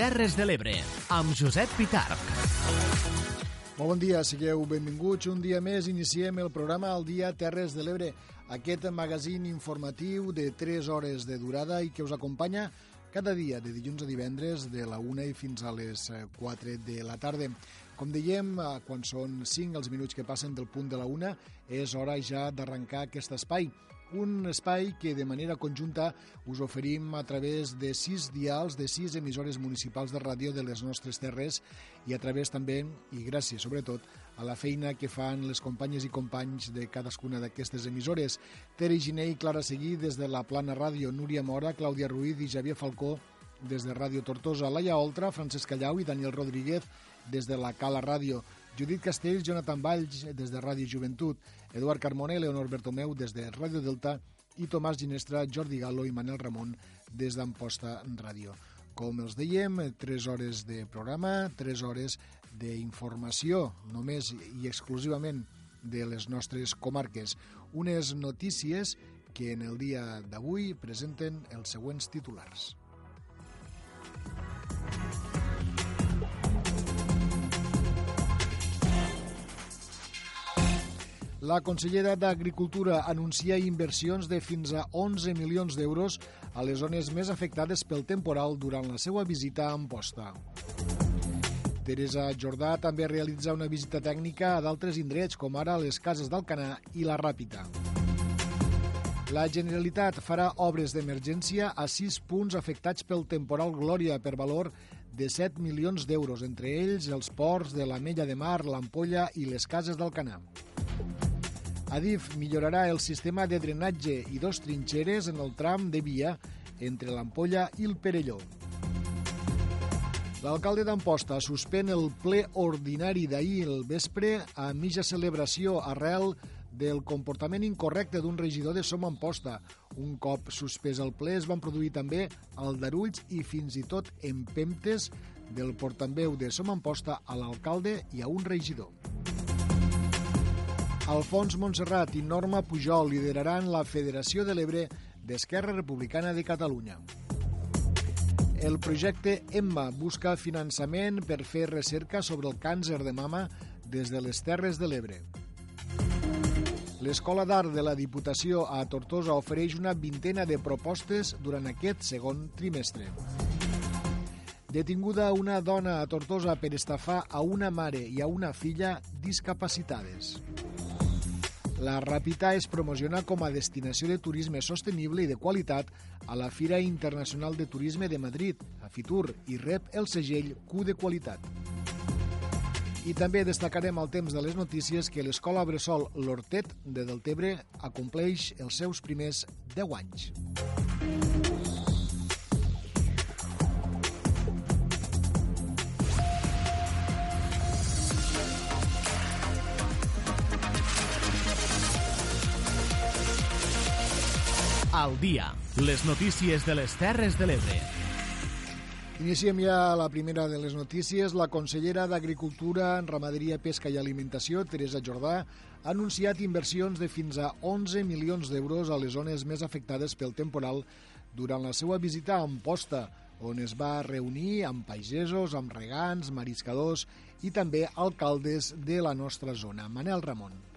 Terres de l'Ebre, amb Josep Pitarc. Molt bon dia, sigueu benvinguts. Un dia més iniciem el programa El Dia Terres de l'Ebre, aquest magazín informatiu de 3 hores de durada i que us acompanya cada dia, de dilluns a divendres, de la 1 i fins a les 4 de la tarda. Com dèiem, eh, quan són 5 els minuts que passen del punt de la 1, és hora ja d'arrencar aquest espai un espai que de manera conjunta us oferim a través de sis dials de sis emissores municipals de ràdio de les nostres terres i a través també, i gràcies sobretot, a la feina que fan les companyes i companys de cadascuna d'aquestes emissores. Tere Giné i Clara Seguí des de la Plana Ràdio, Núria Mora, Clàudia Ruiz i Javier Falcó des de Ràdio Tortosa, Laia Oltra, Francesc Callau i Daniel Rodríguez des de la Cala Ràdio. Judit Castells, Jonathan Valls, des de Ràdio Joventut, Eduard Carmona i Leonor Bertomeu, des de Ràdio Delta, i Tomàs Ginestra, Jordi Galo i Manel Ramon, des d'Amposta Ràdio. Com els dèiem, 3 hores de programa, 3 hores d'informació, només i exclusivament de les nostres comarques. Unes notícies que en el dia d'avui presenten els següents titulars. La consellera d'Agricultura anuncia inversions de fins a 11 milions d'euros a les zones més afectades pel temporal durant la seva visita a Amposta. Teresa Jordà també realitza una visita tècnica a d'altres indrets, com ara les cases d'Alcanar i la Ràpita. La Generalitat farà obres d'emergència a sis punts afectats pel temporal Glòria per valor de 7 milions d'euros, entre ells els ports de la Mella de Mar, l'Ampolla i les cases d'Alcanar. Adif millorarà el sistema de drenatge i dos trinxeres en el tram de via entre l'Ampolla i el Perelló. L'alcalde d'Amposta suspèn el ple ordinari d'ahir el vespre a mitja celebració arrel del comportament incorrecte d'un regidor de Som Amposta. Un cop suspès el ple es van produir també aldarulls i fins i tot empemptes del portaveu de Som Amposta a l'alcalde i a un regidor. Alfons Montserrat i Norma Pujol lideraran la Federació de l'Ebre d'Esquerra Republicana de Catalunya. El projecte EMMA busca finançament per fer recerca sobre el càncer de mama des de les Terres de l'Ebre. L'Escola d'Art de la Diputació a Tortosa ofereix una vintena de propostes durant aquest segon trimestre. Detinguda una dona a Tortosa per estafar a una mare i a una filla discapacitades. La Ràpita es promociona com a destinació de turisme sostenible i de qualitat a la Fira Internacional de Turisme de Madrid, a Fitur, i rep el segell Q de qualitat. I també destacarem al temps de les notícies que l'Escola Bressol L'Hortet de Deltebre acompleix els seus primers 10 anys. Al dia, les notícies de les Terres de l'Ebre. Iniciem ja la primera de les notícies. La consellera d'Agricultura, Ramaderia, Pesca i Alimentació, Teresa Jordà, ha anunciat inversions de fins a 11 milions d'euros a les zones més afectades pel temporal durant la seva visita a Amposta, on es va reunir amb pagesos, amb regants, mariscadors i també alcaldes de la nostra zona. Manel Ramon.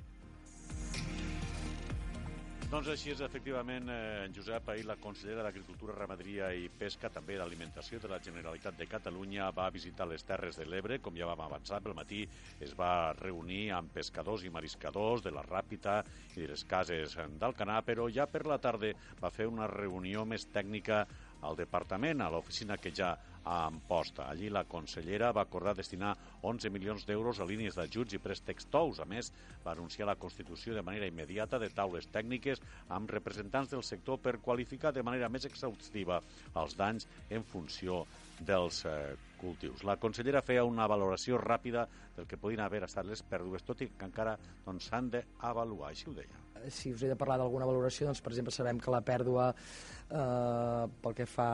Doncs així és, efectivament, eh, Josep, ahir la consellera d'Agricultura, Ramaderia i Pesca, també d'Alimentació de la Generalitat de Catalunya, va visitar les Terres de l'Ebre, com ja vam avançar, pel matí es va reunir amb pescadors i mariscadors de la Ràpita i de les cases d'Alcanar, però ja per la tarda va fer una reunió més tècnica al departament, a l'oficina que ja a Amposta. Allí la consellera va acordar destinar 11 milions d'euros a línies d'ajuts i préstecs tous. A més, va anunciar la constitució de manera immediata de taules tècniques amb representants del sector per qualificar de manera més exhaustiva els danys en funció dels eh, cultius. La consellera feia una valoració ràpida del que podien haver estat les pèrdues, tot i que encara doncs, s'han doncs, d'avaluar, així ho deia. Si us he de parlar d'alguna valoració, doncs, per exemple, sabem que la pèrdua eh, pel que fa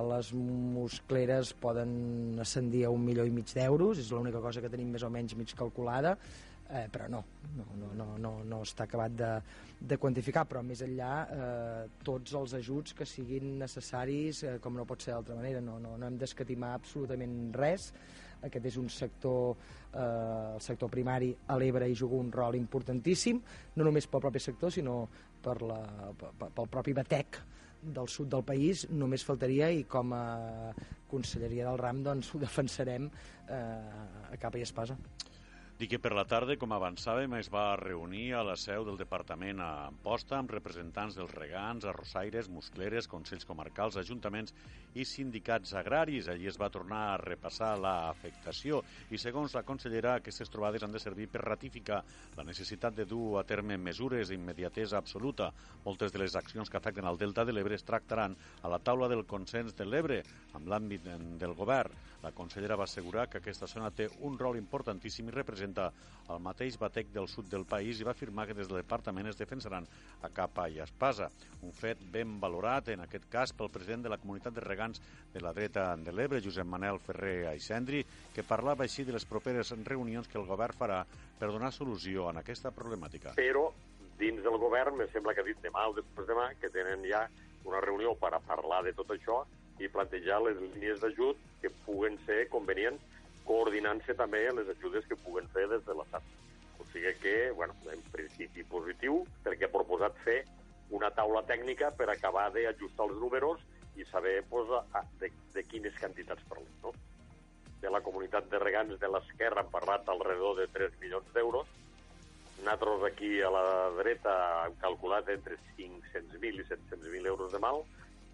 a les muscleres poden ascendir a un milió i mig d'euros, és l'única cosa que tenim més o menys mig calculada, eh, però no, no, no, no, no, no està acabat de, de quantificar, però més enllà eh, tots els ajuts que siguin necessaris, eh, com no pot ser d'altra manera, no, no, no hem d'escatimar absolutament res, aquest és un sector, eh, el sector primari a l'Ebre hi juga un rol importantíssim, no només pel propi sector, sinó per la, pel propi batec del sud del país, només faltaria i com a Conselleria del RAM doncs, ho defensarem eh, a capa i espasa. Dic que per la tarda, com avançàvem, es va reunir a la seu del departament a Amposta amb representants dels regants, arrossaires, muscleres, consells comarcals, ajuntaments i sindicats agraris. Allí es va tornar a repassar l'afectació i, segons la consellera, aquestes trobades han de servir per ratificar la necessitat de dur a terme mesures d'immediatesa absoluta. Moltes de les accions que afecten al Delta de l'Ebre es tractaran a la taula del consens de l'Ebre amb l'àmbit del govern. La consellera va assegurar que aquesta zona té un rol importantíssim i representa el mateix batec del sud del país i va afirmar que des del departament es defensaran a capa i espasa. Un fet ben valorat, en aquest cas, pel president de la comunitat de regants de la dreta de l'Ebre, Josep Manel Ferrer Aixendri, que parlava així de les properes reunions que el govern farà per donar solució a aquesta problemàtica. Però dins del govern, me sembla que ha dit demà o després demà, que tenen ja una reunió per a parlar de tot això i plantejar les línies d'ajut que puguen ser convenients, coordinant-se també les ajudes que puguen fer des de l'Estat. O sigui que, bueno, en principi positiu, perquè ha proposat fer una taula tècnica per acabar d'ajustar els números i saber pues, a, de, de quines quantitats parlem. No? De la comunitat de regants de l'Esquerra han parlat alrededor de 3 milions d'euros. Nosaltres aquí a la dreta hem calculat entre 500.000 i 700.000 euros de mal,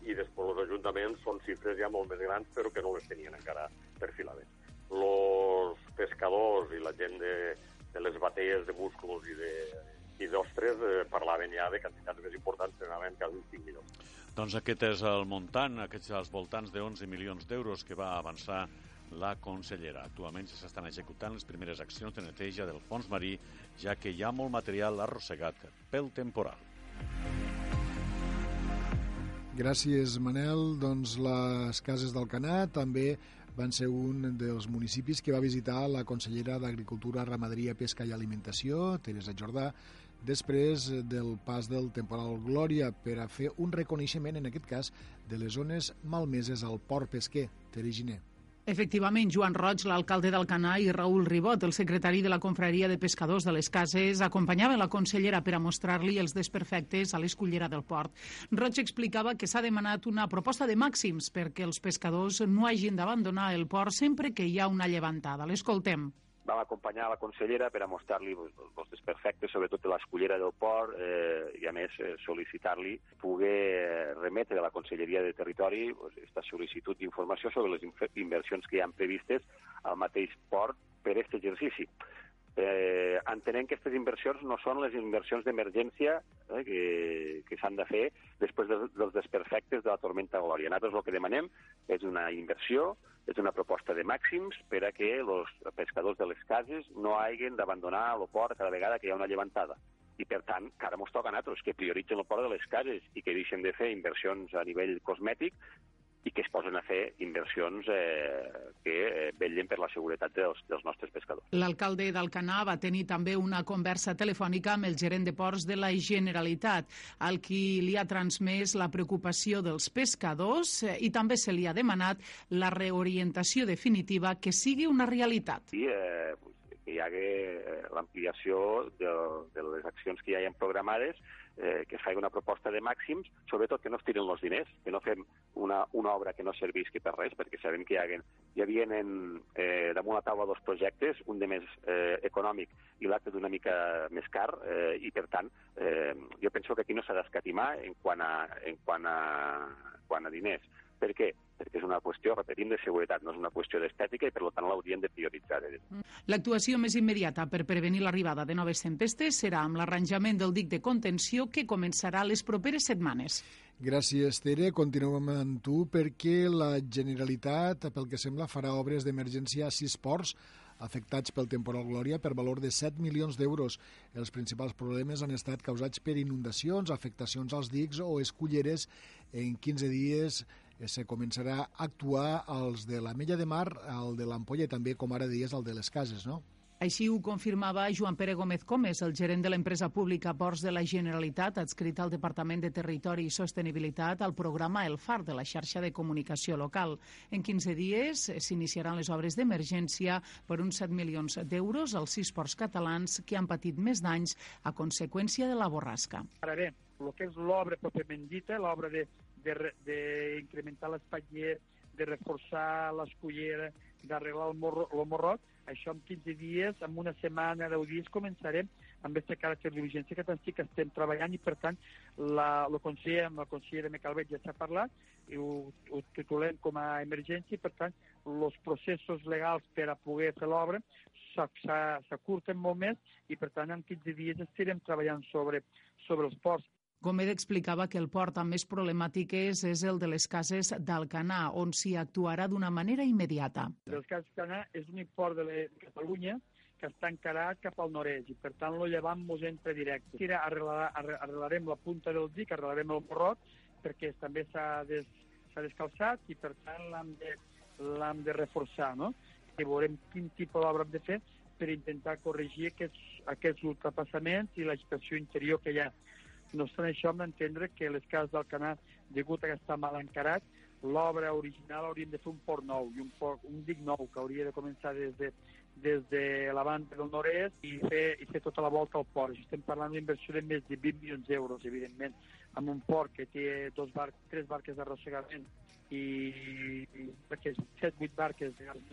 i després els ajuntaments són xifres ja molt més grans però que no les tenien encara perfilades. Els pescadors i la gent de, de les batees de músculs i de, i d'ostres eh, parlaven ja de quantitats més importants que anaven quasi 5 milions. Doncs aquest és el muntant, aquests als voltants de 11 milions d'euros que va avançar la consellera. Actualment ja s'estan executant les primeres accions de neteja del fons marí, ja que hi ha molt material arrossegat pel temporal. Gràcies, Manel. Doncs les cases del Canà també van ser un dels municipis que va visitar la consellera d'Agricultura, Ramaderia, Pesca i Alimentació, Teresa Jordà, després del pas del temporal Glòria per a fer un reconeixement, en aquest cas, de les zones malmeses al port pesquer, Teriginer. Efectivament, Joan Roig, l'alcalde d'Alcanar, i Raül Ribot, el secretari de la Confraria de Pescadors de les Cases, acompanyaven la consellera per a mostrar-li els desperfectes a l'escullera del port. Roig explicava que s'ha demanat una proposta de màxims perquè els pescadors no hagin d'abandonar el port sempre que hi ha una llevantada. L'escoltem vam acompanyar la consellera per a mostrar-li els desperfectes, sobretot de l'escollera del port, eh, i a més eh, sol·licitar-li poder eh, remetre a la Conselleria de Territori aquesta pues, sol·licitud d'informació sobre les inversions que hi han previstes al mateix port per aquest exercici. Eh, entenem que aquestes inversions no són les inversions d'emergència eh, que, que s'han de fer després de, dels desperfectes de la tormenta Glòria. Nosaltres el que demanem és una inversió és una proposta de màxims per a que els pescadors de les cases no hagin d'abandonar el port cada vegada que hi ha una llevantada. I, per tant, que ara ens toca a nosaltres que prioritzen el port de les cases i que deixen de fer inversions a nivell cosmètic i que es posen a fer inversions eh, que eh, vetllen per la seguretat dels, dels nostres pescadors. L'alcalde d'Alcanar va tenir també una conversa telefònica amb el gerent de ports de la Generalitat, al qui li ha transmès la preocupació dels pescadors eh, i també se li ha demanat la reorientació definitiva que sigui una realitat. Sí, eh, que hi hagi eh, l'ampliació de, de les accions que ja hi ha programades eh, que es faci una proposta de màxims, sobretot que no es tiren els diners, que no fem una, una obra que no servisqui per res, perquè sabem que hi, ha, hi havia en, eh, damunt la taula dos projectes, un de més eh, econòmic i l'altre d'una mica més car, eh, i per tant eh, jo penso que aquí no s'ha d'escatimar en, quant a, en quant a, quant a diners. Per què? perquè és una qüestió, repetim, de seguretat, no és una qüestió d'estètica i, per tant, l'hauríem de prioritzar. L'actuació més immediata per prevenir l'arribada de noves tempestes serà amb l'arranjament del dic de contenció que començarà les properes setmanes. Gràcies, Tere. Continuem amb tu perquè la Generalitat, pel que sembla, farà obres d'emergència a sis ports afectats pel temporal Glòria per valor de 7 milions d'euros. Els principals problemes han estat causats per inundacions, afectacions als dics o esculleres. En 15 dies se començarà a actuar els de la Mella de Mar, el de l'Ampolla i també, com ara dies, el de les cases, no? Així ho confirmava Joan Pere Gómez Comes, el gerent de l'empresa pública Ports de la Generalitat, adscrit al Departament de Territori i Sostenibilitat al programa El FAR de la xarxa de comunicació local. En 15 dies s'iniciaran les obres d'emergència per uns 7 milions d'euros als sis ports catalans que han patit més danys a conseqüència de la borrasca. Ara bé, el que és l'obra pròpiament dita, l'obra d'incrementar l'espatller, de reforçar l'escullera, d'arreglar el, morro, el morrot, això en 15 dies, en una setmana, 10 dies, començarem amb aquest caràcter d'urgència que estic que estem treballant i, per tant, la, el conseller, amb la consellera Mecalvet ja s'ha parlat i ho, ho titulem com a emergència i, per tant, els processos legals per a poder fer l'obra s'acurten molt més i, per tant, en 15 dies estarem treballant sobre, sobre els ports. Gómez explicava que el port amb més problemàtiques és el de les cases d'Alcanar, on s'hi actuarà d'una manera immediata. Les cases d'Alcanar és l'únic port de Catalunya que està encarat cap al nord-est i, per tant, lo llevant mos entra directe. Ara arreglarem la punta del dic, arreglarem el morrot, perquè també s'ha des, descalçat i, per tant, l'hem de, de reforçar, no? I veurem quin tipus d'obra hem de fer per intentar corregir aquests, aquests ultrapassaments i la inspecció interior que hi ha. No obstant això, hem d'entendre que les cases del canal, degut a que està mal encarat, l'obra original hauríem de fer un port nou i un, port, un dic nou que hauria de començar des de, des de la banda del nord-est i fer, i fer tota la volta al port. Estem parlant d'una inversió de més de 20 milions d'euros, evidentment, amb un port que té dos bar tres barques d'arrossegament i, i 7-8 barques de gas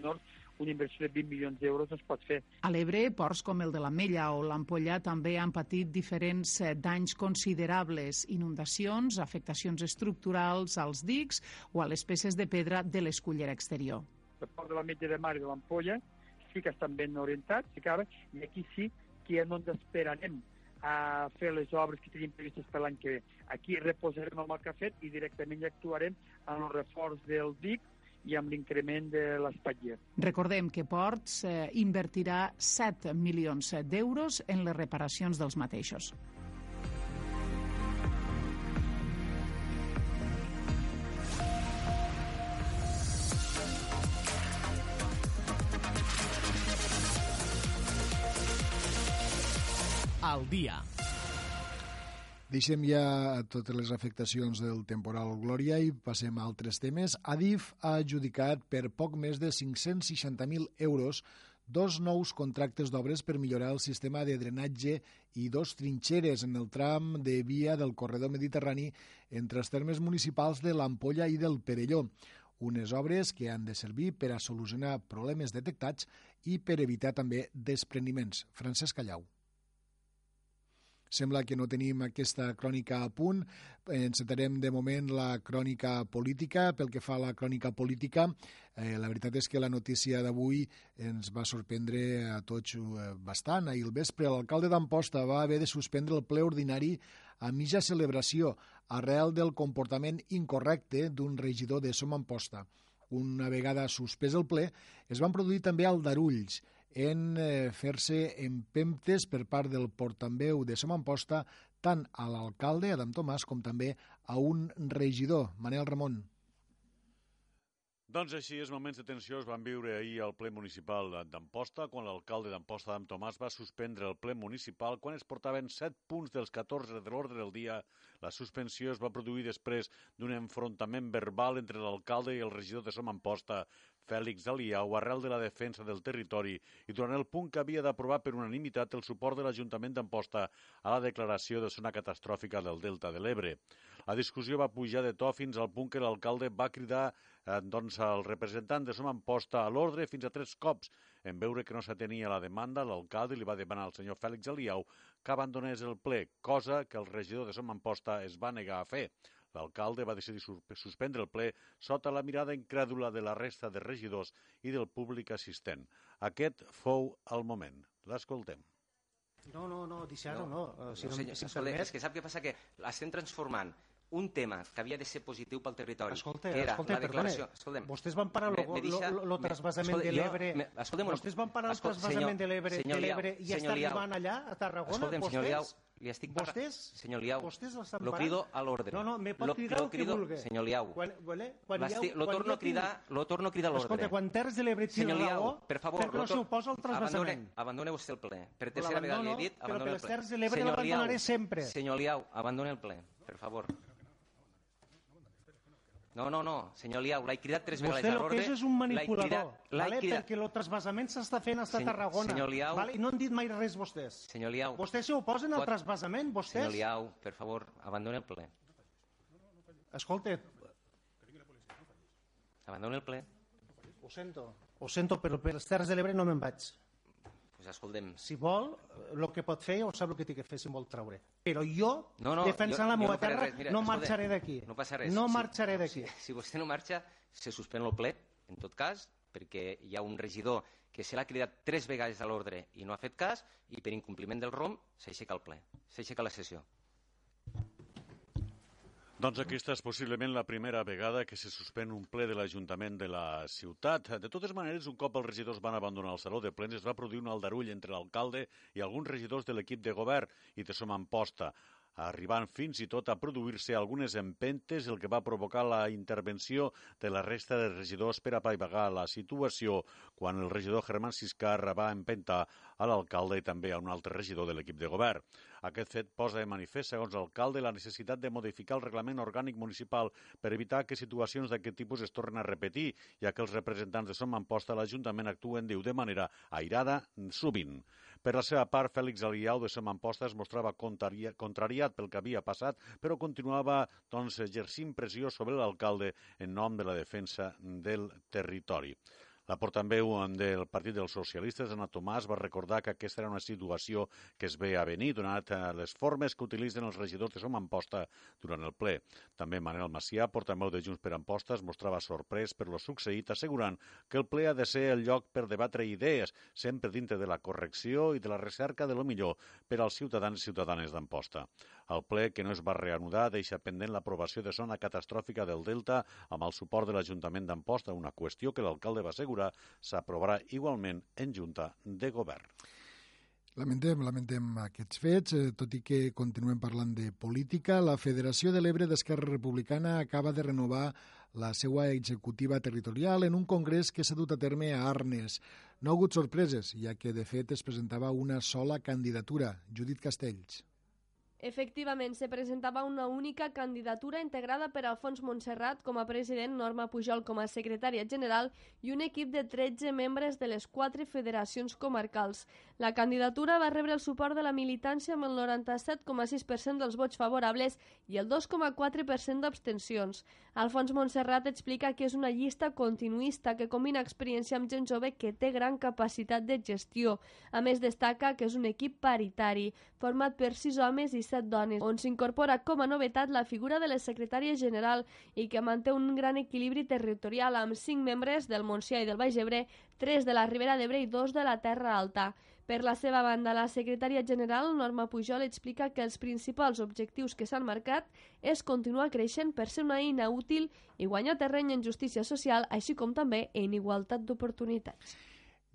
una inversió de 20 milions d'euros es pot fer. A l'Ebre, ports com el de l'Ametlla o l'Ampolla també han patit diferents eh, danys considerables, inundacions, afectacions estructurals als dics o a les peces de pedra de l'escullera exterior. El port de l'Ametlla de Mar i de l'Ampolla sí que estan ben orientats, i, cara, i aquí sí que ja no ens esperarem a fer les obres que tenim previstes per l'any que ve. Aquí reposarem el mal que ha fet i directament ja actuarem en el reforç del dic i amb l'increment de l'espatller. Recordem que Ports eh, invertirà 7 milions d'euros en les reparacions dels mateixos. Al dia. Deixem ja totes les afectacions del temporal Glòria i passem a altres temes. Adif ha adjudicat per poc més de 560.000 euros dos nous contractes d'obres per millorar el sistema de drenatge i dos trinxeres en el tram de via del corredor mediterrani entre els termes municipals de l'Ampolla i del Perelló. Unes obres que han de servir per a solucionar problemes detectats i per evitar també despreniments. Francesc Callau. Sembla que no tenim aquesta crònica a punt. Encetarem de moment la crònica política. Pel que fa a la crònica política, eh, la veritat és que la notícia d'avui ens va sorprendre a tots eh, bastant. Ahir al vespre l'alcalde d'Amposta va haver de suspendre el ple ordinari a mitja celebració arrel del comportament incorrecte d'un regidor de Som Amposta. Una vegada suspès el ple, es van produir també aldarulls en eh, fer-se empemptes per part del portaveu de Som Amposta tant a l'alcalde, Adam Tomàs, com també a un regidor, Manel Ramon. Doncs així, els moments de tensió es van viure ahir al ple municipal d'Amposta, quan l'alcalde d'Amposta, Adam Tomàs, va suspendre el ple municipal quan es portaven 7 punts dels 14 de l'ordre del dia. La suspensió es va produir després d'un enfrontament verbal entre l'alcalde i el regidor de Som Amposta, Fèlix Aliau arrel de la defensa del territori i durant el punt que havia d'aprovar per unanimitat el suport de l'Ajuntament d'Amposta a la declaració de zona catastròfica del Delta de l'Ebre. La discussió va pujar de to fins al punt que l'alcalde va cridar eh, doncs, al representant de Som Amposta a l'ordre fins a tres cops. En veure que no s'atenia la demanda, l'alcalde li va demanar al senyor Fèlix Aliau que abandonés el ple, cosa que el regidor de Som Amposta es va negar a fer. L'alcalde va decidir suspendre el ple sota la mirada incrèdula de la resta de regidors i del públic assistent. Aquest fou el moment. L'escoltem. No, no, no, deixar-ho no. no. Si no, no senyor, si escolta, és que sap què passa? Que l'estem transformant un tema que havia de ser positiu pel territori, Escolta, que era escolta, la declaració... perdone, vostès van parar lo, lo, lo, lo escolta, de l'Ebre. Vostès van parar el senyor- de l'Ebre senyor de Liau, l'Ebre i està Liau. arribant allà, a Tarragona. Escolta'm, senyor Liau, vostès, li estic parlant... vostès, Senyor Liau, vostès l'estan lo parant? crido a l'ordre. No, no, me pot Lo- cridar lo el que crido- vulgui. Senyor Liau, Quan, vale, quan ha- lo torno a cridar, lo torno a cridar a l'ordre. Escolta, quan Terres de l'Ebre Senyor tira Liau, raó, per favor, per què no lo s'oposa al trasbasament? Abandone, abandone vostè el ple. Per Però tercera vegada li he dit, però abandone el les ple. Terres de l'Ebre l'abandonaré Liau, sempre. Senyor Liau, abandone el ple, per favor. No, no, no, senyor Liau, l'he cridat tres vegades Vostè a el que l'ordre. és és un manipulador, cridat- vale? cridat- perquè el trasbasament s'està fent a Senyor- Tarragona. senyor Liau. vale? I no han dit mai res vostès. Senyor Liau. Vostès s'oposen al pot- trasbasament, vostès? Senyor Liau, per favor, abandone el ple. Escolta, Abandone el ple. ho sento, ho sento, però per les Terres de l'Ebre no me'n vaig. Pues escoltem. Si vol, el que pot fer, ja ho sap el que té que fer si vol treure. Però jo, No, no, defensant jo- la jo meva no terra, res. Mira, no marxaré d'aquí. No passa res. No marxaré d'aquí. Si, si vostè no marxa, se suspèn el ple, en tot cas, perquè hi ha un regidor que se l'ha cridat tres vegades a l'ordre i no ha fet cas, i per incompliment del ROM s'aixeca el ple, s'aixeca la sessió. Doncs aquesta és possiblement la primera vegada que se suspèn un ple de l'Ajuntament de la ciutat. De totes maneres, un cop els regidors van abandonar el saló de plens, es va produir un aldarull entre l'alcalde i alguns regidors de l'equip de govern i de som Amposta arribant fins i tot a produir-se algunes empentes, el que va provocar la intervenció de la resta de regidors per apaivagar la situació quan el regidor Germán Siscar va empentar a l'alcalde i també a un altre regidor de l'equip de govern. Aquest fet posa de manifest, segons l'alcalde, la necessitat de modificar el reglament orgànic municipal per evitar que situacions d'aquest tipus es tornen a repetir, ja que els representants de Som Amposta a l'Ajuntament actuen, diu, de manera airada sovint. Per la seva part, Fèlix Aliau de Som Amposta es mostrava contraria, contrariat pel que havia passat, però continuava doncs, exercint pressió sobre l'alcalde en nom de la defensa del territori. La portaveu del Partit dels Socialistes, Anna Tomàs, va recordar que aquesta era una situació que es ve a venir, donat eh, les formes que utilitzen els regidors de Som Amposta durant el ple. També Manel Macià, portaveu de Junts per Amposta, es mostrava sorprès per lo succeït, assegurant que el ple ha de ser el lloc per debatre idees, sempre dintre de la correcció i de la recerca de lo millor per als ciutadans i ciutadanes d'Amposta. El ple, que no es va reanudar, deixa pendent l'aprovació de zona catastròfica del Delta amb el suport de l'Ajuntament d'Amposta, una qüestió que l'alcalde va assegurar s'aprovarà igualment en Junta de Govern. Lamentem, lamentem aquests fets, eh, tot i que continuem parlant de política. La Federació de l'Ebre d'Esquerra Republicana acaba de renovar la seva executiva territorial en un congrés que s'ha dut a terme a Arnes. No ha hagut sorpreses, ja que de fet es presentava una sola candidatura, Judit Castells. Efectivament, se presentava una única candidatura integrada per Alfons Montserrat com a president, Norma Pujol com a secretària general i un equip de 13 membres de les quatre federacions comarcals. La candidatura va rebre el suport de la militància amb el 97,6% dels vots favorables i el 2,4% d'abstencions. Alfons Montserrat explica que és una llista continuista que combina experiència amb gent jove que té gran capacitat de gestió. A més, destaca que és un equip paritari, format per sis homes i set dones, on s'incorpora com a novetat la figura de la secretària general i que manté un gran equilibri territorial amb cinc membres del Montsià i del Baix Ebre, tres de la Ribera d'Ebre i dos de la Terra Alta. Per la seva banda, la secretària general, Norma Pujol, explica que els principals objectius que s'han marcat és continuar creixent per ser una eina útil i guanyar terreny en justícia social, així com també en igualtat d'oportunitats.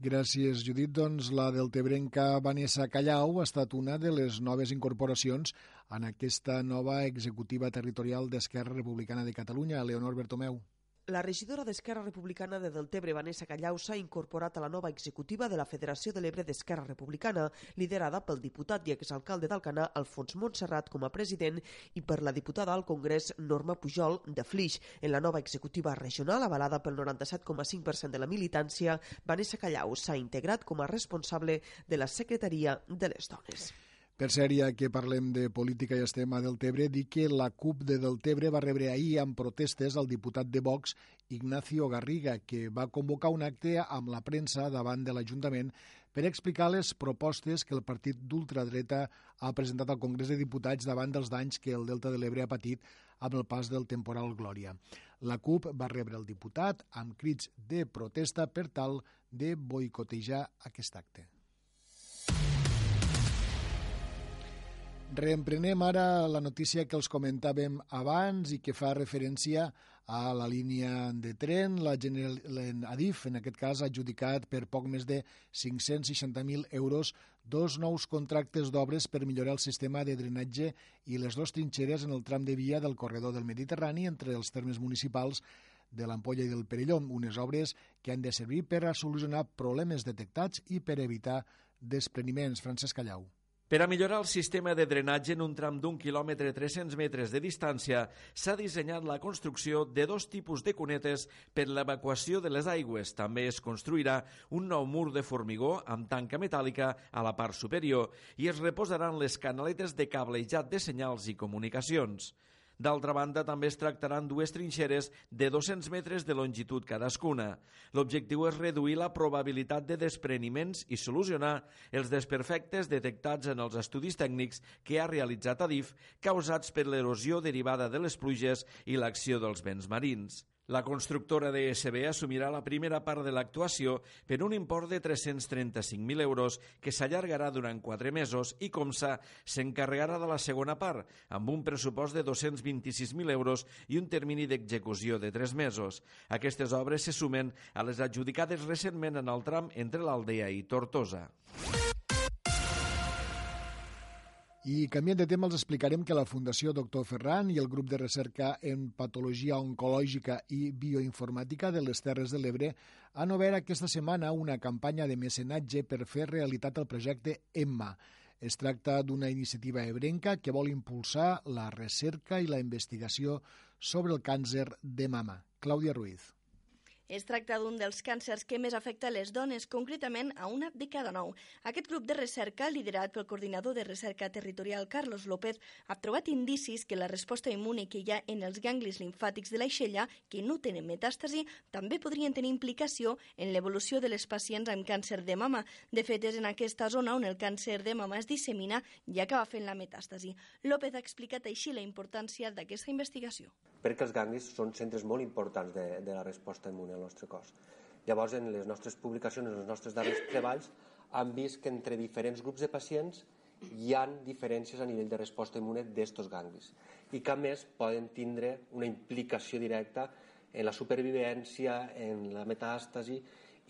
Gràcies, Judit. Doncs la deltebrenca Vanessa Callau ha estat una de les noves incorporacions en aquesta nova executiva territorial d'Esquerra Republicana de Catalunya, Leonor Bertomeu. La regidora d'Esquerra Republicana de Deltebre, Vanessa Callau, s'ha incorporat a la nova executiva de la Federació de l'Ebre d'Esquerra Republicana, liderada pel diputat i exalcalde d'Alcanar, Alfons Montserrat, com a president, i per la diputada al Congrés, Norma Pujol, de Flix. En la nova executiva regional, avalada pel 97,5% de la militància, Vanessa Callau s'ha integrat com a responsable de la Secretaria de les Dones. Per cert, ja que parlem de política i estem a Deltebre, dir que la CUP de Deltebre va rebre ahir amb protestes al diputat de Vox, Ignacio Garriga, que va convocar un acte amb la premsa davant de l'Ajuntament per explicar les propostes que el partit d'ultradreta ha presentat al Congrés de Diputats davant dels danys que el Delta de l'Ebre ha patit amb el pas del temporal Glòria. La CUP va rebre el diputat amb crits de protesta per tal de boicotejar aquest acte. Reemprenem ara la notícia que els comentàvem abans i que fa referència a la línia de tren. La General Adif, en aquest cas, ha adjudicat per poc més de 560.000 euros dos nous contractes d'obres per millorar el sistema de drenatge i les dues trinxeres en el tram de via del corredor del Mediterrani entre els termes municipals de l'Ampolla i del Perelló, unes obres que han de servir per a solucionar problemes detectats i per evitar despreniments. Francesc Callau. Per a millorar el sistema de drenatge en un tram d'un quilòmetre 300 metres de distància, s'ha dissenyat la construcció de dos tipus de cunetes per l'evacuació de les aigües. També es construirà un nou mur de formigó amb tanca metàl·lica a la part superior i es reposaran les canaletes de cablejat de senyals i comunicacions. D'altra banda, també es tractaran dues trinxeres de 200 metres de longitud cadascuna. L'objectiu és reduir la probabilitat de despreniments i solucionar els desperfectes detectats en els estudis tècnics que ha realitzat Adif causats per l'erosió derivada de les pluges i l'acció dels vents marins. La constructora DSB assumirà la primera part de l'actuació per un import de 335.000 euros que s'allargarà durant quatre mesos i Comsa s'encarregarà de la segona part, amb un pressupost de 226.000 euros i un termini d'execució de tres mesos. Aquestes obres se sumen a les adjudicades recentment en el tram entre l'Aldea i Tortosa. I canviant de tema, els explicarem que la Fundació Doctor Ferran i el grup de recerca en patologia oncològica i bioinformàtica de les Terres de l'Ebre han obert aquesta setmana una campanya de mecenatge per fer realitat el projecte EMMA. Es tracta d'una iniciativa ebrenca que vol impulsar la recerca i la investigació sobre el càncer de mama. Clàudia Ruiz. Es tracta d'un dels càncers que més afecta les dones, concretament a una de cada nou. Aquest grup de recerca, liderat pel coordinador de recerca territorial Carlos López, ha trobat indicis que la resposta immune que hi ha en els ganglis linfàtics de l'aixella, que no tenen metàstasi, també podrien tenir implicació en l'evolució de les pacients amb càncer de mama. De fet, és en aquesta zona on el càncer de mama es dissemina i acaba fent la metàstasi. López ha explicat així la importància d'aquesta investigació. Perquè els ganglis són centres molt importants de, de la resposta immune al nostre cos. Llavors, en les nostres publicacions, en els nostres darrers treballs, han vist que entre diferents grups de pacients hi han diferències a nivell de resposta immune d'estos ganglis i que a més poden tindre una implicació directa en la supervivència, en la metàstasi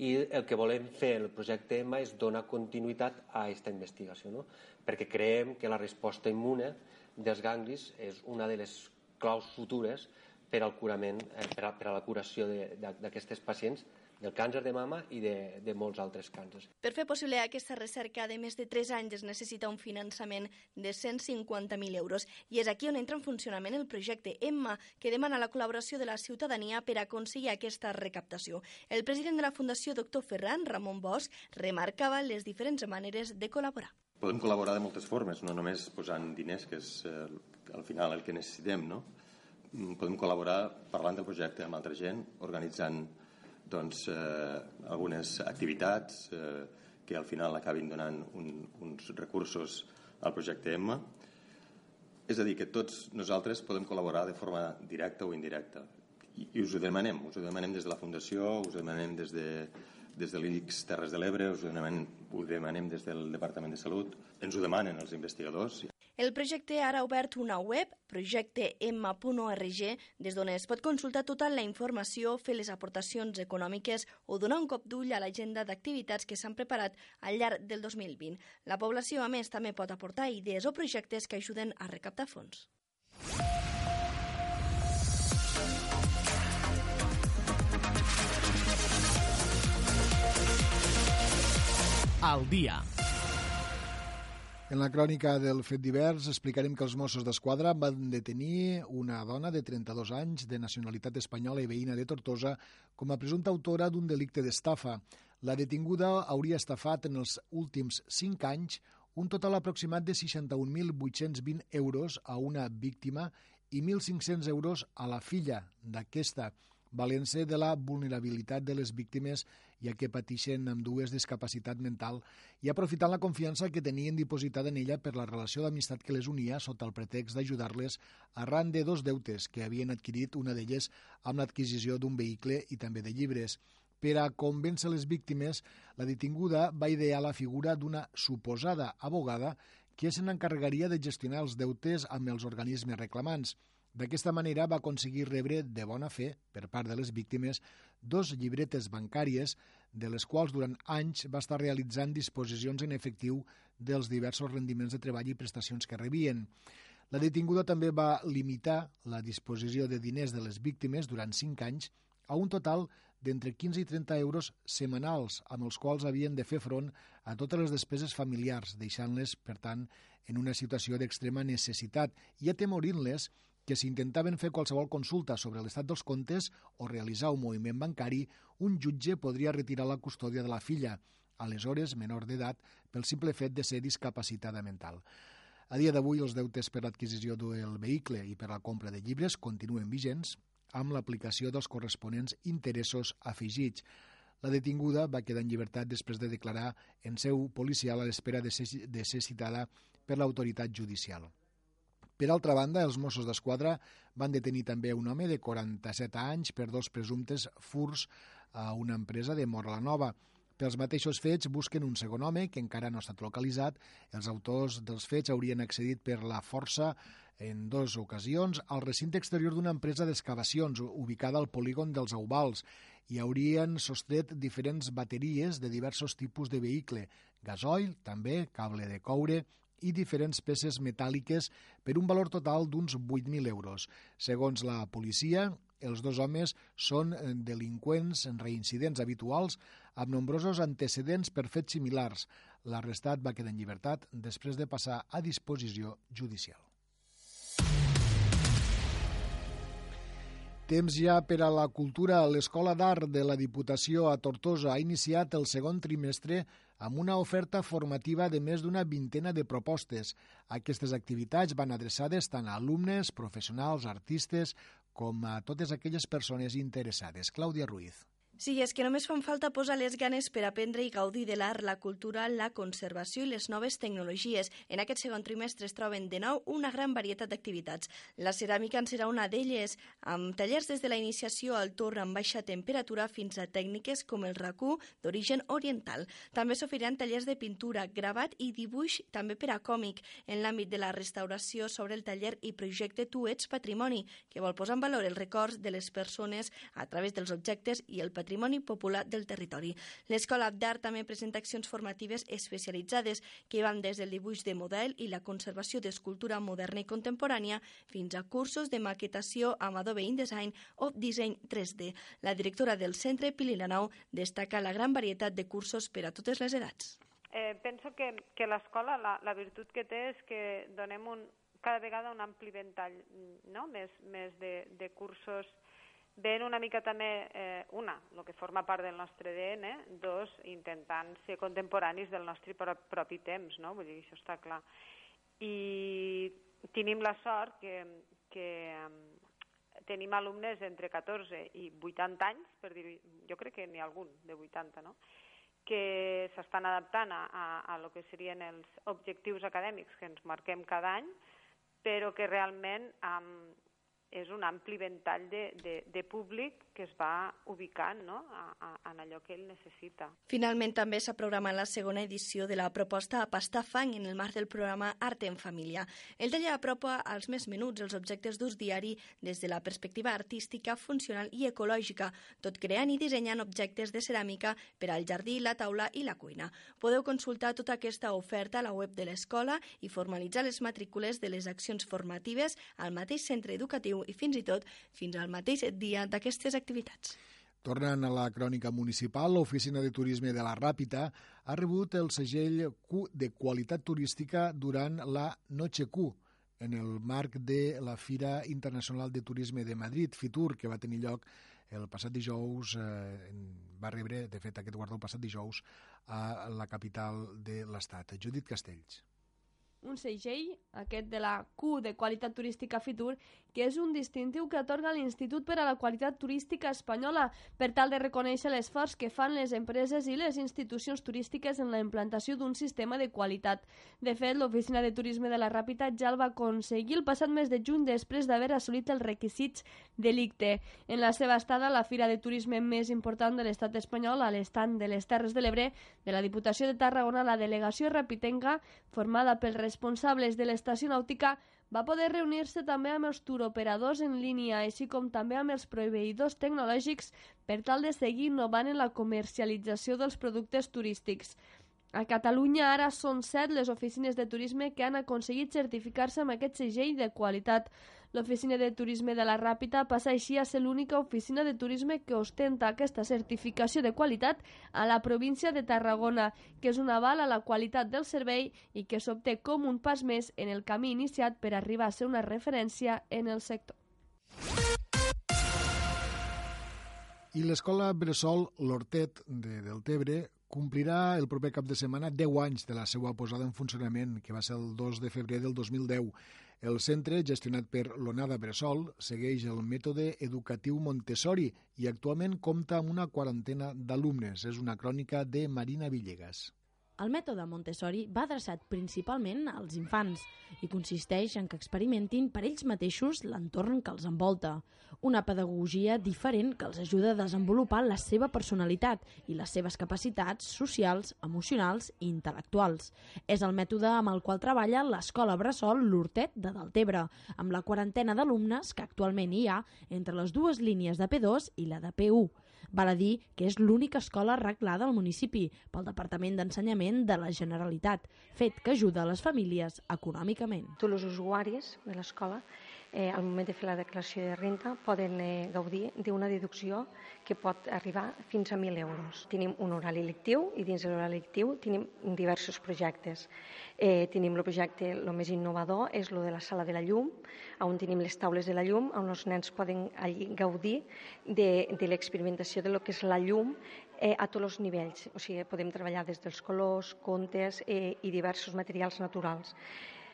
i el que volem fer el projecte EMA és donar continuïtat a aquesta investigació, no? perquè creiem que la resposta immune dels ganglis és una de les claus futures per al curament, eh, per, a, per a la curació d'aquestes pacients del càncer de mama i de, de molts altres càncers. Per fer possible aquesta recerca de més de 3 anys es necessita un finançament de 150.000 euros i és aquí on entra en funcionament el projecte EMMA, que demana la col·laboració de la ciutadania per aconseguir aquesta recaptació. El president de la Fundació, doctor Ferran, Ramon Bosch, remarcava les diferents maneres de col·laborar. Podem col·laborar de moltes formes, no només posant diners, que és eh, al final el que necessitem, no? Podem col·laborar parlant del projecte amb altra gent, organitzant doncs, eh, algunes activitats eh, que al final acabin donant un, uns recursos al projecte EMMA. És a dir, que tots nosaltres podem col·laborar de forma directa o indirecta. I, i us ho demanem, us ho demanem des de la Fundació, us ho demanem des de, des de l'INIX Terres de l'Ebre, us ho demanem, ho demanem des del Departament de Salut, ens ho demanen els investigadors. El projecte ara ha obert una web, projectem.org, des d'on es pot consultar tota la informació, fer les aportacions econòmiques o donar un cop d'ull a l'agenda d'activitats que s'han preparat al llarg del 2020. La població, a més, també pot aportar idees o projectes que ajuden a recaptar fons. Al dia. En la crònica del fet divers explicarem que els Mossos d'Esquadra van detenir una dona de 32 anys de nacionalitat espanyola i veïna de Tortosa com a presumpta autora d'un delicte d'estafa. La detinguda hauria estafat en els últims 5 anys un total aproximat de 61.820 euros a una víctima i 1.500 euros a la filla d'aquesta valent-se de la vulnerabilitat de les víctimes ja que pateixen amb dues discapacitat mental i aprofitant la confiança que tenien dipositada en ella per la relació d'amistat que les unia sota el pretext d'ajudar-les arran de dos deutes que havien adquirit una d'elles amb l'adquisició d'un vehicle i també de llibres. Per a convèncer les víctimes, la detinguda va idear la figura d'una suposada abogada que se n'encarregaria de gestionar els deutes amb els organismes reclamants. D'aquesta manera va aconseguir rebre de bona fe, per part de les víctimes, dos llibretes bancàries, de les quals durant anys va estar realitzant disposicions en efectiu dels diversos rendiments de treball i prestacions que rebien. La detinguda també va limitar la disposició de diners de les víctimes durant cinc anys a un total d'entre 15 i 30 euros setmanals, amb els quals havien de fer front a totes les despeses familiars, deixant-les, per tant, en una situació d'extrema necessitat i atemorint-les que si intentaven fer qualsevol consulta sobre l'estat dels comptes o realitzar un moviment bancari, un jutge podria retirar la custòdia de la filla, aleshores menor d'edat, pel simple fet de ser discapacitada mental. A dia d'avui, els deutes per l'adquisició del vehicle i per la compra de llibres continuen vigents amb l'aplicació dels corresponents interessos afegits. La detinguda va quedar en llibertat després de declarar en seu policial a l'espera de, ser, de ser citada per l'autoritat judicial. Per altra banda, els Mossos d'Esquadra van detenir també un home de 47 anys per dos presumptes furs a una empresa de Mora la Nova. Pels mateixos fets busquen un segon home que encara no ha estat localitzat. Els autors dels fets haurien accedit per la força en dues ocasions al recinte exterior d'una empresa d'excavacions ubicada al polígon dels Aubals i haurien sostret diferents bateries de diversos tipus de vehicle, gasoil, també, cable de coure i diferents peces metàl·liques per un valor total d'uns 8.000 euros. Segons la policia, els dos homes són delinqüents reincidents habituals amb nombrosos antecedents per fets similars. L'arrestat va quedar en llibertat després de passar a disposició judicial. Temps ja per a la cultura. L'Escola d'Art de la Diputació a Tortosa ha iniciat el segon trimestre amb una oferta formativa de més d'una vintena de propostes. Aquestes activitats van adreçades tant a alumnes, professionals, artistes, com a totes aquelles persones interessades. Clàudia Ruiz. Sí, és que només fan falta posar les ganes per aprendre i gaudir de l'art, la cultura, la conservació i les noves tecnologies. En aquest segon trimestre es troben de nou una gran varietat d'activitats. La ceràmica en serà una d'elles, amb tallers des de la iniciació al torn amb baixa temperatura fins a tècniques com el racú d'origen oriental. També s'oferiran tallers de pintura, gravat i dibuix també per a còmic. En l'àmbit de la restauració sobre el taller i projecte Tu ets patrimoni, que vol posar en valor els records de les persones a través dels objectes i el patrimoni patrimoni popular del territori. L'Escola d'Art també presenta accions formatives especialitzades que van des del dibuix de model i la conservació d'escultura moderna i contemporània fins a cursos de maquetació amb Adobe InDesign o disseny 3D. La directora del centre, Pili Lanau, destaca la gran varietat de cursos per a totes les edats. Eh, penso que, que l'escola, la, la virtut que té és que donem un, cada vegada un ampli ventall no? més, més de, de cursos ven una mica també, eh, una, el que forma part del nostre ADN, dos, intentant ser contemporanis del nostre propi temps, no? Vull dir, això està clar. I tenim la sort que, que um, tenim alumnes entre 14 i 80 anys, per dir jo crec que n'hi ha algun de 80, no? que s'estan adaptant a, a, a lo que serien els objectius acadèmics que ens marquem cada any, però que realment um, és un ampli ventall de, de, de públic que es va ubicant no? a, a, en allò que ell necessita. Finalment també s'ha programat la segona edició de la proposta a pastar fang en el marc del programa Art en Família. El taller apropa als més menuts els objectes d'ús diari des de la perspectiva artística, funcional i ecològica, tot creant i dissenyant objectes de ceràmica per al jardí, la taula i la cuina. Podeu consultar tota aquesta oferta a la web de l'escola i formalitzar les matrícules de les accions formatives al mateix centre educatiu i fins i tot fins al mateix dia d'aquestes activitats. Tornant a la crònica municipal, l'Oficina de Turisme de la Ràpita ha rebut el segell Q de qualitat turística durant la Noche Q, en el marc de la Fira Internacional de Turisme de Madrid, FITUR, que va tenir lloc el passat dijous, eh, va rebre, de fet, aquest guardó el passat dijous, a la capital de l'Estat. Judit Castells un segell, aquest de la Q de qualitat turística Fitur, que és un distintiu que atorga l'Institut per a la Qualitat Turística Espanyola per tal de reconèixer l'esforç que fan les empreses i les institucions turístiques en la implantació d'un sistema de qualitat. De fet, l'Oficina de Turisme de la Ràpita ja el va aconseguir el passat mes de juny després d'haver assolit els requisits delicte. En la seva estada, la fira de turisme més important de l'estat espanyol, a l'estat de les Terres de l'Ebre, de la Diputació de Tarragona, la delegació rapitenca, formada pels responsables de l'estació nàutica va poder reunir-se també amb els turoperadors en línia, així com també amb els proveïdors tecnològics per tal de seguir innovant en la comercialització dels productes turístics. A Catalunya ara són set les oficines de turisme que han aconseguit certificar-se amb aquest segell de qualitat. L'oficina de turisme de la Ràpita passa així a ser l'única oficina de turisme que ostenta aquesta certificació de qualitat a la província de Tarragona, que és un aval a la qualitat del servei i que s'obté com un pas més en el camí iniciat per arribar a ser una referència en el sector. I l'escola Bressol L'Hortet de Deltebre complirà el proper cap de setmana 10 anys de la seva posada en funcionament, que va ser el 2 de febrer del 2010. El centre, gestionat per l'Onada Bressol, segueix el mètode educatiu Montessori i actualment compta amb una quarantena d'alumnes. És una crònica de Marina Villegas. El mètode Montessori va adreçat principalment als infants i consisteix en que experimentin per ells mateixos l'entorn que els envolta. Una pedagogia diferent que els ajuda a desenvolupar la seva personalitat i les seves capacitats socials, emocionals i intel·lectuals. És el mètode amb el qual treballa l'escola Bressol L'Hortet de Deltebre, amb la quarantena d'alumnes que actualment hi ha entre les dues línies de P2 i la de P1. Val a dir que és l'única escola arreglada al municipi pel Departament d'Ensenyament de la Generalitat, fet que ajuda a les famílies econòmicament. Tots els usuaris de l'escola eh, al moment de fer la declaració de renta poden eh, gaudir d'una deducció que pot arribar fins a 1.000 euros. Tenim un horari lectiu i dins de l'horari lectiu tenim diversos projectes. Eh, tenim el projecte, el més innovador és el de la sala de la llum, on tenim les taules de la llum, on els nens poden allí gaudir de, de l'experimentació de lo que és la llum eh, a tots els nivells. O sigui, podem treballar des dels colors, contes eh, i diversos materials naturals.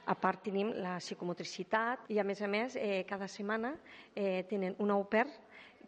A part tenim la psicomotricitat i a més a més eh, cada setmana eh, tenen una au pair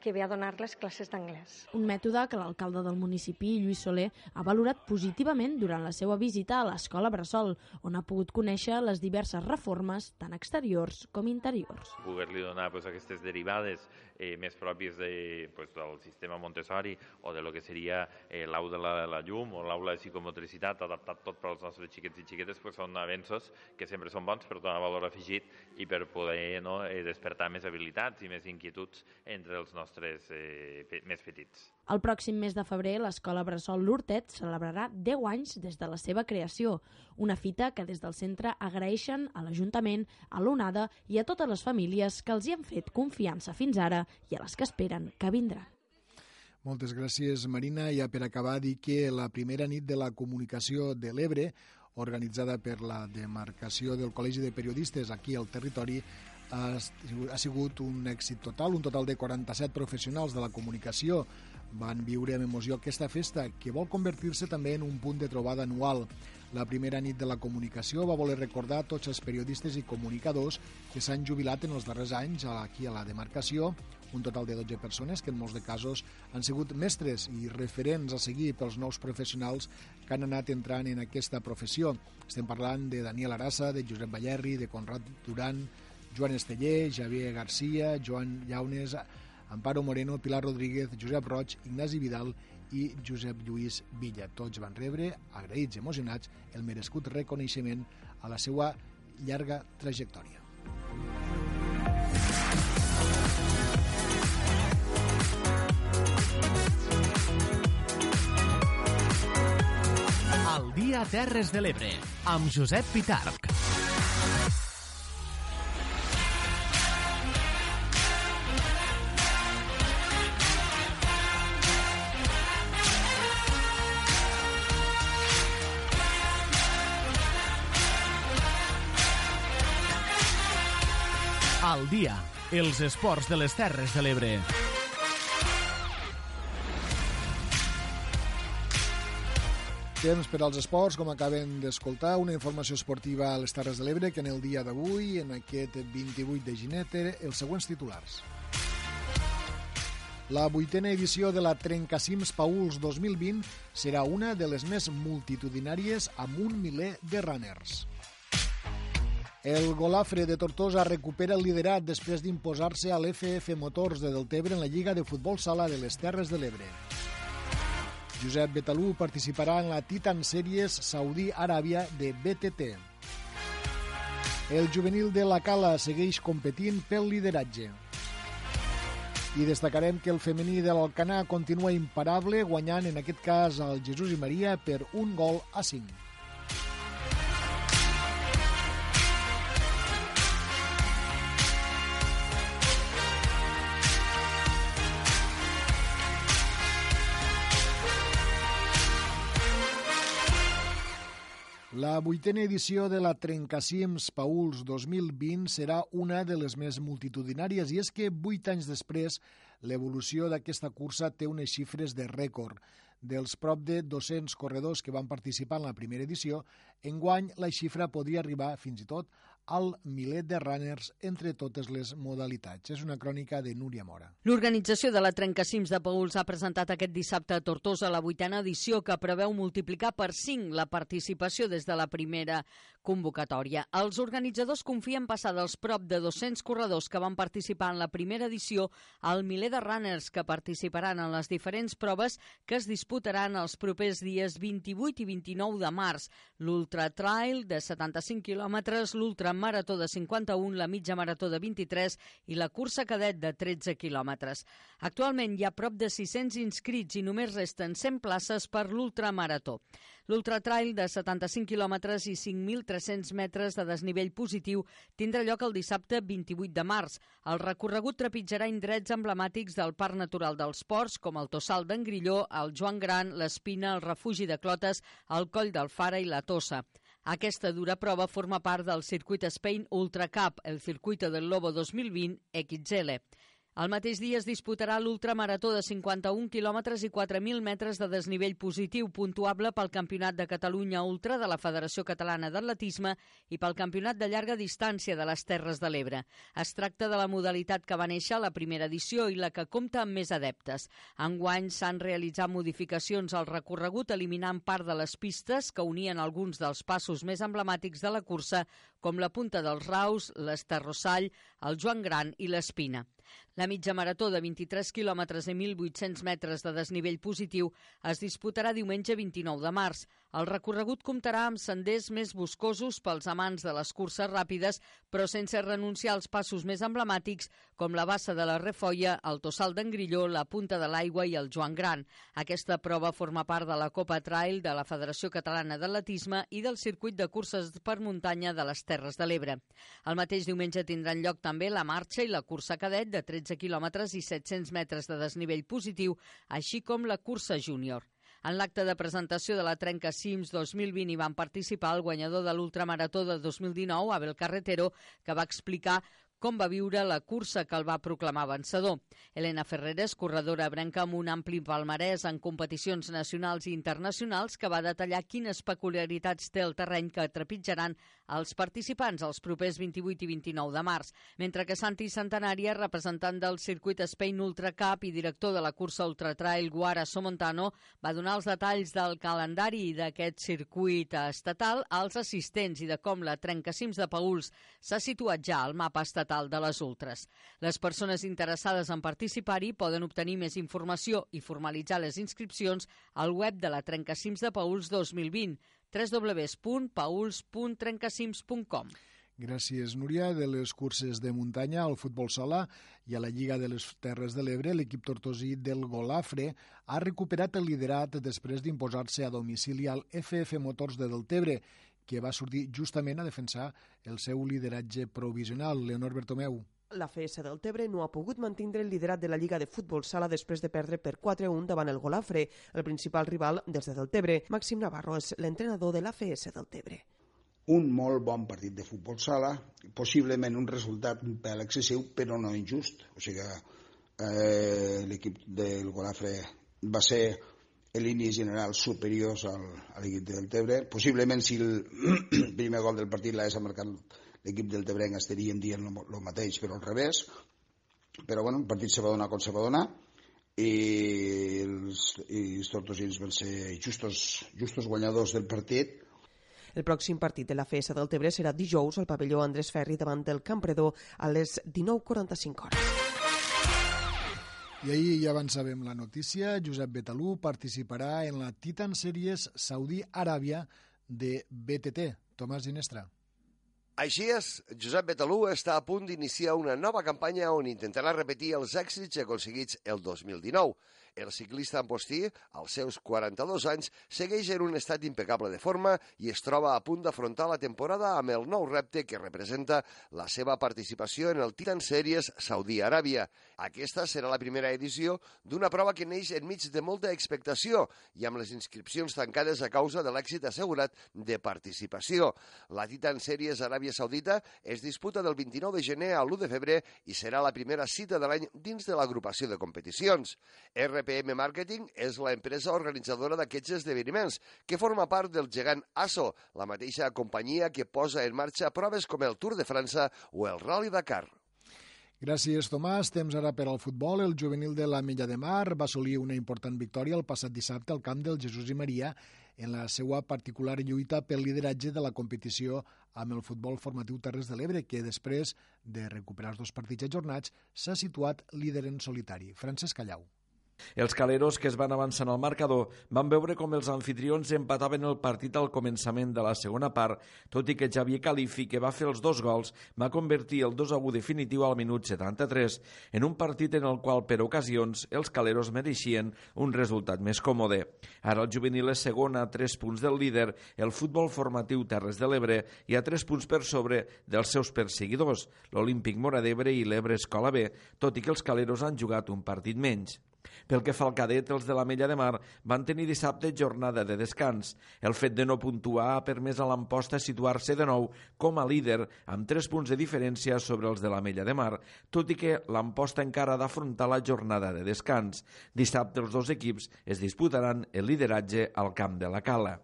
que ve a donar les classes d'anglès. Un mètode que l'alcalde del municipi, Lluís Soler, ha valorat positivament durant la seva visita a l'escola Bressol, on ha pogut conèixer les diverses reformes, tant exteriors com interiors. Poder-li donar pues, aquestes derivades eh, més pròpies de, pues, del sistema Montessori o de lo que seria eh, l'aula de la, la llum o l'aula de psicomotricitat adaptat tot per als nostres xiquets i xiquetes pues, són avenços que sempre són bons per donar valor afegit i per poder no, eh, despertar més habilitats i més inquietuds entre els nostres eh, més petits. El pròxim mes de febrer, l'Escola Bressol L'Hortet celebrarà 10 anys des de la seva creació, una fita que des del centre agraeixen a l'Ajuntament, a l'ONADA i a totes les famílies que els hi han fet confiança fins ara i a les que esperen que vindran. Moltes gràcies, Marina. I per acabar, dir que la primera nit de la comunicació de l'Ebre, organitzada per la demarcació del Col·legi de Periodistes aquí al territori, ha, sigut un èxit total, un total de 47 professionals de la comunicació van viure amb emoció aquesta festa, que vol convertir-se també en un punt de trobada anual. La primera nit de la comunicació va voler recordar tots els periodistes i comunicadors que s'han jubilat en els darrers anys aquí a la demarcació, un total de 12 persones que en molts de casos han sigut mestres i referents a seguir pels nous professionals que han anat entrant en aquesta professió. Estem parlant de Daniel Arassa, de Josep Ballerri, de Conrad Duran, Joan Esteller, Javier Garcia, Joan Llaunes, Amparo Moreno, Pilar Rodríguez, Josep Roig, Ignasi Vidal i Josep Lluís Villa. Tots van rebre, agraïts i emocionats, el merescut reconeixement a la seva llarga trajectòria. El dia Terres de l'Ebre, amb Josep Pitarc. Els esports de les Terres de l'Ebre. Temps per als esports, com acaben d'escoltar, una informació esportiva a les Terres de l'Ebre que en el dia d'avui, en aquest 28 de té els següents titulars. La vuitena edició de la Trencacims Pauls 2020 serà una de les més multitudinàries amb un miler de runners. El Golafre de Tortosa recupera el liderat després d'imposar-se a l'FF Motors de Deltebre en la Lliga de Futbol Sala de les Terres de l'Ebre. Josep Betalú participarà en la Titan Series Saudi Aràbia de BTT. El juvenil de la Cala segueix competint pel lideratge. I destacarem que el femení de l'Alcanà continua imparable, guanyant en aquest cas al Jesús i Maria per un gol a 5. La vuitena edició de la Trencacims Pauls 2020 serà una de les més multitudinàries i és que vuit anys després l'evolució d'aquesta cursa té unes xifres de rècord. Dels prop de 200 corredors que van participar en la primera edició, enguany la xifra podria arribar fins i tot al miler de runners entre totes les modalitats. És una crònica de Núria Mora. L'organització de la Trencacims de Pauls ha presentat aquest dissabte a Tortosa la vuitena edició que preveu multiplicar per 5 la participació des de la primera convocatòria. Els organitzadors confien passar dels prop de 200 corredors que van participar en la primera edició al miler de runners que participaran en les diferents proves que es disputaran els propers dies 28 i 29 de març. L'Ultra Trail de 75 quilòmetres, l'Ultra marató de 51, la mitja marató de 23 i la cursa cadet de 13 quilòmetres. Actualment hi ha prop de 600 inscrits i només resten 100 places per l'ultramarató. L'ultratrail de 75 quilòmetres i 5.300 metres de desnivell positiu tindrà lloc el dissabte 28 de març. El recorregut trepitjarà indrets emblemàtics del Parc Natural dels Ports, com el Tossal d'en Grilló, el Joan Gran, l'Espina, el Refugi de Clotes, el Coll del Fara i la Tossa. Aquesta dura prova forma part del circuit Spain Ultra Cup, el Circuito del Lobo 2020 XL. El mateix dia es disputarà l'ultramarató de 51 quilòmetres i 4.000 metres de desnivell positiu, puntuable pel Campionat de Catalunya Ultra de la Federació Catalana d'Atletisme i pel Campionat de llarga distància de les Terres de l'Ebre. Es tracta de la modalitat que va néixer a la primera edició i la que compta amb més adeptes. Enguany s'han realitzat modificacions al recorregut eliminant part de les pistes que unien alguns dels passos més emblemàtics de la cursa, com la Punta dels Raus, l'Esterrossall, el Joan Gran i l'Espina. La mitja marató de 23 quilòmetres i 1.800 metres de desnivell positiu es disputarà diumenge 29 de març. El recorregut comptarà amb senders més boscosos pels amants de les curses ràpides, però sense renunciar als passos més emblemàtics com la bassa de la Refolla, el Tossal d'en Grilló, la Punta de l'Aigua i el Joan Gran. Aquesta prova forma part de la Copa Trail de la Federació Catalana d'Atletisme i del circuit de curses per muntanya de les Terres de l'Ebre. El mateix diumenge tindran lloc també la marxa i la cursa cadet de 13 quilòmetres i 700 metres de desnivell positiu, així com la cursa júnior. En l'acte de presentació de la Trenca Cims 2020 hi van participar el guanyador de l'ultramarató de 2019, Abel Carretero, que va explicar com va viure la cursa que el va proclamar vencedor. Helena Ferreres, corredora branca amb un ampli palmarès en competicions nacionals i internacionals, que va detallar quines peculiaritats té el terreny que trepitjaran els participants els propers 28 i 29 de març, mentre que Santi Centenària, representant del circuit Spain Ultra Cup i director de la cursa Ultra Trail Guara Somontano, va donar els detalls del calendari d'aquest circuit estatal als assistents i de com la Trencacims de Pauls s'ha situat ja al mapa estatal estatal de les ultres. Les persones interessades en participar-hi poden obtenir més informació i formalitzar les inscripcions al web de la Trencacims de Pauls 2020 www.pauls.trencacims.com Gràcies, Núria. De les curses de muntanya al futbol sala i a la Lliga de les Terres de l'Ebre, l'equip tortosí del Golafre ha recuperat el liderat després d'imposar-se a domicili al FF Motors de Deltebre que va sortir justament a defensar el seu lideratge provisional. Leonor Bertomeu. La FS del Tebre no ha pogut mantindre el liderat de la Lliga de Futbol Sala després de perdre per 4-1 davant el Golafre, el principal rival des de Deltebre. Màxim Navarro és l'entrenador de la FS del Tebre. Un molt bon partit de futbol sala, possiblement un resultat un pèl excessiu, però no injust. O sigui, eh, l'equip del Golafre va ser en línies generals superiors al, a l'equip del Tebre. Possiblement si el primer gol del partit l'hagués marcat l'equip del Tebrenc estaríem dient el mateix, però al revés. Però bueno, el partit se va donar com se va donar i els, i els tortosins van ser justos, justos guanyadors del partit el pròxim partit de la FS del Tebre serà dijous al pavelló Andrés Ferri davant del Campredor a les 19.45 hores. I ahir ja avançàvem la notícia, Josep Betalú participarà en la Titan Series Saudi Aràbia de BTT. Tomàs Ginestra. Així és, Josep Betalú està a punt d'iniciar una nova campanya on intentarà repetir els èxits aconseguits el 2019. El ciclista Ampostí, als seus 42 anys, segueix en un estat impecable de forma i es troba a punt d'afrontar la temporada amb el nou repte que representa la seva participació en el Titan Series Saudi Aràbia. Aquesta serà la primera edició d'una prova que neix enmig de molta expectació i amb les inscripcions tancades a causa de l'èxit assegurat de participació. La Titan Series Aràbia Saudita es disputa del 29 de gener a l'1 de febrer i serà la primera cita de l'any dins de l'agrupació de competicions. RPM Marketing és la empresa organitzadora d'aquests esdeveniments, que forma part del gegant ASO, la mateixa companyia que posa en marxa proves com el Tour de França o el Rally Dakar. Gràcies, Tomàs. Temps ara per al futbol. El juvenil de la Mella de Mar va assolir una important victòria el passat dissabte al camp del Jesús i Maria en la seva particular lluita pel lideratge de la competició amb el futbol formatiu Terres de l'Ebre, que després de recuperar els dos partits ajornats s'ha situat líder en solitari. Francesc Callau. Els caleros que es van avançar al marcador van veure com els anfitrions empataven el partit al començament de la segona part, tot i que Javier Califi, que va fer els dos gols, va convertir el 2 a 1 definitiu al minut 73, en un partit en el qual, per ocasions, els caleros mereixien un resultat més còmode. Ara el juvenil és segon a 3 punts del líder, el futbol formatiu Terres de l'Ebre i a 3 punts per sobre dels seus perseguidors, l'Olímpic Mora d'Ebre i l'Ebre Escola B, tot i que els caleros han jugat un partit menys. Pel que fa al cadet, els de la Mella de Mar van tenir dissabte jornada de descans. El fet de no puntuar ha permès a l'Amposta situar-se de nou com a líder amb 3 punts de diferència sobre els de la Mella de Mar, tot i que l'Amposta encara ha d'afrontar la jornada de descans. Dissabte els dos equips es disputaran el lideratge al camp de la Cala.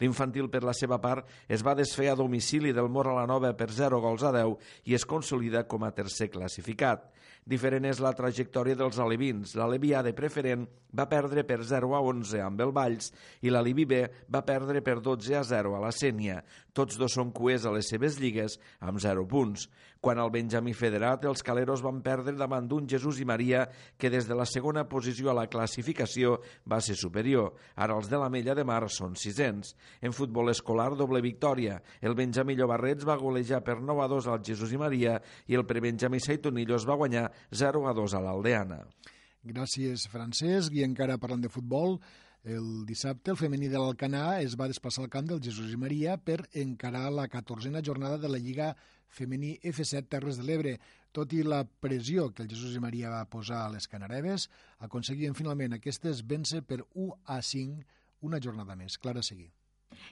L'infantil, per la seva part, es va desfer a domicili del Mor a la Nova per 0 gols a 10 i es consolida com a tercer classificat. Diferent és la trajectòria dels alevins. L'Alevi A de preferent va perdre per 0 a 11 amb el Valls i l'Alevi B va perdre per 12 a 0 a la Sènia. Tots dos són cuers a les seves lligues amb 0 punts. Quan al Benjamí Federat, els caleros van perdre davant d'un Jesús i Maria que des de la segona posició a la classificació va ser superior. Ara els de la Mella de Mar són sisens. En futbol escolar, doble victòria. El Benjamí Llobarrets va golejar per 9 a 2 al Jesús i Maria i el prebenjamí Saitonillos va guanyar 0 a 2 a l'Aldeana. Gràcies, Francesc. I encara parlant de futbol, el dissabte el femení de l'Alcanà es va desplaçar al camp del Jesús i Maria per encarar la 14a jornada de la Lliga femení F7 Terres de l'Ebre. Tot i la pressió que el Jesús i Maria va posar a les Canareves, aconseguien finalment aquestes vèncer per 1 a 5 una jornada més. Clara a seguir.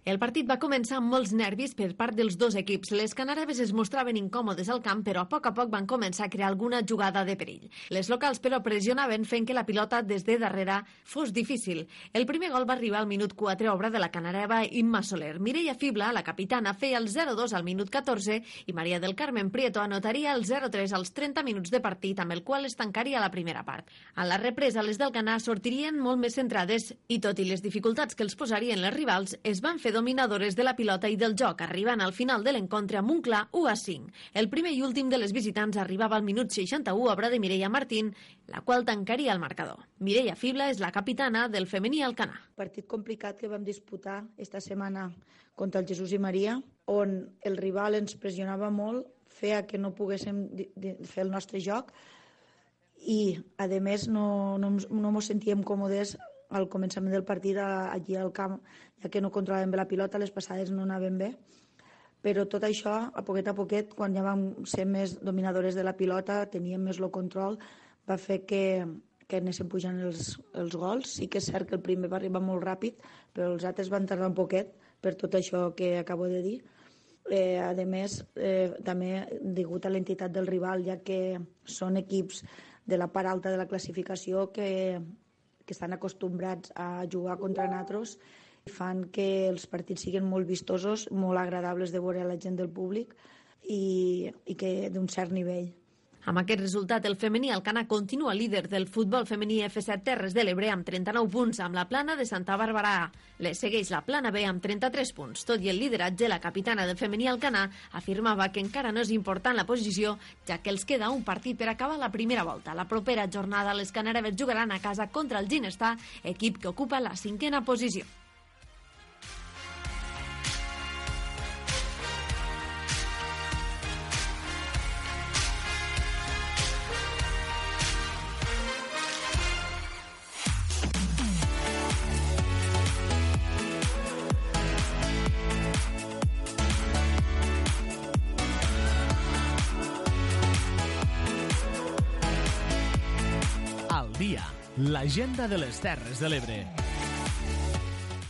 El partit va començar amb molts nervis per part dels dos equips. Les canareves es mostraven incòmodes al camp, però a poc a poc van començar a crear alguna jugada de perill. Les locals, però, pressionaven fent que la pilota des de darrere fos difícil. El primer gol va arribar al minut 4, obra de la canareva Imma Soler. Mireia Fibla, la capitana, feia el 0-2 al minut 14 i Maria del Carmen Prieto anotaria el 0-3 als 30 minuts de partit, amb el qual es tancaria la primera part. A la represa, les del Canà sortirien molt més centrades i, tot i les dificultats que els posarien les rivals, es van fer dominadores de la pilota i del joc, arribant al final de l'encontre amb un clar 1 a 5. El primer i últim de les visitants arribava al minut 61, obra de Mireia Martín, la qual tancaria el marcador. Mireia Fibla és la capitana del femení Alcanar. Partit complicat que vam disputar esta setmana contra el Jesús i Maria, on el rival ens pressionava molt, feia que no poguéssim fer el nostre joc i, a més, no, no, no ens sentíem còmodes al començament del partit allí al camp, ja que no controlàvem bé la pilota, les passades no anaven bé. Però tot això, a poquet a poquet, quan ja vam ser més dominadores de la pilota, teníem més el control, va fer que, que anéssim pujant els, els gols. Sí que és cert que el primer va arribar molt ràpid, però els altres van tardar un poquet per tot això que acabo de dir. Eh, a més, eh, també degut a l'entitat del rival, ja que són equips de la part alta de la classificació que que estan acostumbrats a jugar contra nosaltres fan que els partits siguin molt vistosos, molt agradables de veure a la gent del públic i, i que d'un cert nivell. Amb aquest resultat, el femení Alcana continua líder del futbol femení F7 Terres de l'Ebre amb 39 punts, amb la plana de Santa Bàrbara. Le segueix la plana B amb 33 punts. Tot i el lideratge, la capitana del femení Alcana afirmava que encara no és important la posició, ja que els queda un partit per acabar la primera volta. La propera jornada les canareves jugaran a casa contra el Ginestar, equip que ocupa la cinquena posició. L'agenda de les Terres de l'Ebre.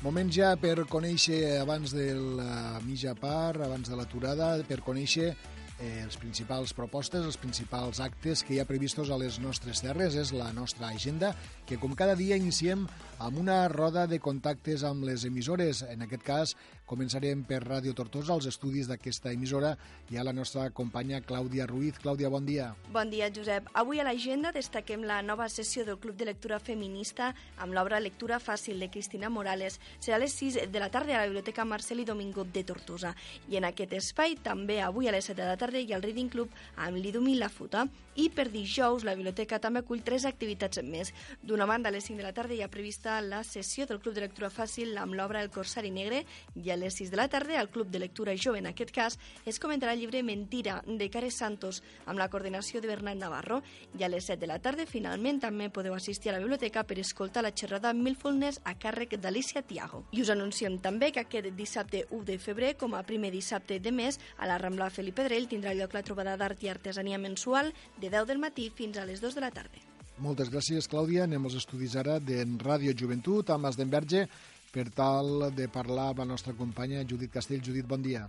Moment ja per conèixer, abans de la mitja part, abans de l'aturada, per conèixer eh, els principals propostes, els principals actes que hi ha previstos a les nostres terres. És la nostra agenda, que com cada dia iniciem amb una roda de contactes amb les emissores. En aquest cas, començarem per Ràdio Tortosa, als estudis d'aquesta emissora. Hi ha la nostra companya Clàudia Ruiz. Clàudia, bon dia. Bon dia, Josep. Avui a l'agenda destaquem la nova sessió del Club de Lectura Feminista amb l'obra Lectura Fàcil de Cristina Morales. Serà a les 6 de la tarda a la Biblioteca Marcel i Domingo de Tortosa. I en aquest espai, també avui a les 7 de la tarda, hi ha el Reading Club amb l'Idumi Lafuta. I per dijous, la biblioteca també acull tres activitats més. D'una banda, a les 5 de la tarda hi ha prevista la sessió del Club de Lectura Fàcil amb l'obra El Corsari Negre i a les 6 de la tarda al Club de Lectura Jove, en aquest cas, es comentarà el llibre Mentira, de Cares Santos, amb la coordinació de Bernat Navarro. I a les 7 de la tarda, finalment, també podeu assistir a la biblioteca per escoltar la xerrada Milfulness a càrrec d'Alicia Tiago. I us anunciem també que aquest dissabte 1 de febrer, com a primer dissabte de mes, a la Rambla Felipe Drell tindrà lloc la trobada d'art i artesania mensual de 10 del matí fins a les 2 de la tarda. Moltes gràcies, Clàudia. Anem als estudis ara de Ràdio Joventut, amb Asdenverge, per tal de parlar amb la nostra companya Judit Castell. Judit, bon dia.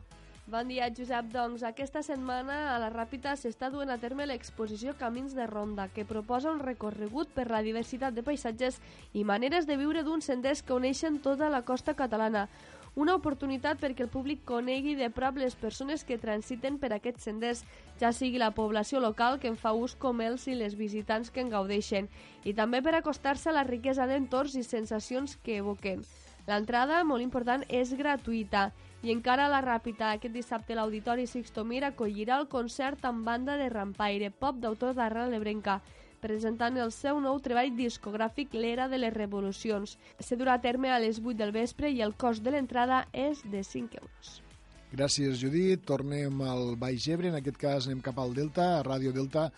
Bon dia, Josep. Doncs aquesta setmana a la Ràpita s'està duent a terme l'exposició Camins de Ronda, que proposa un recorregut per la diversitat de paisatges i maneres de viure d'uns senders que uneixen tota la costa catalana. Una oportunitat perquè el públic conegui de prop les persones que transiten per aquests senders, ja sigui la població local que en fa ús com els i les visitants que en gaudeixen, i també per acostar-se a la riquesa d'entorns i sensacions que evoquen. L'entrada, molt important, és gratuïta i encara a la Ràpita, aquest dissabte l'Auditori Sixto Mir acollirà el concert amb banda de rampaire pop d'autor d'Arrel Lebrenca, presentant el seu nou treball discogràfic L'era de les revolucions. Se durà a terme a les 8 del vespre i el cost de l'entrada és de 5 euros. Gràcies, Judit. Tornem al Baix Ebre, en aquest cas anem cap al Delta, a Ràdio Delta.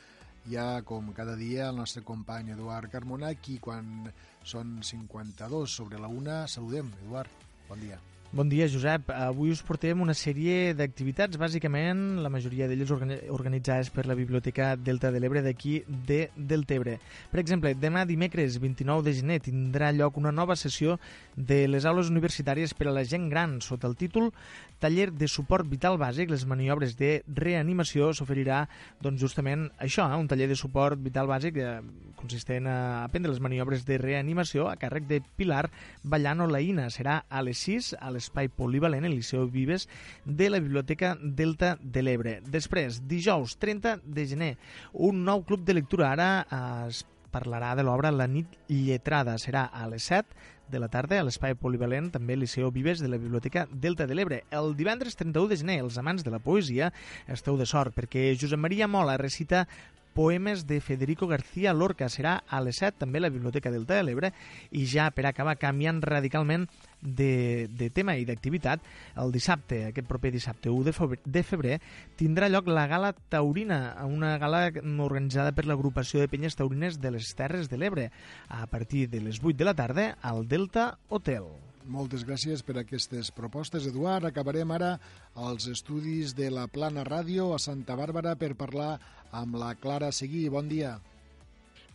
Ha, com cada dia, el nostre company Eduard Carmona, qui quan són 52 sobre la una, saludem. Eduard, bon dia. Bon dia, Josep. Avui us portem una sèrie d'activitats, bàsicament, la majoria d'elles organitzades per la Biblioteca Delta de l'Ebre d'aquí de Deltebre. Per exemple, demà dimecres 29 de gener tindrà lloc una nova sessió de les aules universitàries per a la gent gran sota el títol Taller de suport vital bàsic, les maniobres de reanimació s'oferirà doncs, justament això, eh? un taller de suport vital bàsic eh, consistent a aprendre les maniobres de reanimació a càrrec de Pilar Ballano Laïna. Serà a les 6 a l'espai polivalent, el Liceu Vives, de la Biblioteca Delta de l'Ebre. Després, dijous 30 de gener, un nou club de lectura. Ara es parlarà de l'obra La nit lletrada. Serà a les 7 de la tarda a l'espai polivalent, també Liceu Vives de la Biblioteca Delta de l'Ebre. El divendres 31 de gener, els amants de la poesia esteu de sort, perquè Josep Maria Mola recita Poemes de Federico García Lorca. Serà a les 7 també a la Biblioteca Delta de l'Ebre i ja per acabar canviant radicalment de, de tema i d'activitat, el dissabte, aquest proper dissabte 1 de febrer, de febrer, tindrà lloc la Gala Taurina, una gala organitzada per l'agrupació de penyes taurines de les Terres de l'Ebre, a partir de les 8 de la tarda al Delta Hotel. Moltes gràcies per aquestes propostes, Eduard. Acabarem ara als estudis de la Plana Ràdio a Santa Bàrbara per parlar amb la Clara Seguí. Bon dia.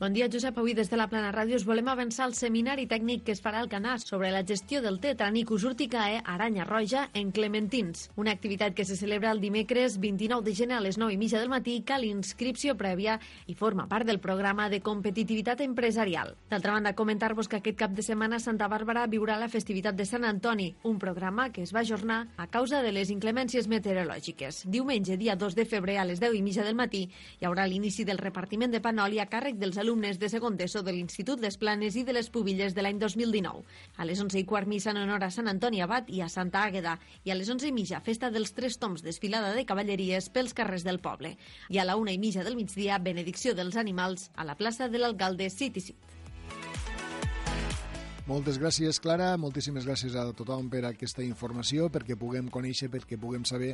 Bon dia, Josep. Avui des de la Plana Ràdio us volem avançar el seminari tècnic que es farà al Canàs sobre la gestió del Tetanicus urticae aranya roja en Clementins. Una activitat que se celebra el dimecres 29 de gener a les 9 i mitja del matí cal inscripció prèvia i forma part del programa de competitivitat empresarial. D'altra banda, comentar-vos que aquest cap de setmana Santa Bàrbara viurà la festivitat de Sant Antoni, un programa que es va ajornar a causa de les inclemències meteorològiques. Diumenge, dia 2 de febrer, a les 10 i mitja del matí, hi haurà l'inici del repartiment de panoli a càrrec dels alumnes alumnes de segon d'ESO de l'Institut Les Planes i de les Pubilles de l'any 2019. A les 11 i quart missa en honor a Sant Antoni Abat i a Santa Àgueda i a les 11 i mitja festa dels Tres Toms desfilada de cavalleries pels carrers del poble. I a la una i mitja del migdia benedicció dels animals a la plaça de l'alcalde City City. Moltes gràcies, Clara. Moltíssimes gràcies a tothom per aquesta informació, perquè puguem conèixer, perquè puguem saber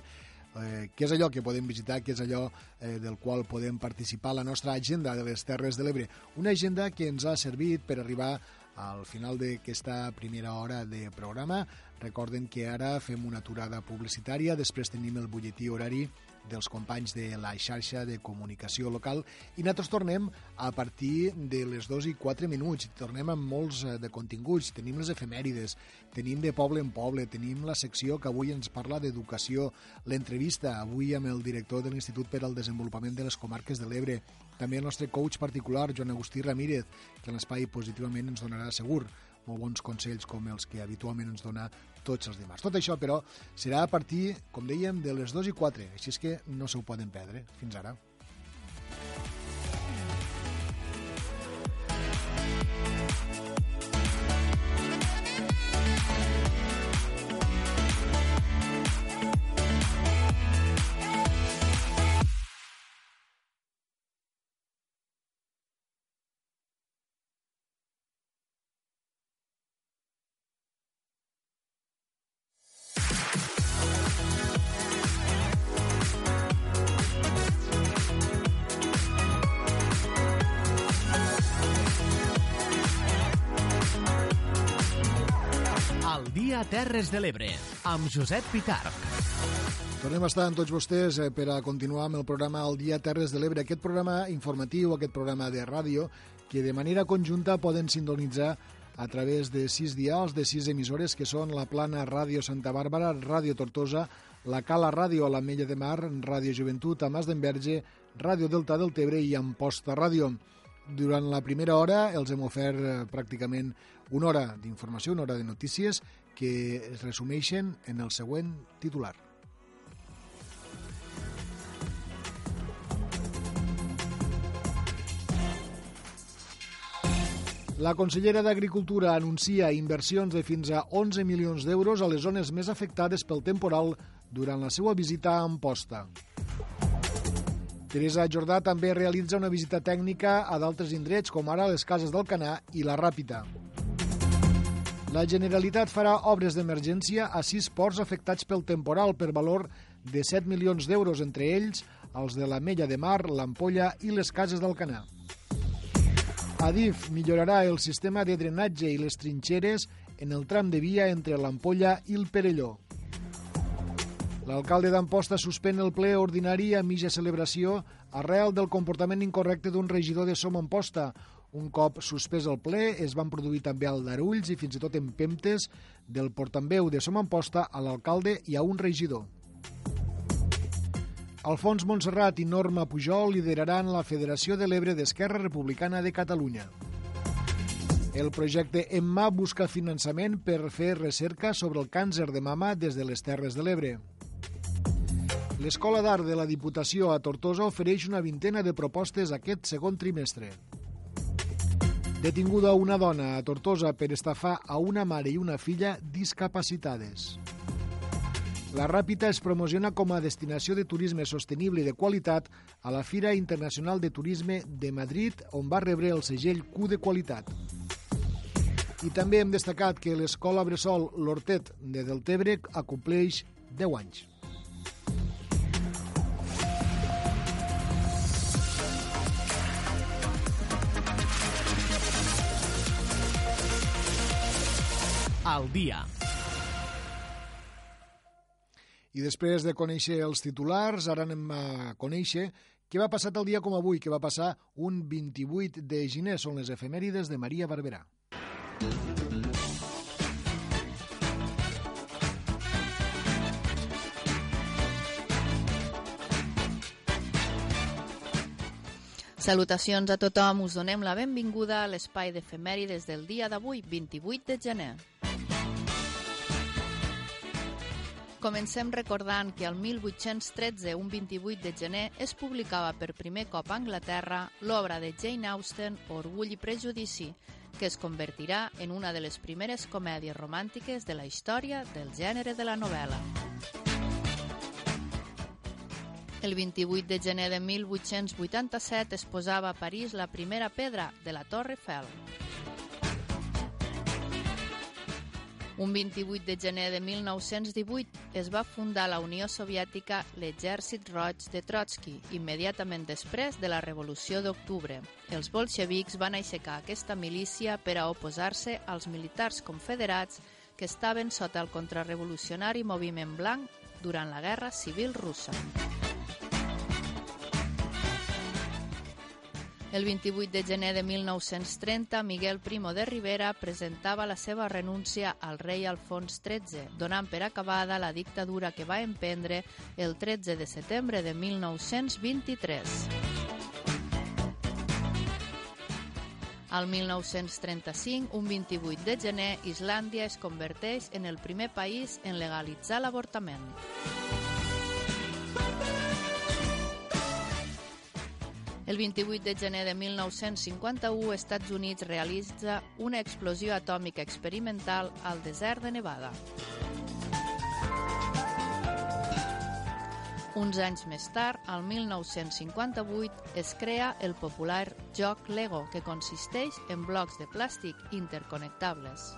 eh, què és allò que podem visitar, què és allò eh, del qual podem participar? La nostra agenda de les Terres de l'Ebre. Una agenda que ens ha servit per arribar al final d'aquesta primera hora de programa. Recorden que ara fem una aturada publicitària, després tenim el butlletí horari dels companys de la xarxa de comunicació local i nosaltres tornem a partir de les 2 i 4 minuts. Tornem amb molts eh, de continguts. Tenim les efemèrides, tenim de poble en poble, tenim la secció que avui ens parla d'educació, l'entrevista avui amb el director de l'Institut per al Desenvolupament de les Comarques de l'Ebre, també el nostre coach particular, Joan Agustí Ramírez, que en l'espai positivament ens donarà segur molt bons consells com els que habitualment ens dona tots els dimarts. Tot això, però, serà a partir, com dèiem, de les 2 i 4, així és que no se ho poden perdre. Fins ara. Terres de l'Ebre, amb Josep Pitarch. Tornem a estar amb tots vostès eh, per a continuar amb el programa El Dia Terres de l'Ebre, aquest programa informatiu, aquest programa de ràdio, que de manera conjunta poden sintonitzar a través de sis dials, de sis emissores, que són la Plana Ràdio Santa Bàrbara, Ràdio Tortosa, la Cala Ràdio a la Mella de Mar, Ràdio Joventut a Mas d'Enverge, Ràdio Delta del Tebre i Amposta Ràdio. Durant la primera hora els hem ofert eh, pràcticament una hora d'informació, una hora de notícies que es resumeixen en el següent titular. La consellera d'Agricultura anuncia inversions de fins a 11 milions d'euros a les zones més afectades pel temporal durant la seva visita a Amposta. Teresa Jordà també realitza una visita tècnica a d'altres indrets, com ara les cases del Canà i la Ràpita. La Generalitat farà obres d'emergència a sis ports afectats pel temporal per valor de 7 milions d'euros, entre ells els de la Mella de Mar, l'Ampolla i les cases del Canà. Adif millorarà el sistema de drenatge i les trinxeres en el tram de via entre l'Ampolla i el Perelló. L'alcalde d'Amposta suspèn el ple ordinari a mitja celebració arrel del comportament incorrecte d'un regidor de Som Amposta. Un cop suspès el ple, es van produir també aldarulls i fins i tot empemtes del portaveu de Som Amposta a l'alcalde i a un regidor. Alfons Montserrat i Norma Pujol lideraran la Federació de l'Ebre d'Esquerra Republicana de Catalunya. El projecte EMMA busca finançament per fer recerca sobre el càncer de mama des de les Terres de l'Ebre. L'Escola d'Art de la Diputació a Tortosa ofereix una vintena de propostes aquest segon trimestre. Detinguda una dona a Tortosa per estafar a una mare i una filla discapacitades. La Ràpita es promociona com a destinació de turisme sostenible i de qualitat a la Fira Internacional de Turisme de Madrid, on va rebre el segell Q de qualitat. I també hem destacat que l'escola Bressol L'Hortet de Deltebre acompleix 10 anys. Al dia. I després de conèixer els titulars, ara anem a conèixer què va passar el dia com avui, què va passar un 28 de gener. Són les efemèrides de Maria Barberà. Salutacions a tothom, us donem la benvinguda a l'espai d'efemèrides del dia d'avui, 28 de gener. Comencem recordant que el 1813, un 28 de gener, es publicava per primer cop a Anglaterra l'obra de Jane Austen, Orgull i prejudici, que es convertirà en una de les primeres comèdies romàntiques de la història del gènere de la novel·la. El 28 de gener de 1887 es posava a París la primera pedra de la Torre Eiffel. Un 28 de gener de 1918 es va fundar la Unió Soviètica l'Exèrcit Roig de Trotsky, immediatament després de la Revolució d'Octubre. Els bolxevics van aixecar aquesta milícia per a oposar-se als militars confederats que estaven sota el contrarrevolucionari moviment blanc durant la Guerra Civil Russa. El 28 de gener de 1930, Miguel Primo de Rivera presentava la seva renúncia al rei Alfons XIII, donant per acabada la dictadura que va emprendre el 13 de setembre de 1923. Al 1935, un 28 de gener, Islàndia es converteix en el primer país en legalitzar l'avortament. El 28 de gener de 1951, Estats Units realitza una explosió atòmica experimental al desert de Nevada. Uns anys més tard, al 1958, es crea el popular joc Lego, que consisteix en blocs de plàstic interconnectables.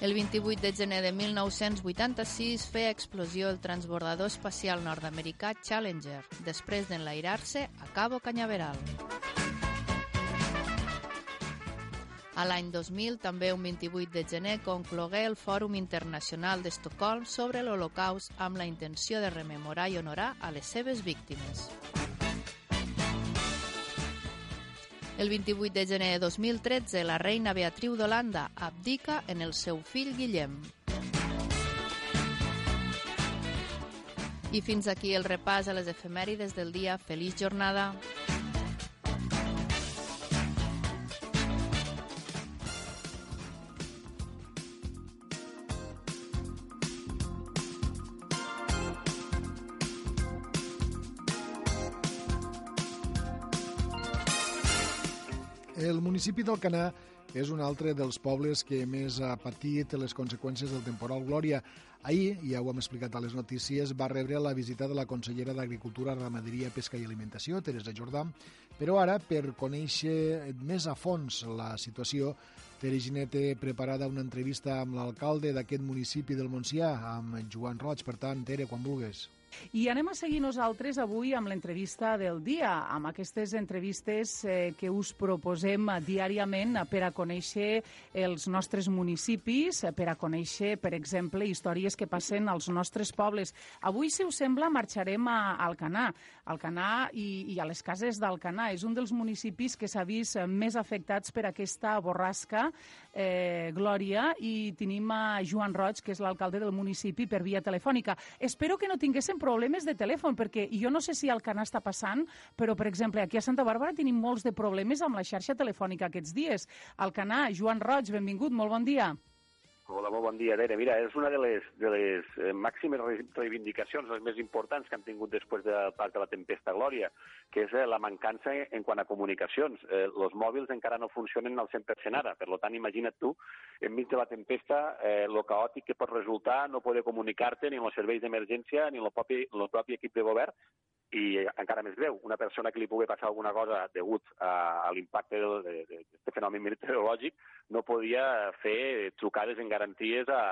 El 28 de gener de 1986 feia explosió el transbordador espacial nord-americà Challenger, després d'enlairar-se a Cabo Cañaveral. A l'any 2000, també un 28 de gener, conclogué el Fòrum Internacional d'Estocolm sobre l'Holocaust amb la intenció de rememorar i honorar a les seves víctimes. El 28 de gener de 2013, la reina Beatriu d'Holanda abdica en el seu fill Guillem. I fins aquí el repàs a les efemèrides del dia. Feliç jornada! Municipi d'Alcanar és un altre dels pobles que més ha patit les conseqüències del temporal Glòria. Ahir, ja ho hem explicat a les notícies, va rebre la visita de la consellera d'Agricultura, Ramaderia, Pesca i Alimentació, Teresa Jordà, però ara, per conèixer més a fons la situació, Tere Ginet té preparada una entrevista amb l'alcalde d'aquest municipi del Montsià, amb Joan Roig. Per tant, Tere, quan vulguis. I anem a seguir nosaltres avui amb l'entrevista del dia, amb aquestes entrevistes eh, que us proposem diàriament per a conèixer els nostres municipis, per a conèixer, per exemple, històries que passen als nostres pobles. Avui, si us sembla, marxarem a Alcanar, Alcanar i, i a les cases d'Alcanar. És un dels municipis que s'ha vist més afectats per aquesta borrasca, eh, Glòria, i tenim a Joan Roig, que és l'alcalde del municipi, per via telefònica. Espero que no tinguéssim problemes de telèfon, perquè jo no sé si al Canà està passant, però, per exemple, aquí a Santa Bàrbara tenim molts de problemes amb la xarxa telefònica aquests dies. Al Canà, Joan Roig, benvingut, molt bon dia. Hola, molt bon dia, Tere. Mira, és una de les, de les eh, màximes reivindicacions, les més importants que han tingut després del pas de la tempesta Glòria, que és eh, la mancança en quant a comunicacions. Eh, els mòbils encara no funcionen al 100% ara, per tant, imagina't tu, enmig de la tempesta, eh, lo caòtic que pot resultar no poder comunicar-te ni amb els serveis d'emergència ni amb el propi, el propi equip de govern i encara més greu, una persona que li pugui passar alguna cosa degut a, a l'impacte d'aquest fenomen meteorològic no podia fer trucades en garanties a,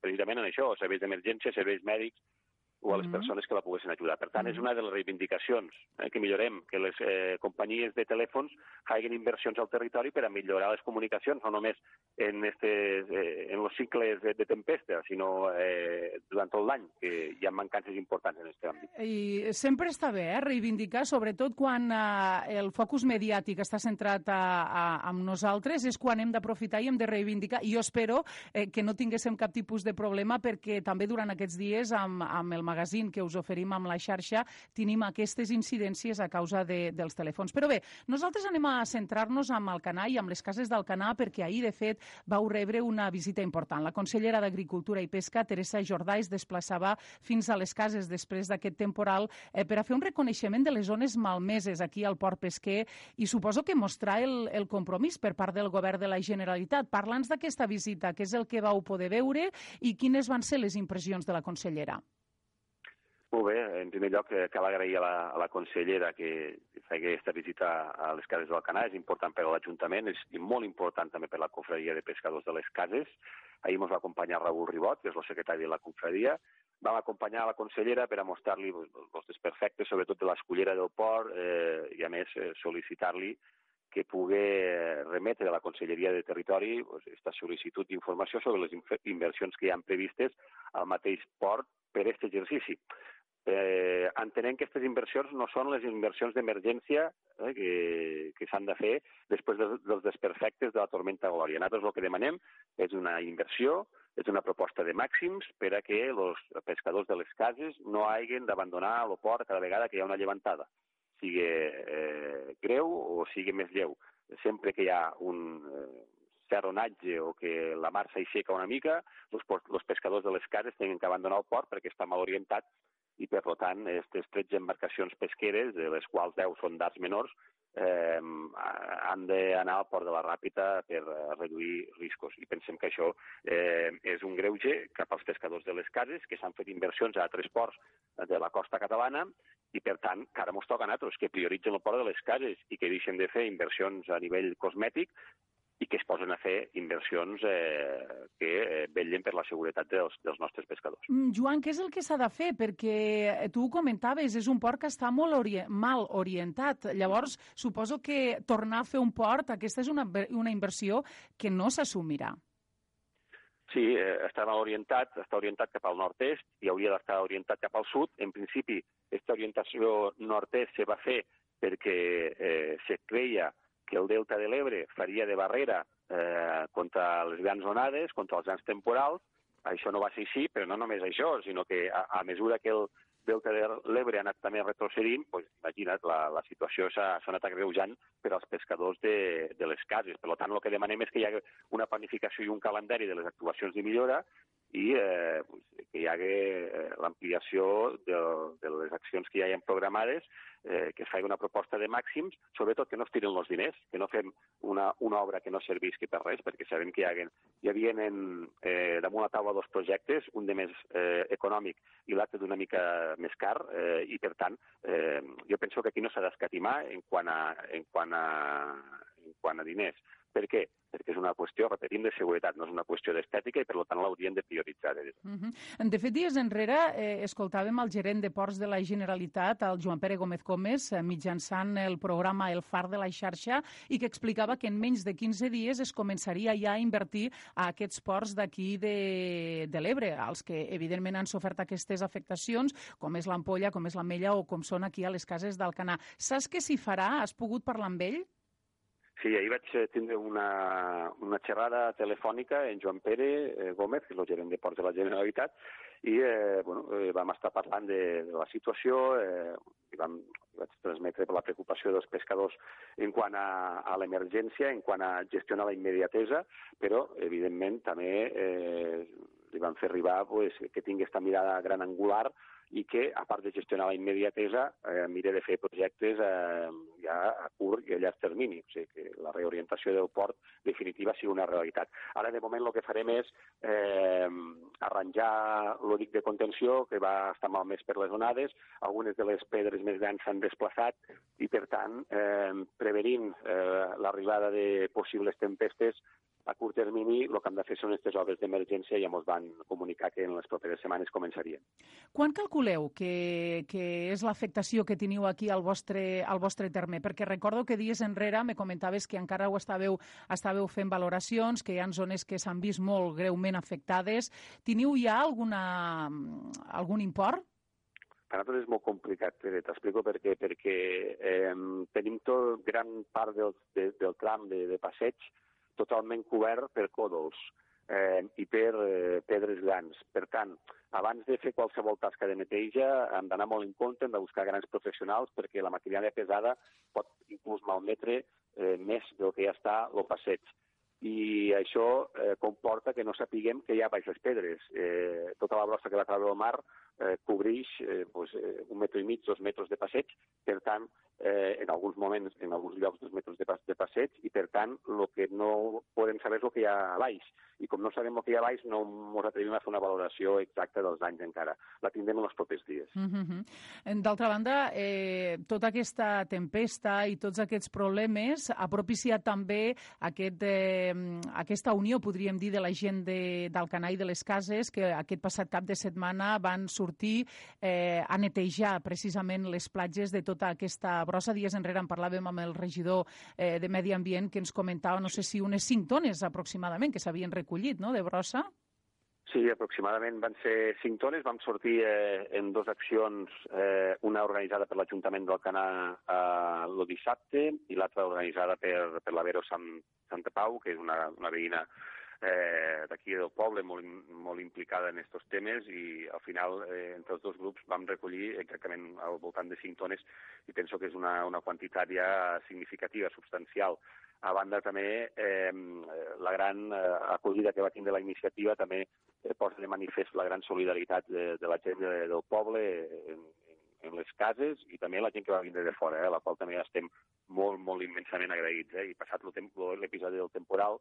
precisament en això, serveis d'emergència, serveis mèdics, o a les persones que la poguessin ajudar. Per tant, és una de les reivindicacions eh, que millorem, que les eh, companyies de telèfons facin inversions al territori per a millorar les comunicacions, no només en, este, eh, en els cicles de, de tempesta, sinó eh, durant tot l'any, que hi ha mancances importants en aquest àmbit. I sempre està bé eh, reivindicar, sobretot quan eh, el focus mediàtic està centrat a, a, amb nosaltres, és quan hem d'aprofitar i hem de reivindicar. I jo espero eh, que no tinguéssim cap tipus de problema perquè també durant aquests dies amb, amb el magazín que us oferim amb la xarxa tenim aquestes incidències a causa de, dels telèfons. Però bé, nosaltres anem a centrar-nos amb el Canà i amb les cases del Canà perquè ahir, de fet, vau rebre una visita important. La consellera d'Agricultura i Pesca, Teresa Jordà, es desplaçava fins a les cases després d'aquest temporal eh, per a fer un reconeixement de les zones malmeses aquí al port pesquer i suposo que mostrar el, el compromís per part del govern de la Generalitat. Parla'ns d'aquesta visita, què és el que vau poder veure i quines van ser les impressions de la consellera. Molt bé, en primer lloc eh, cal agrair a la, a la consellera que faci aquesta visita a les cases del Canà, és important per a l'Ajuntament, és molt important també per a la confraria de pescadors de les cases. Ahir ens va acompanyar Raül Ribot, que és el secretari de la confraria, vam acompanyar la consellera per a mostrar-li els desperfectes, sobretot de l'escollera del port, eh, i a més eh, sol·licitar-li que pugui remetre a la Conselleria de Territori aquesta pues, sol·licitud d'informació sobre les inversions que hi han previstes al mateix port per aquest exercici. Eh, entenem que aquestes inversions no són les inversions d'emergència eh, que, que s'han de fer després de, dels desperfectes de la tormenta Glòria. Nosaltres el que demanem és una inversió, és una proposta de màxims per a que els pescadors de les cases no hagin d'abandonar el port cada vegada que hi ha una llevantada sigui eh, greu o sigui més lleu. Sempre que hi ha un eh, cert onatge o que la mar s'aixeca una mica, els pescadors de les cares tenen que abandonar el port perquè està mal orientat i, per tant, aquestes 13 embarcacions pesqueres, de les quals 10 són d'arts menors, eh, han d'anar al port de la Ràpita per reduir riscos. I pensem que això eh, és un greuge cap als pescadors de les cases, que s'han fet inversions a altres ports de la costa catalana i, per tant, que ara ens toca a que prioritzen el port de les cases i que deixen de fer inversions a nivell cosmètic i que es posen a fer inversions eh, que eh, vetllen per la seguretat dels, dels nostres pescadors. Mm, Joan, què és el que s'ha de fer? Perquè eh, tu ho comentaves, és un port que està molt ori mal orientat. Llavors, suposo que tornar a fer un port, aquesta és una, una inversió que no s'assumirà. Sí, eh, està mal orientat, està orientat cap al nord-est i hauria d'estar orientat cap al sud. En principi, aquesta orientació nord-est se va fer perquè eh, se creia que el delta de l'Ebre faria de barrera eh, contra les grans onades, contra els grans temporals. Això no va ser així, però no només això, sinó que a, a mesura que el, delta de l'Ebre ha anat també retrocedint, doncs, imagina't, la, la situació s'ha anat agreujant per als pescadors de, de les cases. Per tant, el que demanem és que hi hagi una planificació i un calendari de les actuacions de millora i eh, que hi hagi eh, l'ampliació de, de les accions que ja hi ha programades, eh, que es faci una proposta de màxims, sobretot que no es tiren els diners, que no fem una, una obra que no servisqui per res, perquè sabem que hi, ha, hi havia en, eh, damunt la taula dos projectes, un de més eh, econòmic i l'altre d'una mica més car, eh, i per tant, eh, jo penso que aquí no s'ha d'escatimar en, quant a, en, quant a, en quant a diners. Per què? Perquè és una qüestió, repetim, de seguretat, no és una qüestió d'estètica i, per tant, l'haurien de prioritzar. Uh -huh. De fet, dies enrere eh, escoltàvem el gerent de Ports de la Generalitat, el Joan Pere Gómez Gómez, eh, mitjançant el programa El Far de la xarxa, i que explicava que en menys de 15 dies es començaria ja a invertir a aquests ports d'aquí de, de l'Ebre, als que, evidentment, han sofert aquestes afectacions, com és l'Ampolla, com és l'Ametlla o com són aquí a les cases d'Alcanar. Saps què s'hi farà? Has pogut parlar amb ell? Sí, ahir vaig eh, tindre una, una xerrada telefònica en Joan Pere eh, Gómez, que és el gerent de Ports de la Generalitat, i eh, bueno, eh, vam estar parlant de, de la situació, eh, i vam, vaig transmetre la preocupació dels pescadors en quant a, a l'emergència, en quant a gestionar la immediatesa, però, evidentment, també eh, li vam fer arribar pues, que tingui aquesta mirada gran angular i que, a part de gestionar la immediatesa, eh, mire de fer projectes eh, ja a curt i a llarg termini. O sigui, que la reorientació del port definitiva sigui una realitat. Ara, de moment, el que farem és eh, arranjar l'odic de contenció, que va estar malmès per les onades, algunes de les pedres més grans s'han desplaçat i, per tant, eh, prevenint eh, l'arribada de possibles tempestes, a curt termini el que hem de fer són aquestes obres d'emergència i ja ens van comunicar que en les properes setmanes començarien. Quan calculeu que, que és l'afectació que teniu aquí al vostre, al vostre terme? Perquè recordo que dies enrere me comentaves que encara ho estàveu, estàveu fent valoracions, que hi ha zones que s'han vist molt greument afectades. Teniu ja alguna, algun import? per nosaltres és molt complicat, t'explico per què. Perquè eh, tenim tot, gran part del, de, del tram de, de passeig totalment cobert per còdols eh, i per eh, pedres grans. Per tant, abans de fer qualsevol tasca de neteja hem d'anar molt en compte, hem de buscar grans professionals perquè la maquinària pesada pot inclús malmetre eh, més del que ja està el passeig i això eh, comporta que no sapiguem que hi ha baix les pedres. Eh, tota la brossa que va treure el mar eh, cobreix eh, pues, eh, un metre i mig, dos metres de passeig, per tant, eh, en alguns moments, en alguns llocs, dos metres de, pas de passeig, i per tant, el que no podem saber és el que hi ha a baix. I com no sabem el que hi ha a baix, no ens atrevim a fer una valoració exacta dels danys encara. La tindrem en els propers dies. Mm -hmm. D'altra banda, eh, tota aquesta tempesta i tots aquests problemes ha propiciat també aquest, eh, aquesta unió, podríem dir, de la gent d'Alcanar i de les cases, que aquest passat cap de setmana van sortir sortir eh, a netejar precisament les platges de tota aquesta brossa. Dies enrere en parlàvem amb el regidor eh, de Medi Ambient que ens comentava, no sé si unes 5 tones aproximadament que s'havien recollit no, de brossa. Sí, aproximadament van ser 5 tones. Vam sortir eh, en dues accions, eh, una organitzada per l'Ajuntament del Canà eh, el dissabte i l'altra organitzada per, per la Vero Sant, Santa Pau, que és una, una veïna eh, d'aquí del poble molt, molt implicada en aquests temes i al final eh, entre els dos grups vam recollir exactament al voltant de 5 tones i penso que és una, una quantitat ja significativa, substancial. A banda també eh, la gran eh, acollida que va tindre la iniciativa també eh, posa de manifest la gran solidaritat de, de la gent de, del poble en, en les cases i també la gent que va vindre de fora, eh, la qual també estem molt, molt immensament agraïts. Eh? I passat l'episodi del temporal,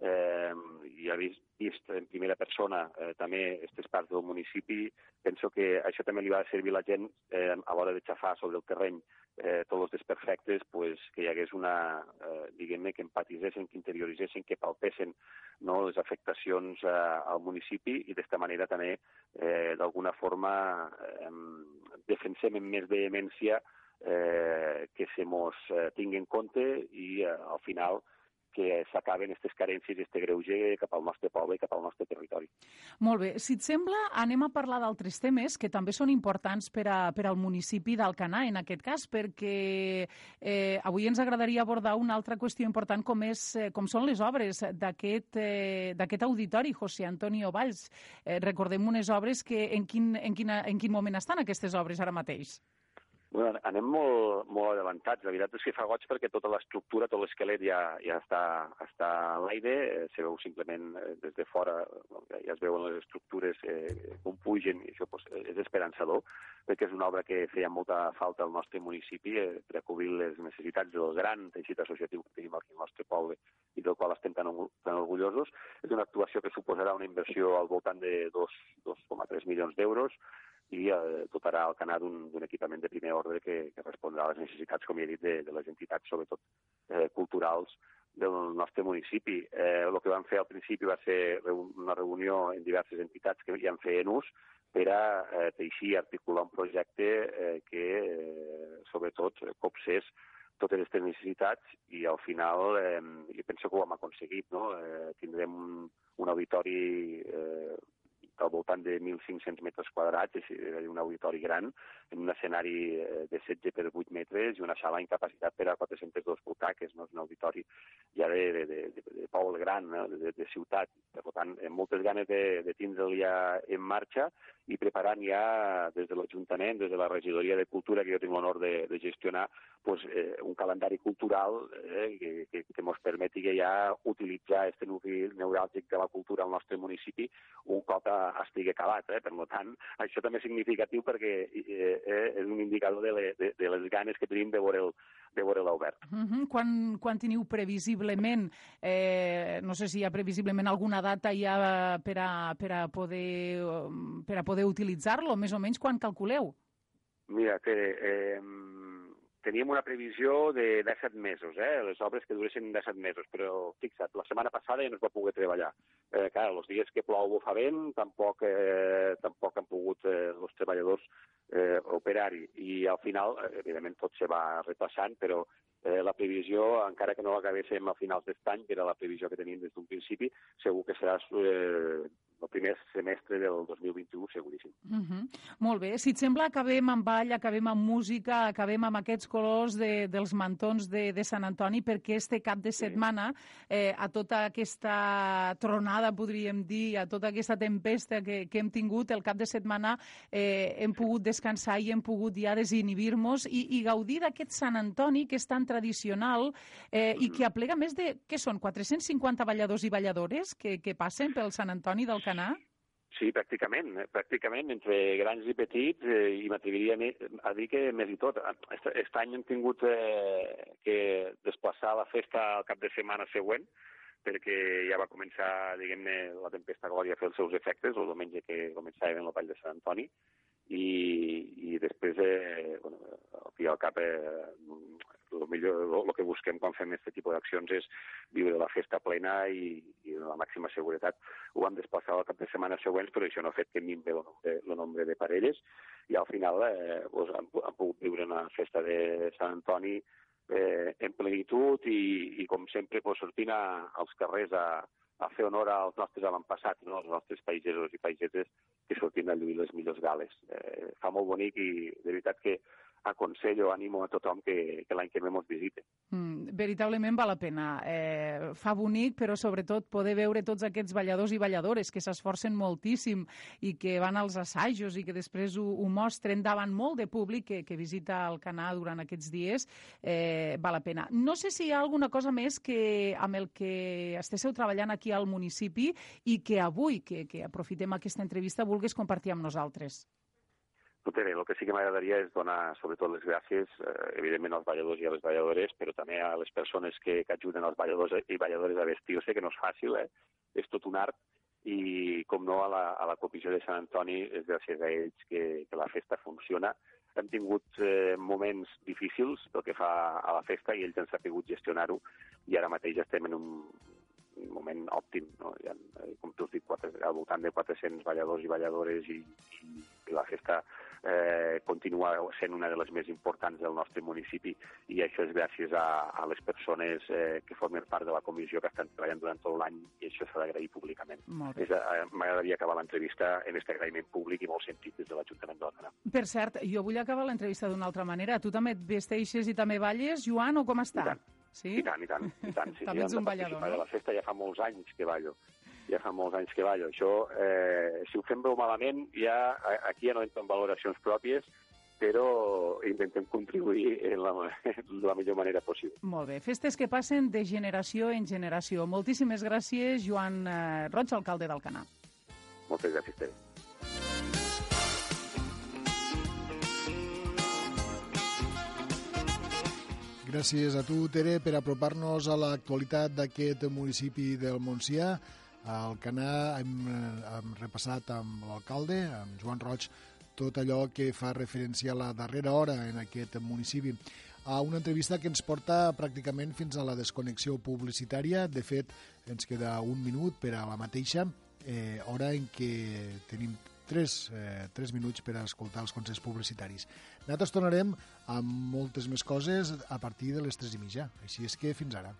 eh, i ha vist, en primera persona eh, també aquestes parts del municipi, penso que això també li va servir a la gent eh, a l'hora de xafar sobre el terreny. Eh, tots els desperfectes, pues, que hi hagués una, eh, diguem-ne, que empatitzessin, que interioritzessin, que palpessin no, les afectacions eh, al municipi i d'esta manera també, eh, d'alguna forma, eh, defensem amb més vehemència eh, que se mos eh, tingui en compte i eh, al final que s'acaben aquestes carències i aquest greuge cap al nostre poble i cap al nostre territori. Molt bé. Si et sembla, anem a parlar d'altres temes que també són importants per, a, per al municipi d'Alcanar, en aquest cas, perquè eh, avui ens agradaria abordar una altra qüestió important com, és, eh, com són les obres d'aquest eh, auditori, José Antonio Valls. Eh, recordem unes obres que en quin, en, quina, en quin moment estan aquestes obres ara mateix? Bueno, anem molt, molt adelantats. La veritat és que fa goig perquè tota l'estructura, tot l'esquelet ja, ja està, està a l'aire, eh, se veu simplement eh, des de fora, ja es veuen les estructures eh, com pugen, i això pues, és esperançador, perquè és una obra que feia molta falta al nostre municipi eh, per cobrir les necessitats del gran teixit associatiu que tenim aquí al nostre poble i del qual estem tan, tan orgullosos. És una actuació que suposarà una inversió al voltant de 2,3 milions d'euros, i eh, dotarà el canal d'un equipament de primer ordre que, que respondrà a les necessitats, com he dit, de, de les entitats, sobretot eh, culturals, del nostre municipi. Eh, el que vam fer al principi va ser una reunió en diverses entitats que ja en feien ús per a eh, teixir i articular un projecte eh, que, eh, sobretot, copsés totes aquestes necessitats i al final eh, jo penso que ho hem aconseguit. No? Eh, tindrem un, un auditori eh, al voltant de 1.500 metres quadrats, és un auditori gran, en un escenari eh, de 16 per 8 metres i una sala amb capacitat per a 402 butaques, no? és un auditori ja de, de, de, de, de poble gran, no? de, de ciutat. Per tant, amb moltes ganes de, de tindre'l ja en marxa i preparant ja des de l'Ajuntament, des de la regidoria de Cultura, que jo tinc l'honor de, de gestionar, pues, eh, un calendari cultural eh, que, que, que ens permeti ja utilitzar aquest nucli neuràlgic de la cultura al nostre municipi un cop a, estigui acabat. Eh? Per tant, això també és significatiu perquè eh, eh, és un indicador de, le, de, de les ganes que tenim de veure'l de veure obert. Uh -huh. quan, quan teniu previsiblement, eh, no sé si hi ha previsiblement alguna data ja per a, per a poder, per a poder utilitzar-lo, més o menys quan calculeu? Mira, que eh, teníem una previsió de 17 mesos, eh? les obres que duressin 17 mesos, però fixa't, la setmana passada ja no es va poder treballar. Eh, clar, els dies que plou o fa vent tampoc, eh, tampoc han pogut eh, els treballadors eh, operar-hi. I al final, eh, evidentment, tot se va repassant, però eh, la previsió, encara que no l'acabéssim a finals d'aquest any, que era la previsió que teníem des d'un principi, segur que serà eh, el primer semestre del 2021, seguríssim. Uh mhm. -huh. Molt bé. Si et sembla, acabem amb ball, acabem amb música, acabem amb aquests colors de, dels mantons de, de Sant Antoni, perquè este cap de setmana, eh, a tota aquesta tronada, podríem dir, a tota aquesta tempesta que, que hem tingut, el cap de setmana eh, hem pogut descansar i hem pogut ja desinhibir-nos i, i gaudir d'aquest Sant Antoni que és tan tradicional eh, i que aplega més de, què són, 450 balladors i balladores que, que passen pel Sant Antoni del Alcanar? Sí, pràcticament, eh, pràcticament, entre grans i petits, eh, i m'atreviria a dir que més i tot. Aquest any hem tingut eh, que desplaçar la festa al cap de setmana següent, perquè ja va començar, diguem-ne, la tempesta Glòria a fer els seus efectes, el diumenge que començàvem en la Vall de Sant Antoni, i, i després, eh, bueno, al fi al cap, eh, el millor, el que busquem quan fem aquest tipus d'accions és viure la festa plena i, i la màxima seguretat. Ho vam desplaçar al cap de setmana següents, però això no ha fet que minve el el nombre de parelles i al final eh, doncs, han, han pogut viure una festa de Sant Antoni eh, en plenitud i, i com sempre doncs, sortint a, als carrers a, a fer honor als nostres avantpassats, no? als nostres pagesos i pageses que sortint a lluir les millors gales. Eh, fa molt bonic i de veritat que aconsello, animo a tothom que, que l'any que ve mos visite. Mm, veritablement val la pena. Eh, fa bonic, però sobretot poder veure tots aquests balladors i balladores que s'esforcen moltíssim i que van als assajos i que després ho, ho mostren davant molt de públic que, que visita el canal durant aquests dies, eh, val la pena. No sé si hi ha alguna cosa més que amb el que esteu treballant aquí al municipi i que avui, que, que aprofitem aquesta entrevista, vulguis compartir amb nosaltres. Tot bé, el que sí que m'agradaria és donar sobretot les gràcies, eh, evidentment als balladors i a les balladores, però també a les persones que, que ajuden als balladors i balladores a vestir. Jo sé que no és fàcil, eh? és tot un art, i com no a la, a la comissió de Sant Antoni és gràcies a ells que, que la festa funciona. Hem tingut eh, moments difícils pel que fa a la festa i ells han sabut gestionar-ho i ara mateix estem en un, moment òptim. No? Ha, eh, com tu has dit, quatre, al voltant de 400 balladors i balladores i, i, i la festa eh, continua sent una de les més importants del nostre municipi i això és gràcies a, a les persones eh, que formen part de la comissió que estan treballant durant tot l'any i això s'ha d'agrair públicament. Eh, m'agradaria acabar l'entrevista en aquest agraïment públic i molt sentit des de l'Ajuntament d'Òdena. Per cert, jo vull acabar l'entrevista d'una altra manera. Tu també et vesteixes i també balles, Joan, o com està? I tant. Sí? I tant, i tant. I tant sí, també ets un ballador, no? De la festa ja fa molts anys que ballo ja fa molts anys que ballo. Això, eh, si ho fem bé malament, ja aquí ja no entren valoracions pròpies, però intentem contribuir en la, en la millor manera possible. Molt bé. Festes que passen de generació en generació. Moltíssimes gràcies, Joan eh, Roig, alcalde d'Alcanar. Moltes gràcies, Tere. Gràcies a tu, Tere, per apropar-nos a l'actualitat d'aquest municipi del Montsià. Al Canà hem, hem repassat amb l'alcalde, amb Joan Roig, tot allò que fa referència a la darrera hora en aquest municipi a una entrevista que ens porta pràcticament fins a la desconnexió publicitària. De fet, ens queda un minut per a la mateixa eh, hora en què tenim tres, eh, tres minuts per a escoltar els consells publicitaris. Nosaltres tornarem amb moltes més coses a partir de les tres i mitja. Així és que fins ara.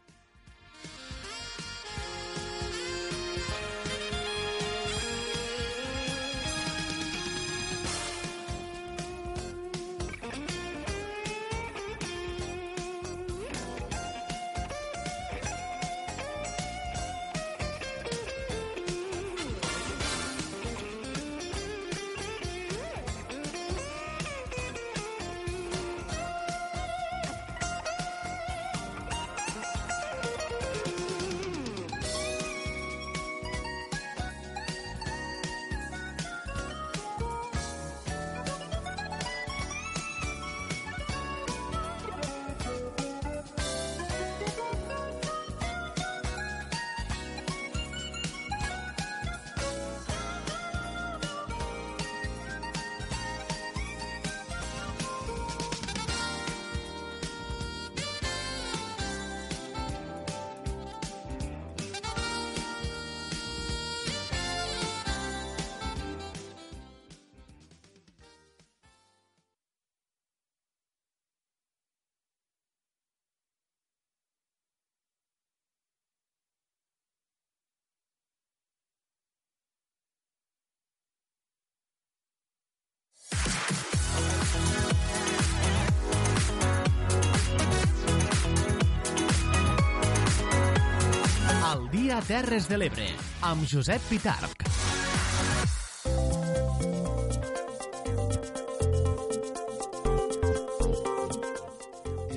Terres de l'Ebre, amb Josep Pitarc.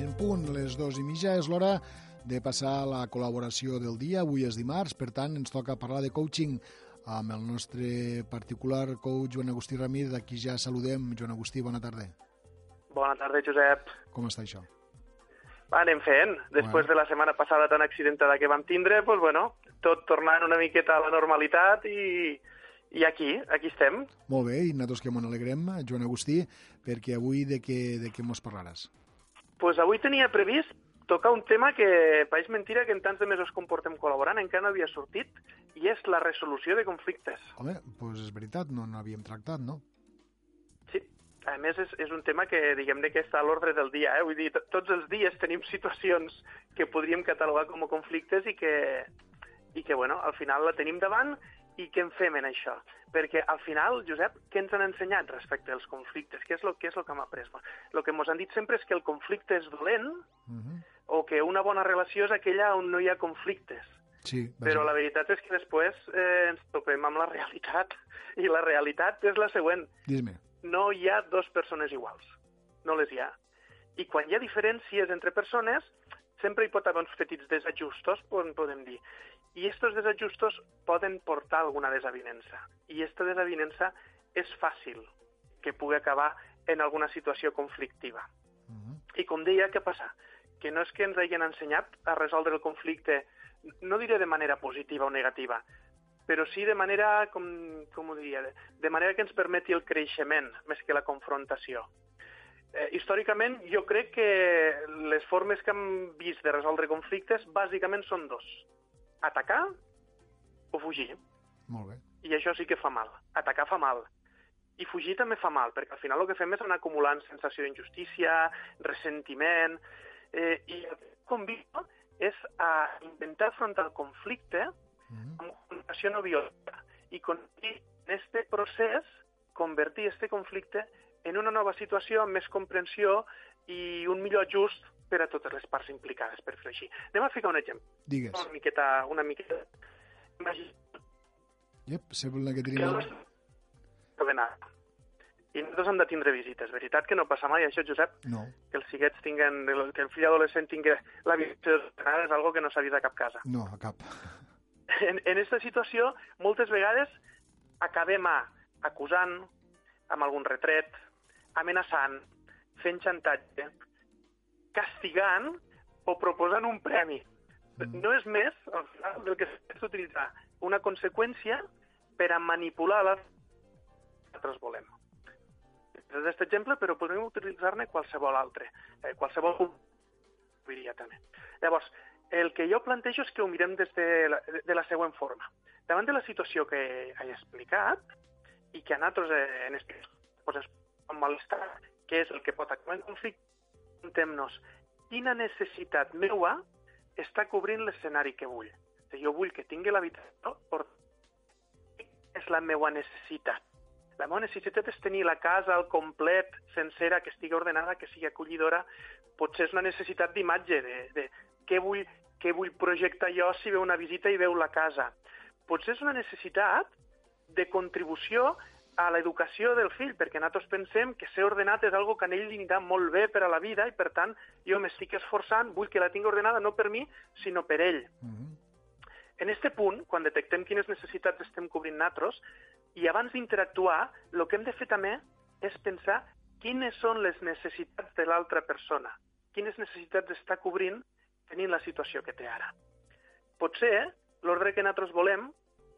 En punt, les dos i mitja, és l'hora de passar a la col·laboració del dia. Avui és dimarts, per tant, ens toca parlar de coaching amb el nostre particular coach Joan Agustí Ramírez, d'aquí ja saludem. Joan Agustí, bona tarda. Bona tarda, Josep. Com està això? Va, anem fent. Després bueno. de la setmana passada tan accidentada que vam tindre, pues, bueno, tot tornant una miqueta a la normalitat i, i aquí, aquí estem. Molt bé, i nosaltres que m'ho alegrem, Joan Agustí, perquè avui de què, de què mos parlaràs? pues avui tenia previst tocar un tema que pareix mentira que en tants de mesos com portem col·laborant encara no havia sortit, i és la resolució de conflictes. Home, doncs és veritat, no n'havíem tractat, no? Sí, a més és, és un tema que diguem que està a l'ordre del dia, eh? vull dir, to- tots els dies tenim situacions que podríem catalogar com a conflictes i que, i que bueno, al final la tenim davant i què en fem en això? Perquè al final, Josep, què ens han ensenyat respecte als conflictes? Què és el, què és el que hem après? El que ens han dit sempre és que el conflicte és dolent o que una bona relació és aquella on no hi ha conflictes. Sí, Però la veritat és que després eh, ens topem amb la realitat. I la realitat és la següent. Dis-me. No hi ha dues persones iguals. No les hi ha. I quan hi ha diferències entre persones, sempre hi pot haver uns petits desajustos, podem dir. I aquests desajustos poden portar alguna desavinença. I aquesta desavinença és fàcil que pugui acabar en alguna situació conflictiva. I com deia, què passa? Que no és que ens hagin ensenyat a resoldre el conflicte, no diré de manera positiva o negativa, però sí de manera, com, com ho diria, de, de manera que ens permeti el creixement més que la confrontació. Eh, històricament, jo crec que les formes que hem vist de resoldre conflictes bàsicament són dos. Atacar o fugir. Molt bé. I això sí que fa mal. Atacar fa mal. I fugir també fa mal, perquè al final el que fem és anar acumulant sensació d'injustícia, ressentiment, eh, i el que convido és a intentar afrontar el conflicte amb comunicació no violenta i convertir en este procés, convertir este conflicte en una nova situació amb més comprensió i un millor ajust per a totes les parts implicades, per fer així. Anem a ficar un exemple. Digues. Una miqueta... Una miqueta... Imagina Yep, sembla que que tenim... el nostre... de. I nosaltres hem de tindre visites. Veritat que no passa mai això, Josep? No, Que els xiquets tinguen... que el fill adolescent tingui la visita és algo que no s'ha vist a cap casa. no, a cap. En, en aquesta situació, moltes vegades acabem a acusant, amb algun retret, amenaçant, fent xantatge, castigant o proposant un premi. No és més, al final, del que és utilitzar una conseqüència per a manipular la nosaltres volem. És aquest exemple, però podem utilitzar-ne qualsevol altre, eh, qualsevol diria també. Llavors, el que jo plantejo és que ho mirem des de la, de la següent forma. Davant de la situació que he explicat i que a nosaltres eh, en este pues, amb malestar, que és el que pot acabar en conflicte, preguntem-nos quina necessitat meua està cobrint l'escenari que vull. Sigui, jo vull que tingui l'habitació or- és la meva necessitat. La meva necessitat és tenir la casa al complet, sencera, que estigui ordenada, que sigui acollidora. Potser és una necessitat d'imatge, de, de què, vull, què vull projectar jo si veu una visita i veu la casa. Potser és una necessitat de contribució a l'educació del fill, perquè nosaltres pensem que ser ordenat és algo que a ell li anirà molt bé per a la vida i, per tant, jo m'estic esforçant, vull que la tingui ordenada no per mi, sinó per ell. En este punt, quan detectem quines necessitats estem cobrint nosaltres, i abans d'interactuar, el que hem de fer també és pensar quines són les necessitats de l'altra persona, quines necessitats està cobrint tenint la situació que té ara. Potser l'ordre que nosaltres volem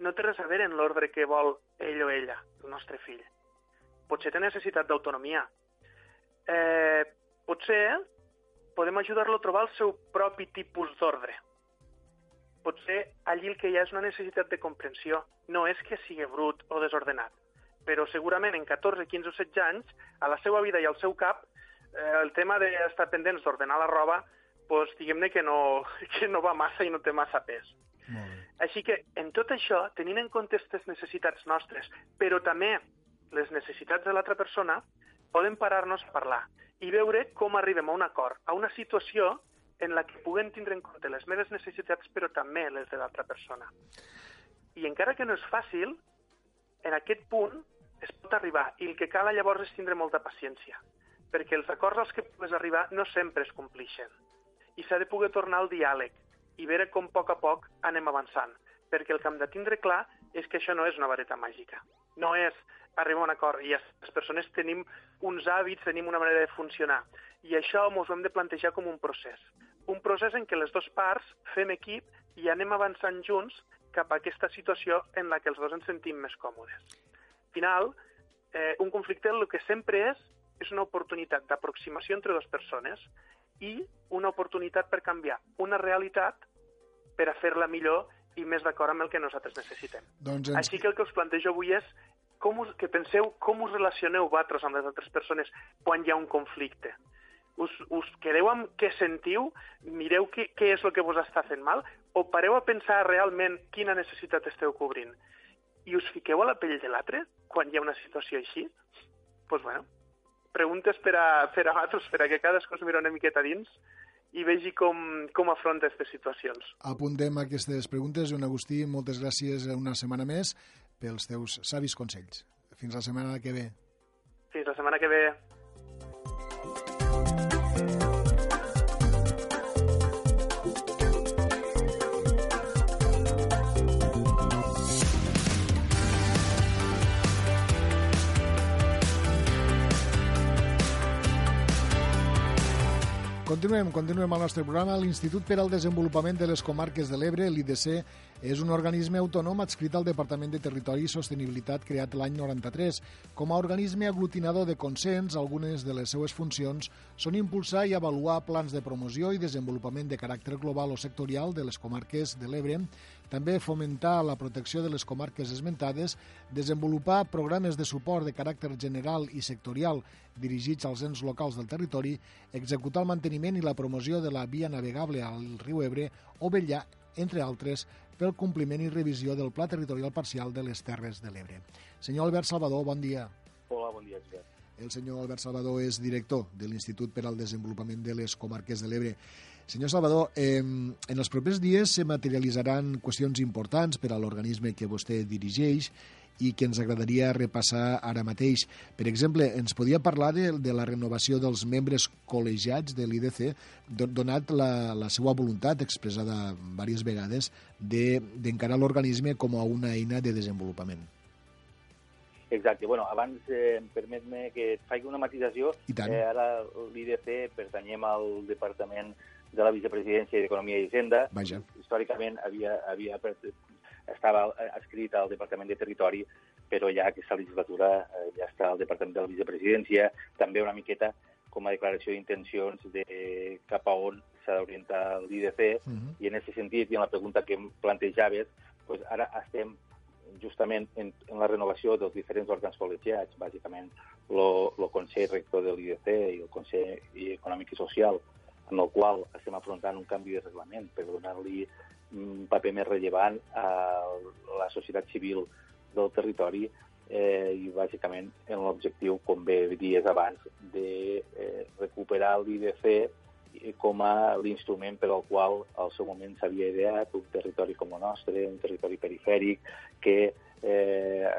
no té res a veure en l'ordre que vol ell o ella, el nostre fill. Potser té necessitat d'autonomia. Eh, potser podem ajudar-lo a trobar el seu propi tipus d'ordre. Potser allí el que hi ha és una necessitat de comprensió. No és que sigui brut o desordenat, però segurament en 14, 15 o 16 anys, a la seva vida i al seu cap, eh, el tema d'estar pendents d'ordenar la roba, doncs, diguem-ne que no, que no va massa i no té massa pes. Així que, en tot això, tenint en compte aquestes necessitats nostres, però també les necessitats de l'altra persona, podem parar-nos a parlar i veure com arribem a un acord, a una situació en la que puguem tindre en compte les meves necessitats, però també les de l'altra persona. I encara que no és fàcil, en aquest punt es pot arribar, i el que cal llavors és tindre molta paciència, perquè els acords als que pugues arribar no sempre es complixen. I s'ha de poder tornar al diàleg i veure com a poc a poc anem avançant, perquè el que hem de tindre clar és que això no és una vareta màgica. No és arribar a un acord i les persones tenim uns hàbits, tenim una manera de funcionar. I això ens ho hem de plantejar com un procés. Un procés en què les dues parts fem equip i anem avançant junts cap a aquesta situació en la que els dos ens sentim més còmodes. Al final, eh, un conflicte el que sempre és és una oportunitat d'aproximació entre dues persones i una oportunitat per canviar una realitat per a fer-la millor i més d'acord amb el que nosaltres necessitem. Doncs ens... Així que el que us plantejo avui és com us, que penseu com us relacioneu vosaltres amb les altres persones quan hi ha un conflicte. Us, us quedeu amb què sentiu, mireu què, què és el que vos està fent mal, o pareu a pensar realment quina necessitat esteu cobrint i us fiqueu a la pell de l'altre quan hi ha una situació així? Doncs pues bueno, preguntes per a, per a vosaltres, per a que cadascú es mira una miqueta dins i vegi com, com afronta aquestes situacions. Apuntem aquestes preguntes. Joan Agustí, moltes gràcies una setmana més pels teus savis consells. Fins la setmana que ve. Fins la setmana que ve. Continuem, continuem el nostre programa. L'Institut per al Desenvolupament de les Comarques de l'Ebre, l'IDC, és un organisme autònom adscrit al Departament de Territori i Sostenibilitat creat l'any 93. Com a organisme aglutinador de consens, algunes de les seues funcions són impulsar i avaluar plans de promoció i desenvolupament de caràcter global o sectorial de les comarques de l'Ebre, també fomentar la protecció de les comarques esmentades, desenvolupar programes de suport de caràcter general i sectorial dirigits als ens locals del territori, executar el manteniment i la promoció de la via navegable al riu Ebre o vetllar, entre altres, pel compliment i revisió del Pla Territorial Parcial de les Terres de l'Ebre. Senyor Albert Salvador, bon dia. Hola, bon dia, Albert. El senyor Albert Salvador és director de l'Institut per al Desenvolupament de les Comarques de l'Ebre. Senyor Salvador, eh, en els propers dies se materialitzaran qüestions importants per a l'organisme que vostè dirigeix i que ens agradaria repassar ara mateix. Per exemple, ens podia parlar de, de la renovació dels membres col·legiats de l'IDC, donat la, la seva voluntat expressada diverses vegades d'encarar de, l'organisme com a una eina de desenvolupament. Exacte. Bueno, abans eh, permet-me que et faci una matització. I tant. Eh, ara l'IDC pertanyem al Departament de la Vicepresidència d'Economia i Hisenda. Vaja. Històricament havia, havia, estava escrit al Departament de Territori, però ja aquesta legislatura eh, ja està al Departament de la Vicepresidència, també una miqueta com a declaració d'intencions de cap a on s'ha d'orientar l'IDC, uh -huh. i en aquest sentit, i en la pregunta que em plantejaves, pues ara estem justament en, en la renovació dels diferents òrgans col·legiats, bàsicament el Consell Rector de l'IDC i el Consell Econòmic i Social, en el qual estem afrontant un canvi de reglament per donar-li un paper més rellevant a la societat civil del territori eh, i bàsicament en l'objectiu, com bé dies abans, de eh, recuperar l'IDC com a l'instrument per al qual al seu moment s'havia ideat un territori com el nostre, un territori perifèric, que eh,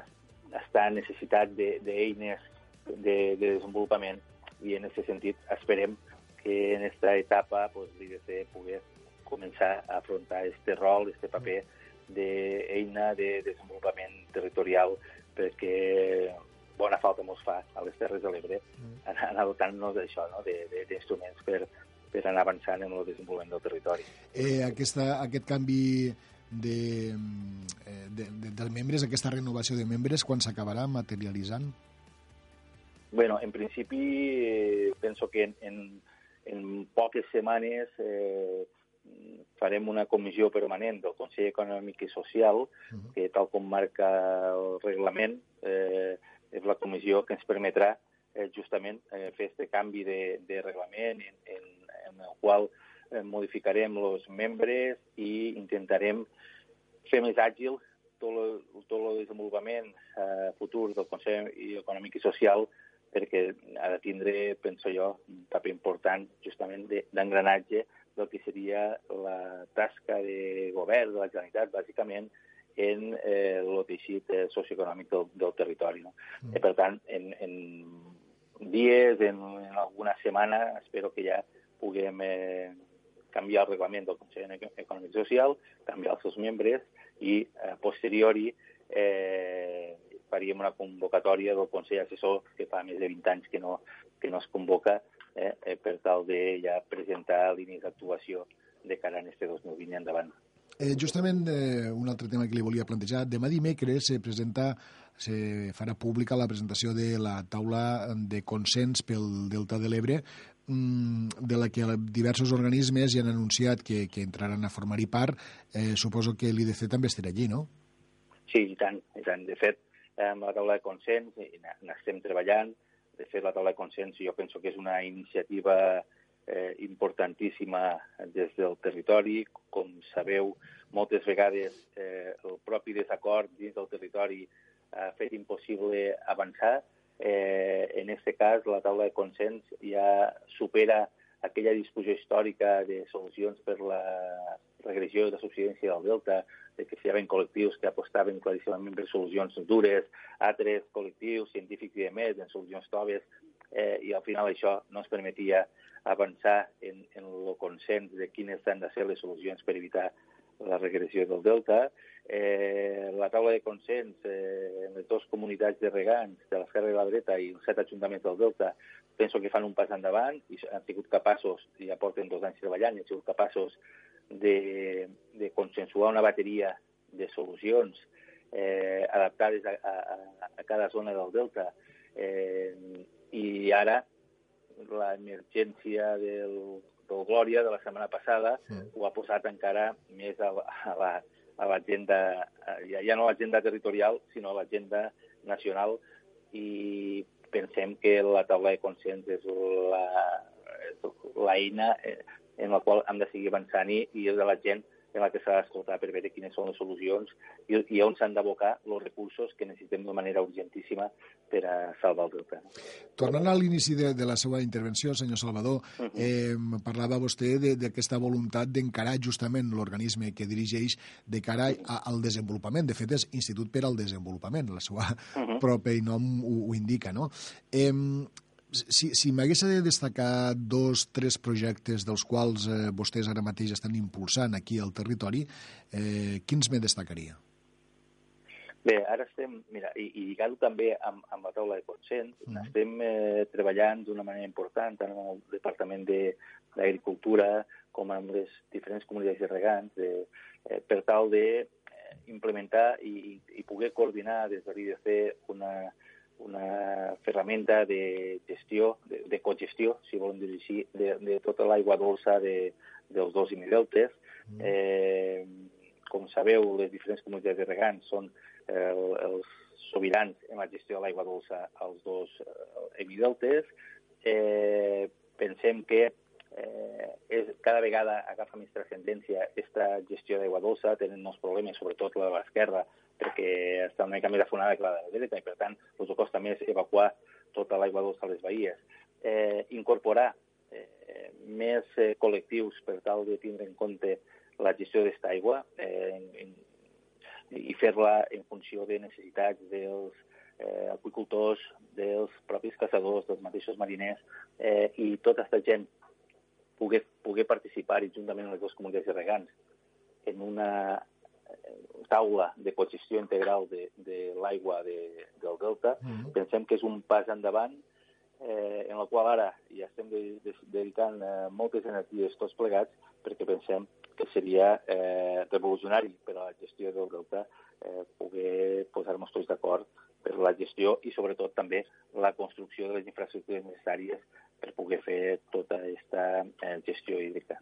està necessitat d'eines de, de, de desenvolupament i en aquest sentit esperem que en esta etapa pues, l'IDC pogués començar a afrontar este rol, este paper d'eina de desenvolupament territorial perquè bona falta mos fa a les Terres de l'Ebre mm. anar, dotant-nos d'això, no? d'instruments per, per anar avançant en el desenvolupament del territori. Eh, aquesta, aquest canvi de, eh, de, de, dels membres, aquesta renovació de membres, quan s'acabarà materialitzant? Bueno, en principi eh, penso que en, en, en poques setmanes eh, farem una comissió permanent del Consell Econòmic i Social, uh -huh. que tal com marca el reglament, eh, és la comissió que ens permetrà eh, justament eh, fer aquest canvi de, de reglament en, en, en el qual eh, modificarem els membres i intentarem fer més àgil tot el, tot el desenvolupament eh, futur del Consell Econòmic i Social perquè ha de tindre, penso jo, un paper important justament d'engranatge del que seria la tasca de govern de la Generalitat, bàsicament, en eh, el teixit eh, socioeconòmic del, del territori. No? Mm. I, per tant, en, en dies, en, en alguna setmana, espero que ja puguem eh, canviar el reglament del Consell Econòmic Social, canviar els seus membres i, a posteriori, eh, faríem una convocatòria del Consell Assessor que fa més de 20 anys que no, que no es convoca eh, eh, per tal de ja presentar línies d'actuació de cara a este 2020 endavant. Eh, justament eh, un altre tema que li volia plantejar. Demà dimecres se presenta se farà pública la presentació de la taula de consens pel Delta de l'Ebre mm, de la que diversos organismes ja han anunciat que, que entraran a formar-hi part, eh, suposo que l'IDC també estarà allí, no? Sí, i tant, i tant. De fet, amb la taula de consens n'estem treballant. De fet, la taula de consens jo penso que és una iniciativa eh, importantíssima des del territori. Com sabeu, moltes vegades eh, el propi desacord dins del territori ha fet impossible avançar. Eh, en aquest cas, la taula de consens ja supera aquella discussió històrica de solucions per la regressió de la subsidència del Delta, de que hi havia col·lectius que apostaven claríssimament per solucions dures, altres col·lectius científics i més en solucions toves, eh, i al final això no ens permetia avançar en, en el consens de quines han de ser les solucions per evitar la regressió del delta. Eh, la taula de consens eh, en les dues comunitats de regants, de l'esquerra i la dreta, i els set ajuntaments del delta, penso que fan un pas endavant i han sigut capaços, i ja porten dos anys treballant, i han sigut capaços de, de consensuar una bateria de solucions eh, adaptades a, a, a cada zona del delta. Eh, I ara l'emergència del, del Glòria de la setmana passada sí. ho ha posat encara més a, a la a l'agenda, ja, ja no l'agenda territorial, sinó a l'agenda nacional i pensem que la taula de consens és l'eina eh, en la qual hem de seguir avançant i, i és de la gent en la que s'ha d'escoltar per veure quines són les solucions i, i on s'han d'abocar els recursos que necessitem de manera urgentíssima per a salvar el delta. Tornant a l'inici de, de la seva intervenció, senyor Salvador, uh -huh. eh, parlava vostè d'aquesta voluntat d'encarar justament l'organisme que dirigeix de cara a, al desenvolupament. De fet, és Institut per al Desenvolupament, la seva uh -huh. propi nom ho, ho indica, no? Eh, si, si m'hagués de destacar dos, tres projectes dels quals eh, vostès ara mateix estan impulsant aquí al territori, eh, quins me destacaria? Bé, ara estem, mira, i, i lligant també amb, amb la taula de consens, mm. estem eh, treballant d'una manera important tant amb el Departament d'Agricultura com amb les diferents comunitats de regants de, eh, per tal de eh, implementar i, i poder coordinar des de l'IDC una, una ferramenta de gestió, de, de cogestió, si volem dir així, de, de tota l'aigua dolça de, dels dos hemideltes. Mm. Eh, com sabeu, les diferents comunitats de regants són eh, els sobirans en la gestió de l'aigua dolça als dos eh, hemideltes. Eh, pensem que eh, és, cada vegada agafa més transcendència aquesta gestió d'aigua dolça, tenen molts problemes, sobretot la de l'esquerra, perquè està una mica més afonada que la de la dreta, i per tant els costa més evacuar tota l'aigua dolça a les bahies. Eh, incorporar eh, més eh, col·lectius per tal de tindre en compte la gestió d'aquesta aigua eh, en, i fer-la en funció de necessitats dels eh, aquicultors, dels propis caçadors, dels mateixos mariners, eh, i tota aquesta gent poder, poder participar juntament amb les dues comunitats de regants en una taula de cogestió integral de, de l'aigua de, del delta, mm -hmm. pensem que és un pas endavant eh, en la qual ara ja estem de, de, dedicant eh, moltes energies tots plegats perquè pensem que seria eh, revolucionari per a la gestió del delta eh, poder posar-nos tots d'acord per la gestió i sobretot també la construcció de les infraestructures necessàries per poder fer tota aquesta eh, gestió hídrica.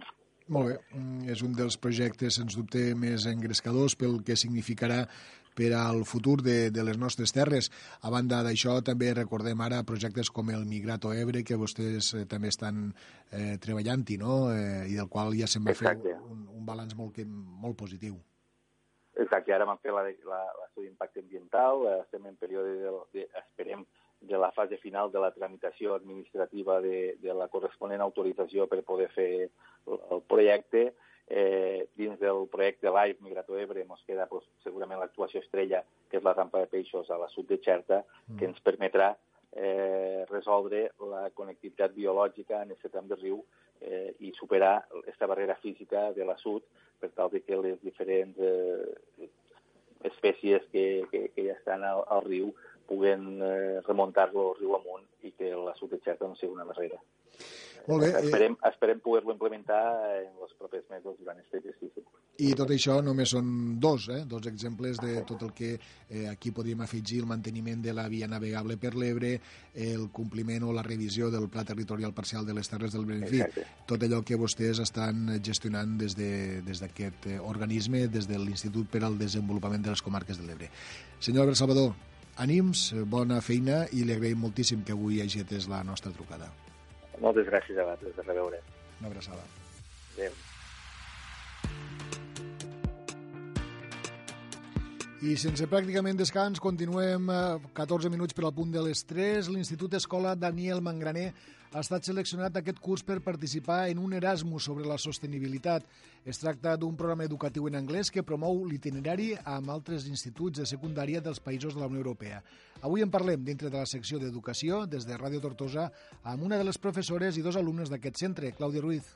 Molt bé, mm, és un dels projectes, sens dubte, més engrescadors pel que significarà per al futur de, de les nostres terres. A banda d'això, també recordem ara projectes com el Migrato Ebre, que vostès eh, també estan eh, treballant-hi, no? Eh, i del qual ja se'n va Exacte. fer un, un balanç molt, molt positiu. Exacte, ara vam fer l'estudi d'impacte ambiental, estem en període de, de, esperem de la fase final de la tramitació administrativa de, de la corresponent autorització per poder fer el, el projecte. Eh, dins del projecte Live Migrato Ebre ens queda pues, segurament l'actuació estrella, que és la rampa de peixos a la sud de Xerta, mm. que ens permetrà eh, resoldre la connectivitat biològica en aquest tram de riu eh, i superar aquesta barrera física de la sud per tal de que les diferents eh, espècies que, que, que ja estan al, al riu puguen eh, remuntar-lo riu amunt i que la de Xerta no sigui una barrera. Molt bé. Esperem, esperem poder-lo implementar en els propers mesos durant aquest exercici. I tot això només són dos, eh? dos exemples de tot el que eh, aquí podríem afegir el manteniment de la via navegable per l'Ebre, el compliment o la revisió del pla territorial parcial de les Terres del Benefi, tot allò que vostès estan gestionant des d'aquest de, des eh, organisme, des de l'Institut per al Desenvolupament de les Comarques de l'Ebre. Senyor Albert Salvador, ànims, bona feina i li agraïm moltíssim que avui hagi atès la nostra trucada. Moltes gràcies a vosaltres, de reveure. Una abraçada. Adéu. I sense pràcticament descans, continuem 14 minuts per al punt de les 3. L'Institut Escola Daniel Mangraner ha estat seleccionat aquest curs per participar en un Erasmus sobre la sostenibilitat. Es tracta d'un programa educatiu en anglès que promou l'itinerari amb altres instituts de secundària dels països de la Unió Europea. Avui en parlem dintre de la secció d'Educació, des de Ràdio Tortosa, amb una de les professores i dos alumnes d'aquest centre, Clàudia Ruiz.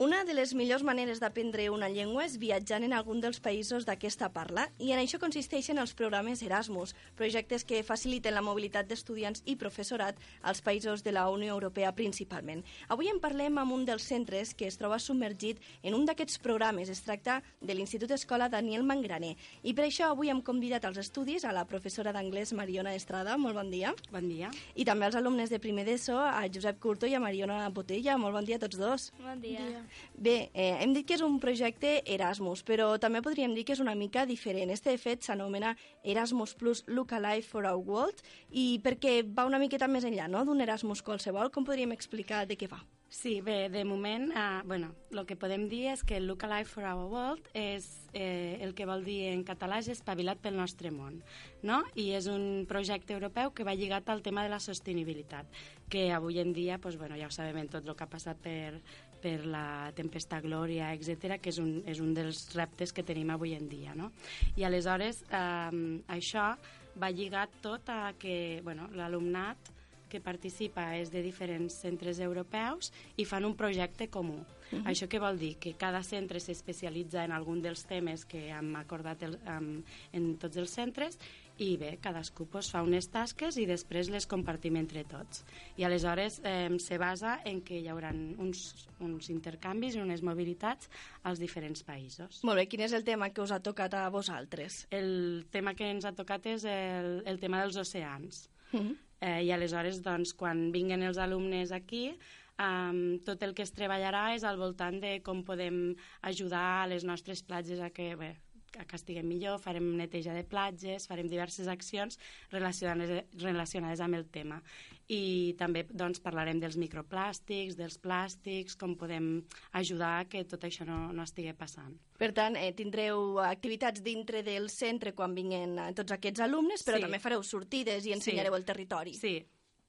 Una de les millors maneres d'aprendre una llengua és viatjant en algun dels països d'aquesta parla i en això consisteixen els programes Erasmus, projectes que faciliten la mobilitat d'estudiants i professorat als països de la Unió Europea principalment. Avui en parlem amb un dels centres que es troba submergit en un d'aquests programes. Es tracta de l'Institut Escola Daniel Mangraner. I per això avui hem convidat als estudis a la professora d'anglès Mariona Estrada. Molt bon dia. Bon dia. I també als alumnes de primer d'ESO, a Josep Curto i a Mariona Botella. Molt bon dia a tots dos. Bon dia. Bon dia. Bé, eh, hem dit que és un projecte Erasmus, però també podríem dir que és una mica diferent. Este, de fet, s'anomena Erasmus Plus Look Alive for Our World i perquè va una miqueta més enllà no? d'un Erasmus qualsevol, com podríem explicar de què va? Sí, bé, de moment, eh, bueno, el que podem dir és que Look Alive for Our World és eh, el que vol dir en català és espavilat pel nostre món, no? I és un projecte europeu que va lligat al tema de la sostenibilitat, que avui en dia, pues, bueno, ja ho sabem tot el que ha passat per, per la tempesta Glòria, etc, que és un, és un dels reptes que tenim avui en dia, no? I aleshores, eh, això va lligat tot a que, bueno, l'alumnat que participa és de diferents centres europeus i fan un projecte comú. Uh -huh. Això què vol dir? Que cada centre s'especialitza en algun dels temes que hem acordat el, um, en tots els centres i bé, cadascú pues, fa unes tasques i després les compartim entre tots. I aleshores eh, se basa en que hi haurà uns, uns intercanvis i unes mobilitats als diferents països. Molt bé, quin és el tema que us ha tocat a vosaltres? El tema que ens ha tocat és el, el tema dels oceans. Uh -huh. Eh, I aleshores, doncs, quan vinguen els alumnes aquí, um, tot el que es treballarà és al voltant de com podem ajudar a les nostres platges a que, bé, que estiguem millor, farem neteja de platges, farem diverses accions relacionades, relacionades amb el tema. I també doncs, parlarem dels microplàstics, dels plàstics, com podem ajudar que tot això no, no estigui passant. Per tant, eh, tindreu activitats dintre del centre quan vinguin eh, tots aquests alumnes, però Sí. també fareu sortides i ensenyareu Sí. el territori. Sí,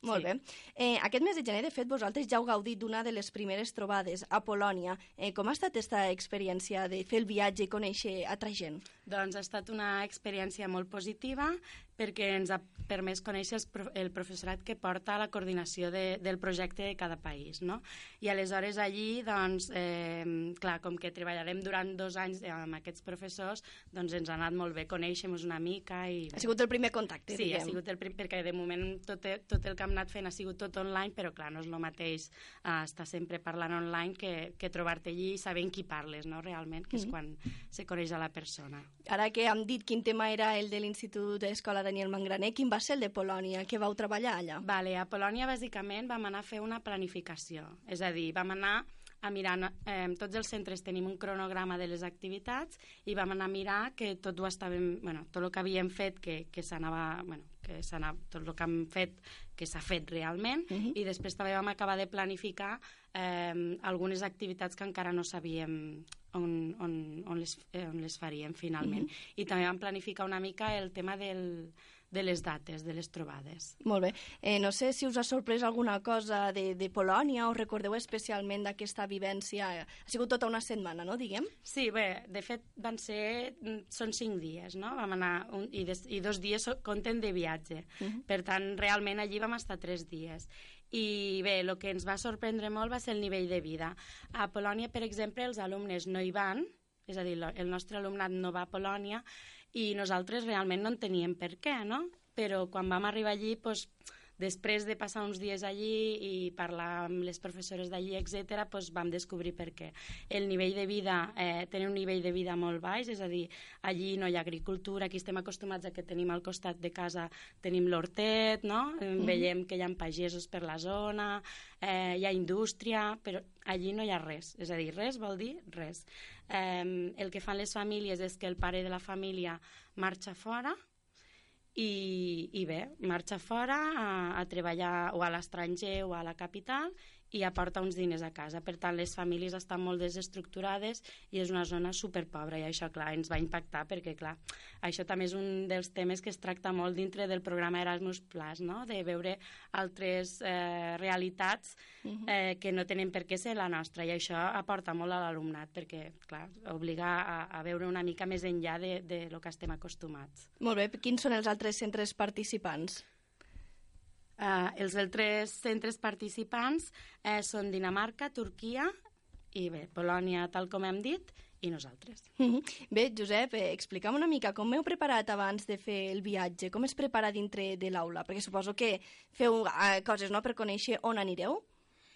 Molt Sí. bé. Eh, aquest mes de gener, de fet, vosaltres ja heu gaudit d'una de les primeres trobades a Polònia. Eh, com ha estat aquesta experiència de fer el viatge i conèixer altra gent? Doncs ha estat una experiència molt positiva perquè ens ha permès conèixer prof el professorat que porta la coordinació de, del projecte de cada país. No? I aleshores allí, doncs, eh, clar, com que treballarem durant dos anys amb aquests professors, doncs ens ha anat molt bé conèixer-nos una mica. I... Ha sigut el primer contacte, Sí, diguem. ha sigut el primer, perquè de moment tot, tot el que hem anat fent ha sigut tot online, però clar, no és el mateix eh, estar sempre parlant online que, que trobar-te allí i saber qui parles, no?, realment, que és Mhm. quan se coneix a la persona. Ara que hem dit quin tema era el de l'Institut Escola Daniel Mangraner, quin va ser el de Polònia? Què vau treballar allà? Vale, a Polònia, bàsicament, vam anar a fer una planificació. És a dir, vam anar a mirar, eh, tots els centres tenim un cronograma de les activitats i vam anar a mirar que tot ho estàvem, bueno, tot el que havíem fet que, que s'anava, bueno, que s'anava, tot el que hem fet que s'ha fet realment i després també vam acabar de planificar eh, algunes activitats que encara no sabíem on, on, on, les, eh, on les faríem finalment. Mhm. I també vam planificar una mica el tema del, de les dates, de les trobades. Molt bé. Eh, no sé si us ha sorprès alguna cosa de, de Polònia o recordeu especialment d'aquesta vivència. Ha sigut tota una setmana, no, diguem? Sí, bé, de fet van ser... mm, Són cinc dies, no? Vam anar... Un, i, des, I dos dies compten de viatge. Mhm. Per tant, realment allí vam estar tres dies. I bé, el que ens va sorprendre molt va ser el nivell de vida. A Polònia, per exemple, els alumnes no hi van, és a dir, el nostre alumnat no va a Polònia, i nosaltres realment no en teníem per què, no? Però quan vam arribar allí, doncs, després de passar uns dies allí i parlar amb les professores d'allí, etc., doncs vam descobrir per què. El nivell de vida, eh, tenen un nivell de vida molt baix, és a dir, allí no hi ha agricultura, aquí estem acostumats a que tenim al costat de casa, tenim l'hortet, no? Mm. Veiem que hi ha pagesos per la zona, eh, hi ha indústria, però allí no hi ha res. És a dir, res vol dir res. Eh, el que fan les famílies és que el pare de la família marxa fora, i, i bé, marxa fora a, a treballar o a l'estranger o a la capital i aporta uns diners a casa. Per tant, les famílies estan molt desestructurades i és una zona superpobra i això, clar, ens va impactar perquè, clar, això també és un dels temes que es tracta molt dintre del programa Erasmus+, Plus, no? de veure altres eh, realitats mhm. eh, que no tenen per què ser la nostra i això aporta molt a l'alumnat perquè, clar, obliga a, a veure una mica més enllà de, de lo que estem acostumats. Molt bé, quins són els altres centres participants? Eh, els altres centres participants eh, són Dinamarca, Turquia i bé, Polònia, tal com hem dit, i nosaltres. Mm -hmm. Bé, Josep, eh, explica'm una mica com heu preparat abans de fer el viatge, com es prepara dintre de l'aula, perquè suposo que feu eh, coses no, per conèixer on anireu.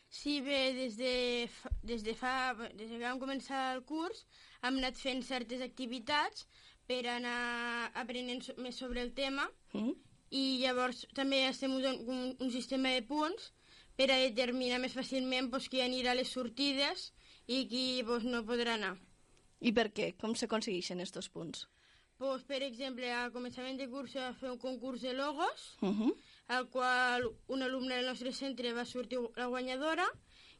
Sí, bé, des de, fa, des de fa... Des que vam començar el curs hem anat fent certes activitats per anar aprenent més sobre el tema mm -hmm i llavors també estem usant un, un sistema de punts per a determinar més fàcilment pues, qui anirà a les sortides i qui pues, no podrà anar. I per què? Com s'aconsegueixen aquests punts? Pues, per exemple, a començament de curs va fer un concurs de logos, uh -huh. al qual un alumne del nostre centre va sortir la guanyadora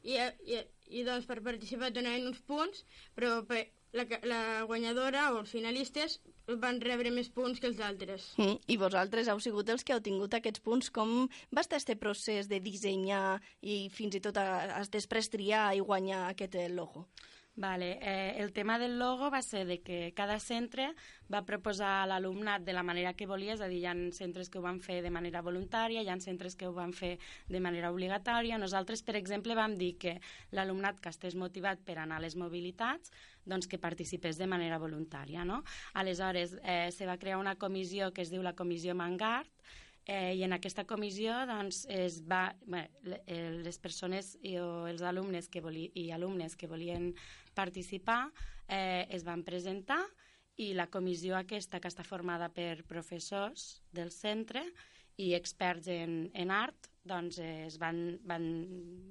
i, i, i doncs per participar donaven uns punts, però per, la, la guanyadora o els finalistes van rebre més punts que els altres. Mm, I vosaltres heu sigut els que heu tingut aquests punts. Com va estar aquest procés de dissenyar i fins i tot a, a després triar i guanyar aquest logo? Vale. Eh, el tema del logo va ser de que cada centre va proposar a l'alumnat de la manera que volia, és a dir, hi ha centres que ho van fer de manera voluntària, hi ha centres que ho van fer de manera obligatòria. Nosaltres, per exemple, vam dir que l'alumnat que estés motivat per anar a les mobilitats doncs que participés de manera voluntària. No? Aleshores, eh, se va crear una comissió que es diu la Comissió Mangart, Eh, I en aquesta comissió doncs, es va, bé, eh, les persones i, o els alumnes que voli, i alumnes que volien participar eh, es van presentar i la comissió aquesta, que està formada per professors del centre i experts en, en art, doncs eh, es van, van,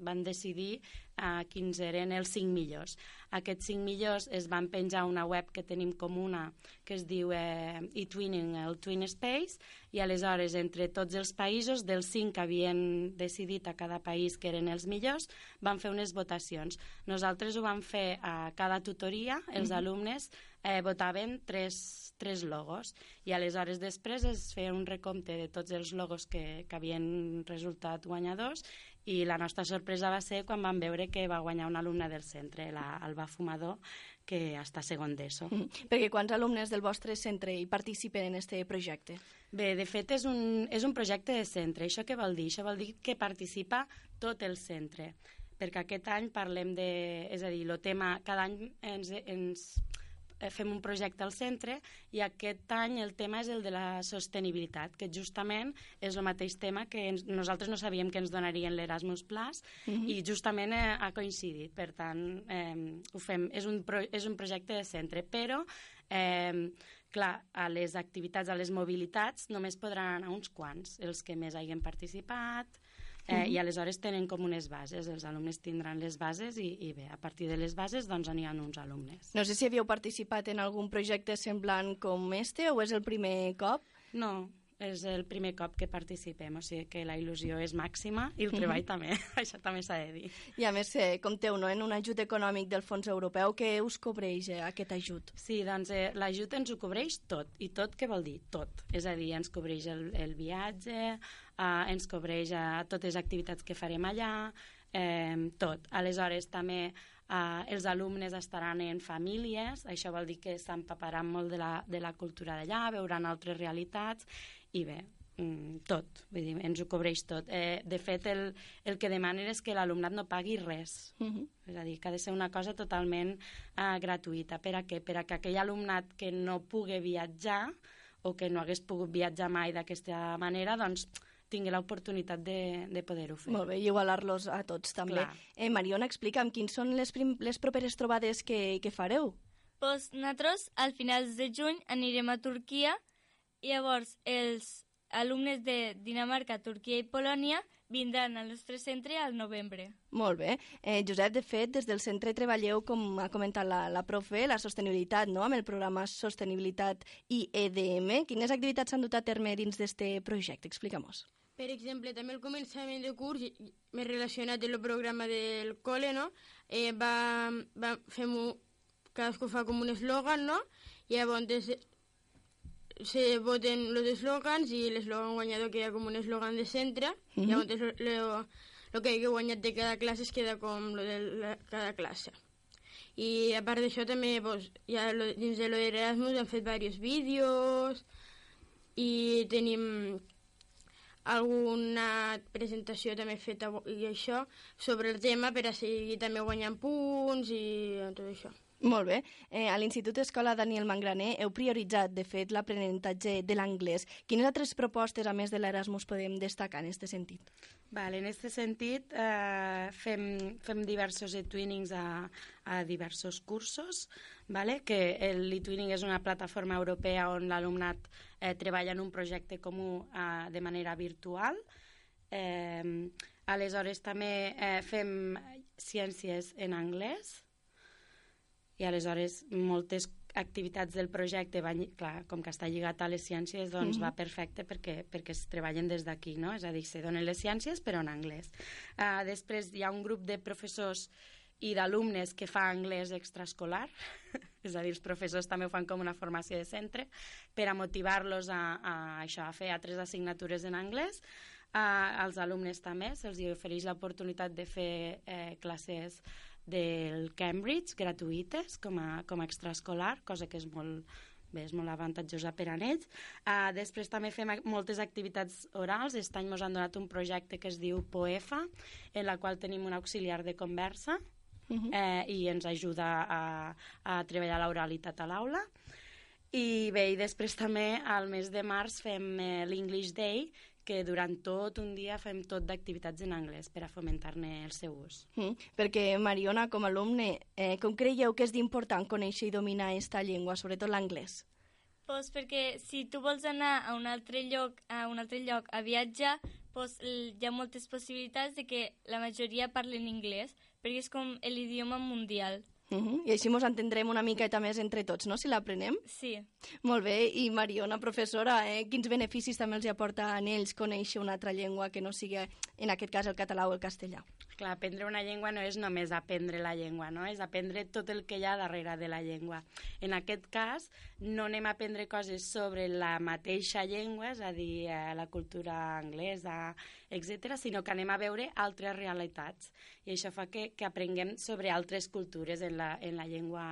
van decidir eh, quins eren els cinc millors. Aquests cinc millors es van penjar una web que tenim comuna que es diu eh, eTwinning, el Twin Space, i aleshores entre tots els països, dels cinc que havien decidit a cada país que eren els millors, van fer unes votacions. Nosaltres ho vam fer a cada tutoria, els mm -hmm. alumnes eh, votaven tres, tres logos i aleshores després es feia un recompte de tots els logos que, que havien resultat guanyadors i la nostra sorpresa va ser quan vam veure que va guanyar un alumne del centre, la Alba Fumador, que està segon d'ESO. Mm -hmm. Perquè quants alumnes del vostre centre hi participen en aquest projecte? Bé, de fet és un, és un projecte de centre. Això què vol dir? Això vol dir que participa tot el centre perquè aquest any parlem de... És a dir, el tema... Cada any ens, ens fem un projecte al centre i aquest any el tema és el de la sostenibilitat, que justament és el mateix tema que ens, nosaltres no sabíem que ens donarien l'Erasmus Plus mhm. -huh. i justament eh, ha coincidit. Per tant, eh, ho fem. És un, pro, és un projecte de centre, però eh, clar, a les activitats, a les mobilitats, només podran anar uns quants, els que més hagin participat, eh, mm -hmm. i aleshores tenen com unes bases, els alumnes tindran les bases i, i bé, a partir de les bases doncs n'hi ha uns alumnes. No sé si havíeu participat en algun projecte semblant com este o és el primer cop? No, és el primer cop que participem, o sigui que la il·lusió és màxima i el treball mm -hmm. també, això també s'ha de dir. I a més, eh, compteu no, en un ajut econòmic del fons europeu, que us cobreix eh, aquest ajut? Sí, doncs eh, l'ajut ens ho cobreix tot, i tot què vol dir? Tot. És a dir, ens cobreix el, el viatge, eh, ens cobreix eh, totes les activitats que farem allà, eh, tot. Aleshores, també eh, els alumnes estaran en famílies, això vol dir que s'empaparan molt de la, de la cultura d'allà, veuran altres realitats i bé, mm, tot, vull dir, ens ho cobreix tot. Eh, de fet, el, el que demanen és que l'alumnat no pagui res. Uh -huh. És a dir, que ha de ser una cosa totalment eh, gratuïta. Per a què? Per a que aquell alumnat que no pugui viatjar o que no hagués pogut viatjar mai d'aquesta manera, doncs tingui l'oportunitat de, de poder-ho fer. Molt bé, i igualar-los a tots també. Clar. Eh, Mariona, explica'm quins són les, prim, les properes trobades que, que fareu? Pues nosaltres, al finals de juny, anirem a Turquia i llavors els alumnes de Dinamarca, Turquia i Polònia vindran al nostre centre al novembre. Molt bé. Eh, Josep, de fet, des del centre treballeu, com ha comentat la, la profe, la sostenibilitat, no?, amb el programa Sostenibilitat i EDM. Quines activitats s'han dut a terme dins d'aquest projecte? Explica-mos. Per exemple, també el començament de curs, més relacionat amb el programa del col·le, no? Eh, va, va, fem un, cadascú fa com un eslògan, no? I llavors se voten los eslògans i l'eslògan guanyador queda com un eslògan de centre mm -hmm. i llavors lo, lo que hagi guanyat de cada classe es queda com lo de la, cada classe i a part d'això també pues, ja lo, dins de lo d'Erasmus hem fet diversos vídeos i tenim alguna presentació també feta i això sobre el tema per a seguir també guanyant punts i tot això. Molt bé. Eh, a l'Institut Escola Daniel Mangraner heu prioritzat, de fet, l'aprenentatge de l'anglès. Quines altres propostes, a més de l'Erasmus, podem destacar en aquest sentit? Vale, en aquest sentit, eh, fem, fem diversos e-twinings a, a diversos cursos, vale? que l'e-twinning és una plataforma europea on l'alumnat eh, treballa en un projecte comú eh, de manera virtual. Eh, aleshores, també eh, fem ciències en anglès, i aleshores moltes activitats del projecte van, clar, com que està lligat a les ciències, doncs mm -hmm. va perfecte perquè, perquè es treballen des d'aquí, no? És a dir, se donen les ciències però en anglès. Uh, després hi ha un grup de professors i d'alumnes que fa anglès extraescolar, és a dir, els professors també ho fan com una formació de centre, per a motivar-los a, a, això, a fer altres assignatures en anglès. Uh, als alumnes també se'ls ofereix l'oportunitat de fer eh, classes del Cambridge gratuïtes com a, com a extraescolar, cosa que és molt, bé, és molt avantatjosa per a ells. Uh, després també fem moltes activitats orals. Aquest any ens han donat un projecte que es diu POEFA, en la qual tenim un auxiliar de conversa uh -huh. eh, i ens ajuda a, a treballar l'oralitat a l'aula. I bé, i després també al mes de març fem eh, l'English Day, que durant tot un dia fem tot d'activitats en anglès per a fomentar-ne el seu ús. Mm, perquè, Mariona, com a alumne, eh, com creieu que és d'important conèixer i dominar aquesta llengua, sobretot l'anglès? Pues perquè si tu vols anar a un altre lloc a un altre lloc a viatjar, pues, hi ha moltes possibilitats de que la majoria parlen anglès, perquè és com l'idioma mundial. Uh -huh. I així ens entendrem una miqueta més entre tots, no?, si l'aprenem. Sí. Molt bé. I Mariona, professora, eh, quins beneficis també els aporta a ells conèixer una altra llengua que no sigui, en aquest cas, el català o el castellà? Clar, aprendre una llengua no és només aprendre la llengua, no? És aprendre tot el que hi ha darrere de la llengua. En aquest cas, no anem a aprendre coses sobre la mateixa llengua, és a dir, eh, la cultura anglesa, etc, sinó que anem a veure altres realitats. I això fa que, que aprenguem sobre altres cultures en la, en la llengua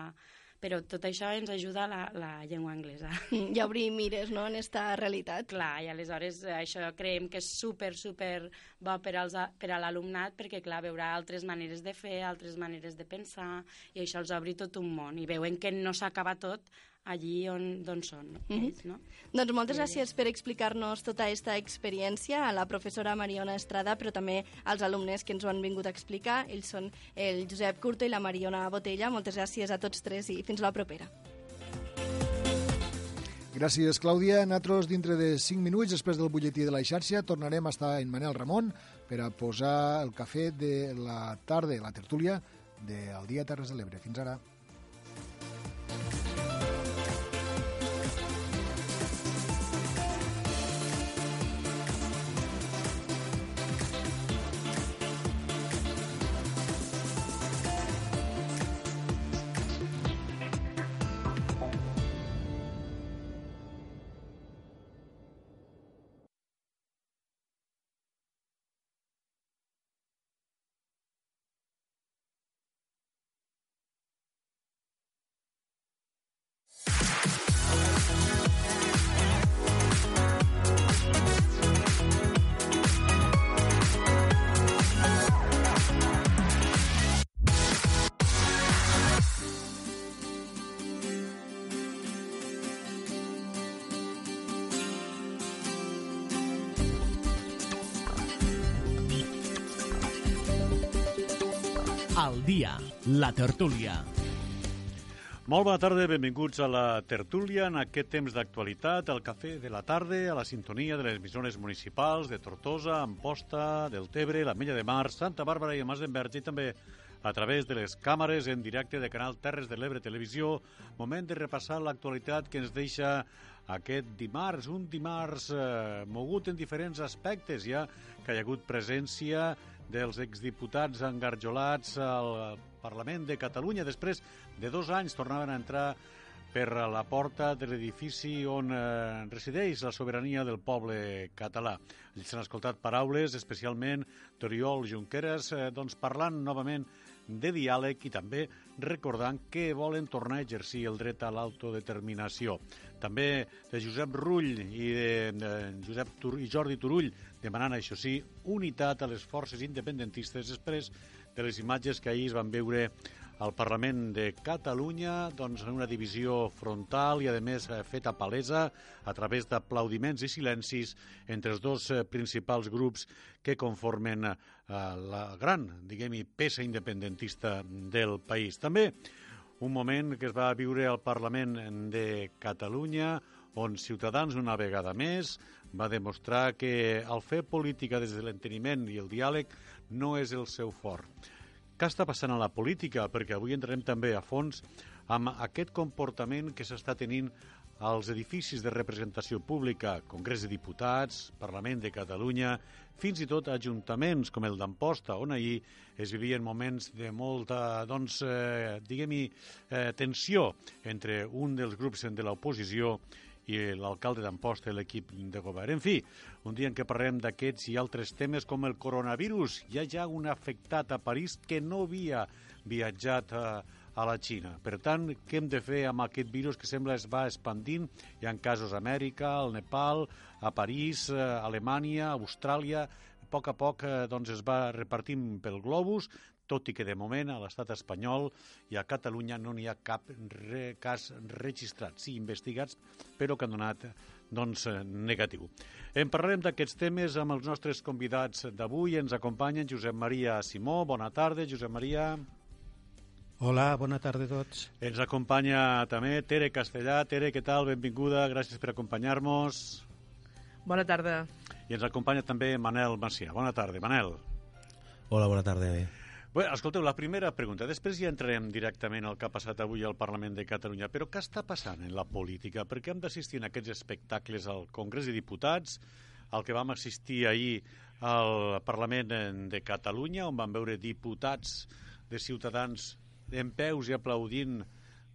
però tot això ens ajuda la, la llengua anglesa. I a obrir mires, no?, en esta realitat. Clar, i aleshores eh, això creiem que és super, super bo per, als, per a l'alumnat perquè, clar, veurà altres maneres de fer, altres maneres de pensar, i això els obri tot un món. I veuen que no s'acaba tot allí on, on són mm -hmm. ells, no? Doncs moltes gràcies per explicar-nos tota aquesta experiència a la professora Mariona Estrada, però també als alumnes que ens ho han vingut a explicar. Ells són el Josep Curto i la Mariona Botella. Moltes gràcies a tots tres i fins la propera. Gràcies, Clàudia. Nosaltres, dintre de 5 minuts, després del butlletí de la xarxa, tornarem a estar en Manel Ramon per a posar el cafè de la tarda, la tertúlia del Dia Terres de l'Ebre. Fins ara. Dia, la tertúlia. Molt bona tarda, benvinguts a la tertúlia en aquest temps d'actualitat, al cafè de la tarda, a la sintonia de les emissores municipals de Tortosa, Amposta, del Tebre, la Mella de Mar, Santa Bàrbara i el Mas d'Enverge i també a través de les càmeres en directe de Canal Terres de l'Ebre Televisió. Moment de repassar l'actualitat que ens deixa aquest dimarts, un dimarts eh, mogut en diferents aspectes, ja que hi ha hagut presència dels exdiputats engarjolats al Parlament de Catalunya. Després de dos anys tornaven a entrar per la porta de l'edifici on eh, resideix la sobirania del poble català. Ells s'han escoltat paraules, especialment d'Oriol Junqueras, eh, doncs parlant novament de diàleg i també recordant que volen tornar a exercir el dret a l'autodeterminació. També de Josep Rull i de, de Josep Tur i Jordi Turull demanant, això sí, unitat a les forces independentistes després de les imatges que ahir es van veure al Parlament de Catalunya doncs, en una divisió frontal i, a més, eh, feta palesa a través d'aplaudiments i silencis entre els dos eh, principals grups que conformen eh, la gran, diguem-hi, peça independentista del país. També un moment que es va viure al Parlament de Catalunya on Ciutadans una vegada més va demostrar que el fer política des de l'enteniment i el diàleg no és el seu fort. Què està passant a la política? Perquè avui entrarem també a fons amb aquest comportament que s'està tenint als edificis de representació pública, Congrés de Diputats, Parlament de Catalunya, fins i tot ajuntaments com el d'Amposta, on ahir es vivien moments de molta, doncs, eh, diguem-hi, eh, tensió entre un dels grups de l'oposició i l'alcalde d'Amposta i l'equip de govern. En fi, un dia en què parlem d'aquests i altres temes com el coronavirus. Hi ha ja un afectat a París que no havia viatjat a, a la Xina. Per tant, què hem de fer amb aquest virus que sembla es va expandint? Hi ha casos a Amèrica, al Nepal, a París, a Alemanya, a Austràlia... A poc a poc eh, doncs, es va repartint pel globus, tot i que de moment a l'estat espanyol i a Catalunya no n'hi ha cap re, cas registrat, sí, investigats, però que han donat doncs, negatiu. En parlarem d'aquests temes amb els nostres convidats d'avui. Ens acompanyen Josep Maria Simó. Bona tarda, Josep Maria. Hola, bona tarda a tots. Ens acompanya també Tere Castellà. Tere, què tal? Benvinguda, gràcies per acompanyar-nos. Bona tarda. I ens acompanya també Manel Macià. Bona tarda, Manel. Hola, bona tarda. Bé, escolteu, la primera pregunta. Després ja entrarem directament al que ha passat avui al Parlament de Catalunya. Però què està passant en la política? Per què hem d'assistir en aquests espectacles al Congrés de Diputats, al que vam assistir ahir al Parlament de Catalunya, on vam veure diputats de ciutadans en peus i aplaudint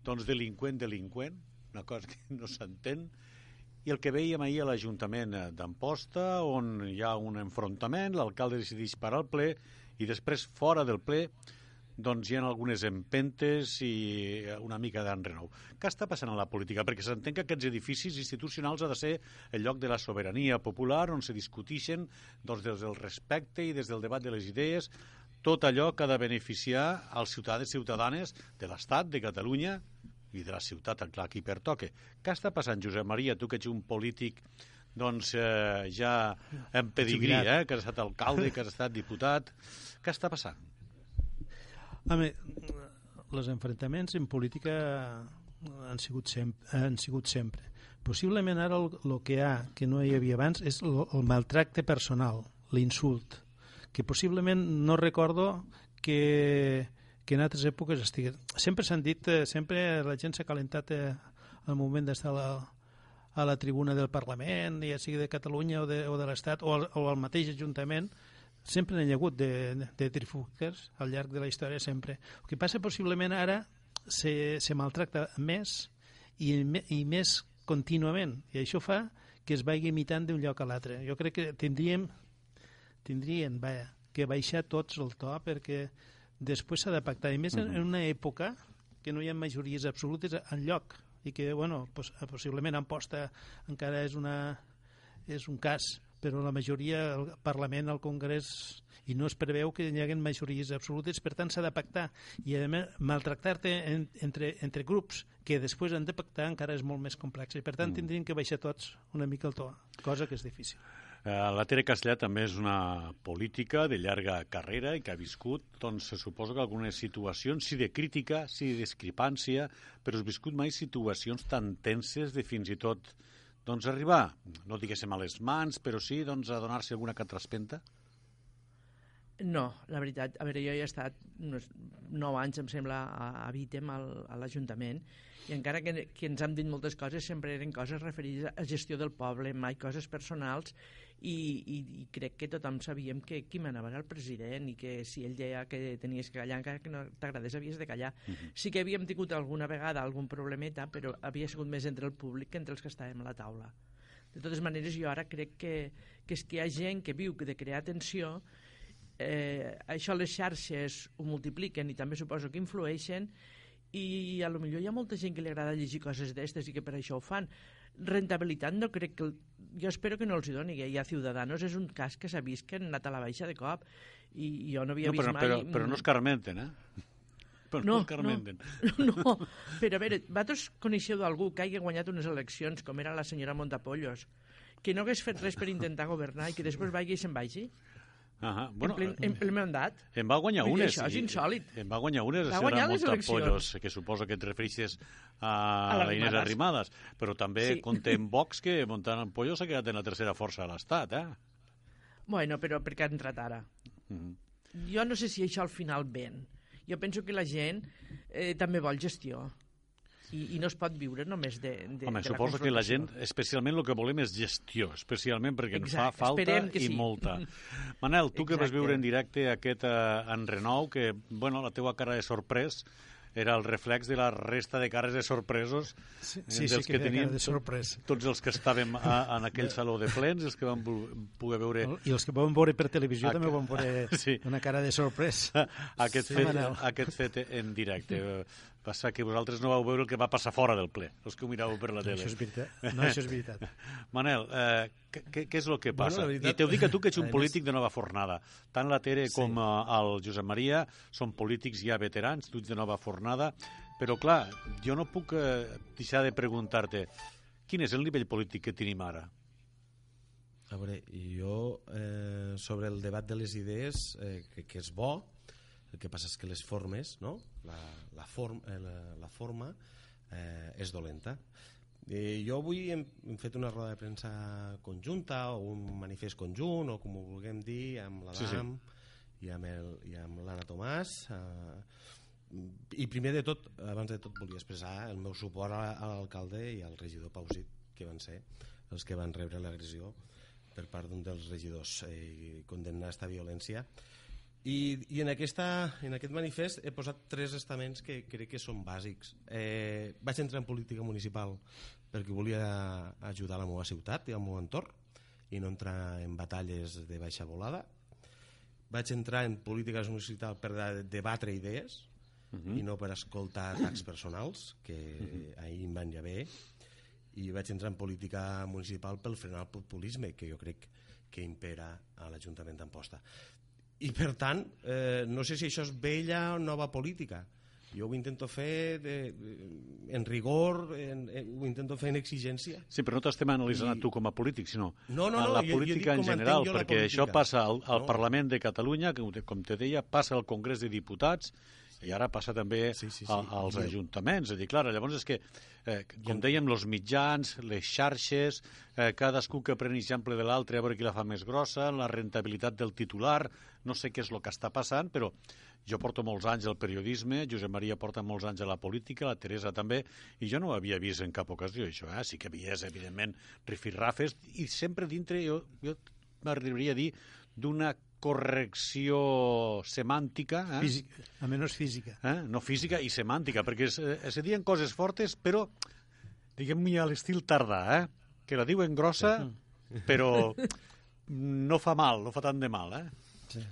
doncs, delinqüent, delinqüent, una cosa que no s'entén, i el que veiem ahir a l'Ajuntament d'Amposta, on hi ha un enfrontament, l'alcalde decideix parar el ple i després fora del ple doncs hi ha algunes empentes i una mica d'enrenou. Què està passant a la política? Perquè s'entén que aquests edificis institucionals ha de ser el lloc de la sobirania popular on se discutixen doncs, des del respecte i des del debat de les idees tot allò que ha de beneficiar els ciutadans i ciutadanes de l'Estat, de Catalunya i de la ciutat, clar, qui pertoque. Què està passant, Josep Maria, tu que ets un polític doncs eh, ja en pedigrí, eh, que has estat alcalde, que has estat diputat. Què està passant? Home, els enfrontaments en política han sigut sempre. Han sigut sempre. Possiblement ara el, el que ha, que no hi havia abans, és el, el maltracte personal, l'insult, que possiblement no recordo que, que en altres èpoques estigués. Sempre s'han dit, eh, sempre la gent s'ha calentat eh, al moment d'estar a la, a la tribuna del Parlament, ja sigui de Catalunya o de, o de l'Estat, o, al, o al mateix Ajuntament, sempre n'hi ha hagut de, de, de trifúquers al llarg de la història, sempre. El que passa possiblement ara se, se maltracta més i, i més contínuament, i això fa que es vagi imitant d'un lloc a l'altre. Jo crec que tindríem, tindrien vaja, que baixar tots el to perquè després s'ha de pactar. I més uh -huh. en una època que no hi ha majories absolutes en lloc i que, bueno, poss possiblement Amposta encara és, una, és un cas però la majoria, el Parlament, el Congrés, i no es preveu que hi hagi majories absolutes, per tant s'ha de pactar. I a més, maltractar-te en, entre, entre grups que després han de pactar encara és molt més complex i per tant mm. tindrien que baixar tots una mica el to, cosa que és difícil. Eh, la Tere Castellà també és una política de llarga carrera i que ha viscut, doncs, se suposa que algunes situacions, sí de crítica, sí de discrepància, però has viscut mai situacions tan tenses de fins i tot doncs, arribar, no diguéssim a les mans, però sí doncs, a donar-se alguna catraspenta? No, la veritat, a veure, jo he estat uns 9 anys, em sembla, a, a Vitem, al, a l'Ajuntament, i encara que, que ens han dit moltes coses, sempre eren coses referides a gestió del poble, mai coses personals, i, i, i crec que tothom sabíem que qui manava era el president i que si ell deia que tenies que callar, encara que no t'agradés havies de callar. Uh -huh. Sí que havíem tingut alguna vegada algun problemeta, però havia sigut més entre el públic que entre els que estàvem a la taula. De totes maneres, jo ara crec que, que és que hi ha gent que viu de crear tensió eh, això les xarxes ho multipliquen i també suposo que influeixen i a lo millor hi ha molta gent que li agrada llegir coses d'estes i que per això ho fan. Rentabilitat no crec que... Jo espero que no els hi doni. Hi ha Ciudadanos és un cas que s'ha vist que han anat a la baixa de cop i jo no havia no, però, vist mai... Però, però no es carmenten, eh? Però no, no. No, no, però a veure, vosaltres coneixeu d'algú que hagi guanyat unes eleccions com era la senyora Montapollos, que no hagués fet res per intentar governar i que després vagi i se'n vagi? -huh. bueno, en, ple, en ple mandat. En va guanyar unes. Això és insòlid. En va guanyar unes, va guanyar les Montapollos, que suposo que et refereixes a, a la Inés Arrimadas, però també sí. contem Vox que Montant Pollo s'ha quedat en la tercera força de l'Estat, eh? Bueno, però perquè ha entrat ara. Uh -huh. Jo no sé si això al final ven. Jo penso que la gent eh, també vol gestió i, i no es pot viure només de, de Home, de suposo la que la gent, especialment el que volem és gestió, especialment perquè ens fa falta i sí. molta. Manel, tu Exacte. que vas viure en directe aquest uh, enrenou, que, bueno, la teua cara de sorprès era el reflex de la resta de cares de sorpresos sí, sí, sí que, que teníem de sorprès. tots els que estàvem a, en aquell saló de plens, els que vam poder veure... I els que vam veure per televisió també vam veure sí. una cara de sorprès. aquest, sí, fet, aquest fet en directe. Passa que vosaltres no vau veure el que va passar fora del ple, els que ho miràveu per la tele. No, això és veritat. No, això és veritat. Manel, eh, què, què és el que passa? Bueno, veritat... I t'ho dic a tu, que ets un polític de nova fornada. Tant la Tere sí. com eh, el Josep Maria són polítics ja veterans, tu ets de nova fornada, però clar, jo no puc eh, deixar de preguntar-te quin és el nivell polític que tenim ara? A veure, jo eh, sobre el debat de les idees, eh, que, que és bo, el que passa és que les formes, no? la, la, form, eh, la, la forma eh, és dolenta. Eh, jo avui hem, hem fet una roda de premsa conjunta o un manifest conjunt o com ho vulguem dir amb la Sí, sí. i amb el- i amb l'Anna Tomàs eh, i primer de tot, abans de tot volia expressar el meu suport a, a l'alcalde i al regidor Pausit que van ser els que van rebre l'agressió per part d'un dels regidors eh, i condemnar aquesta violència i, i en, aquesta, en aquest manifest he posat tres estaments que crec que són bàsics. Eh, vaig entrar en política municipal perquè volia ajudar la meva ciutat i el meu entorn i no entrar en batalles de baixa volada. Vaig entrar en política municipal per de- debatre idees uh -huh. i no per escoltar atacs personals, que uh -huh. ahir em van ja bé, i vaig entrar en política municipal pel frenar el populisme, que jo crec que impera a l'Ajuntament d'Amposta. I per tant, eh, no sé si això és vella o nova política. Jo ho intento fer de, de, en rigor, en, en, ho intento fer en exigència. Sí, però no t'estem analitzant I- tu com a polític, sinó No, no, no, la jo- jo política dic en general, jo perquè això política. passa al, al No. Parlament de Catalunya, que com te deia, passa al Congrés de Diputats i ara passa també Sí, sí, sí. a, als ajuntaments. És a dir, clar, llavors és que, eh, com dèiem, els mitjans, les xarxes, eh, cadascú que pren exemple de l'altre a veure qui la fa més grossa, la rentabilitat del titular, no sé què és el que està passant, però jo porto molts anys al periodisme, Josep Maria porta molts anys a la política, la Teresa també, i jo no ho havia vist en cap ocasió, això. Eh? Sí que havies, evidentment, rifirrafes, i sempre dintre, jo, jo m'arribaria a dir, d'una correcció semàntica... Eh? Física, a menys física. Eh? No física i semàntica, perquè es, eh, se diuen coses fortes, però, diguem-ne, a l'estil tardà, eh? que la diuen grossa, però no fa mal, no fa tant de mal, eh?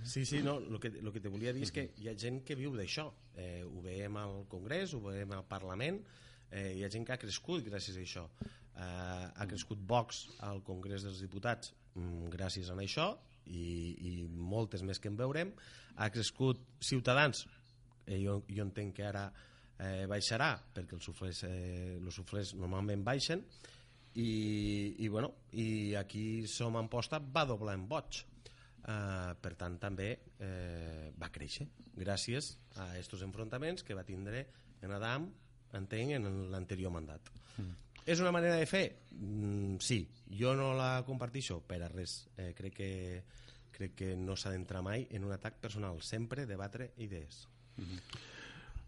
Sí, sí, no, el que, lo que te volia dir és que hi ha gent que viu d'això. Eh, ho veiem al Congrés, ho veiem al Parlament, eh, hi ha gent que ha crescut gràcies a això. Eh, ha crescut Vox al Congrés dels Diputats mm, gràcies a això i, i moltes més que en veurem. Ha crescut Ciutadans, eh, jo, jo entenc que ara eh, baixarà perquè els suflers, eh, els suflers normalment baixen i, i, bueno, i aquí Som Amposta va doblar en boig Uh, per tant també eh, va créixer gràcies a aquests enfrontaments que va tindre en Adam entenc en l'anterior mandat mm. És una manera de fer? Mm, sí, jo no la comparteixo per a res eh, crec que crec que no s'ha d'entrar mai en un atac personal sempre debatre idees mm -hmm.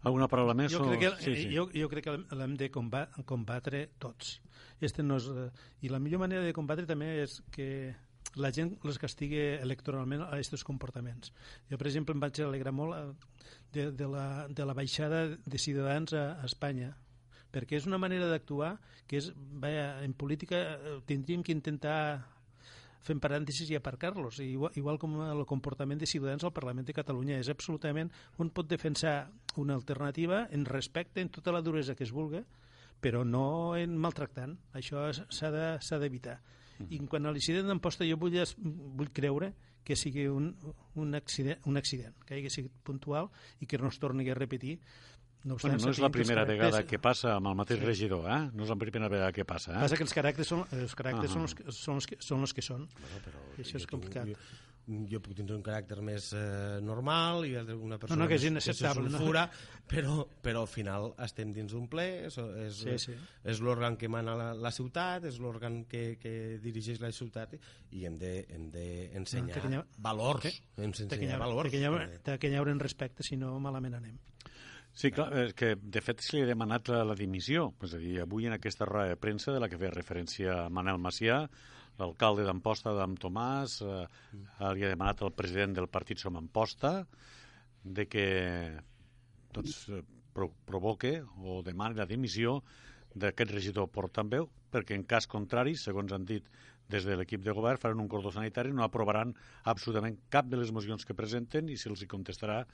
Alguna paraula més? Jo, o... crec que, sí, sí. jo, jo crec que l'hem de combatre tots. Este no és, eh, I la millor manera de combatre també és que la gent les castigui electoralment a aquests comportaments. Jo, per exemple, em vaig alegrar molt eh, de, de, la, de la baixada de Ciutadans a, a Espanya, perquè és una manera d'actuar que és, vaja, en política eh, tindríem que intentar fent parèntesis i aparcar-los, igual, igual com el comportament de Ciutadans al Parlament de Catalunya. És absolutament, un pot defensar una alternativa en respecte, en tota la duresa que es vulgui, però no en maltractant. Això s'ha d'evitar. De, i quan a l'incident d'Amposta jo vull, vull creure que sigui un, un, accident, un accident, que hagi sigut puntual i que no es torni a repetir no, obstant, bueno, no és la primera vegada que passa amb el mateix sí. regidor, eh? No és la primera vegada que passa, eh? Passa que els caràcters són, els caràcters uh -huh. són, els, que, són, els que, són els que són. Bueno, però I això és complicat. Jo, jo puc tindre un caràcter més eh, normal i una persona no, no, que és més, que se sulfura, no? però, però al final estem dins d'un ple, és, és, sí, sí. és l'òrgan que mana la, la ciutat, és l'òrgan que, que dirigeix la ciutat i hem d'ensenyar de, no, ha, valors. Hem d'ensenyar valors. Ha, que hi respecte, si no malament anem. Sí, clar, és que de fet se li ha demanat la, la dimissió. És a dir, avui en aquesta roda de premsa de la que feia referència Manel Macià, l'alcalde d'Amposta, d'Am Tomàs, eh, li ha demanat al president del partit Som Amposta de que doncs, pro provoque o demani la dimissió d'aquest regidor portaveu, perquè en cas contrari, segons han dit des de l'equip de govern, faran un cordó sanitari, no aprovaran absolutament cap de les mocions que presenten i se'ls contestarà,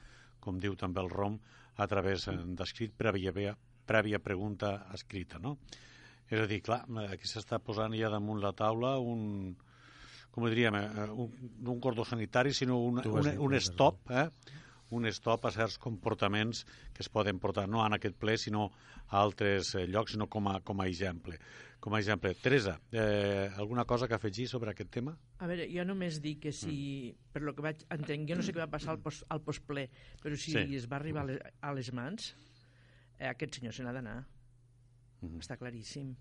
com diu també el ROM, a través d'escrit prèvia, prèvia pregunta escrita. No? És a dir, clar, aquí s'està posant ja damunt la taula un, com diríem, eh, un, un cordó sanitari, sinó un, un, un stop, eh? un stop a certs comportaments que es poden portar no en aquest ple, sinó a altres eh, llocs, sinó com a, com a exemple. Com a exemple. Teresa, eh, alguna cosa que afegir sobre aquest tema? A veure, jo només dic que si, mm. per lo que vaig entenc, jo no sé què va passar al, post, al postple, però si sí. es va arribar a les, a les mans, eh, aquest senyor se n'ha d'anar. -hmm. Està claríssim.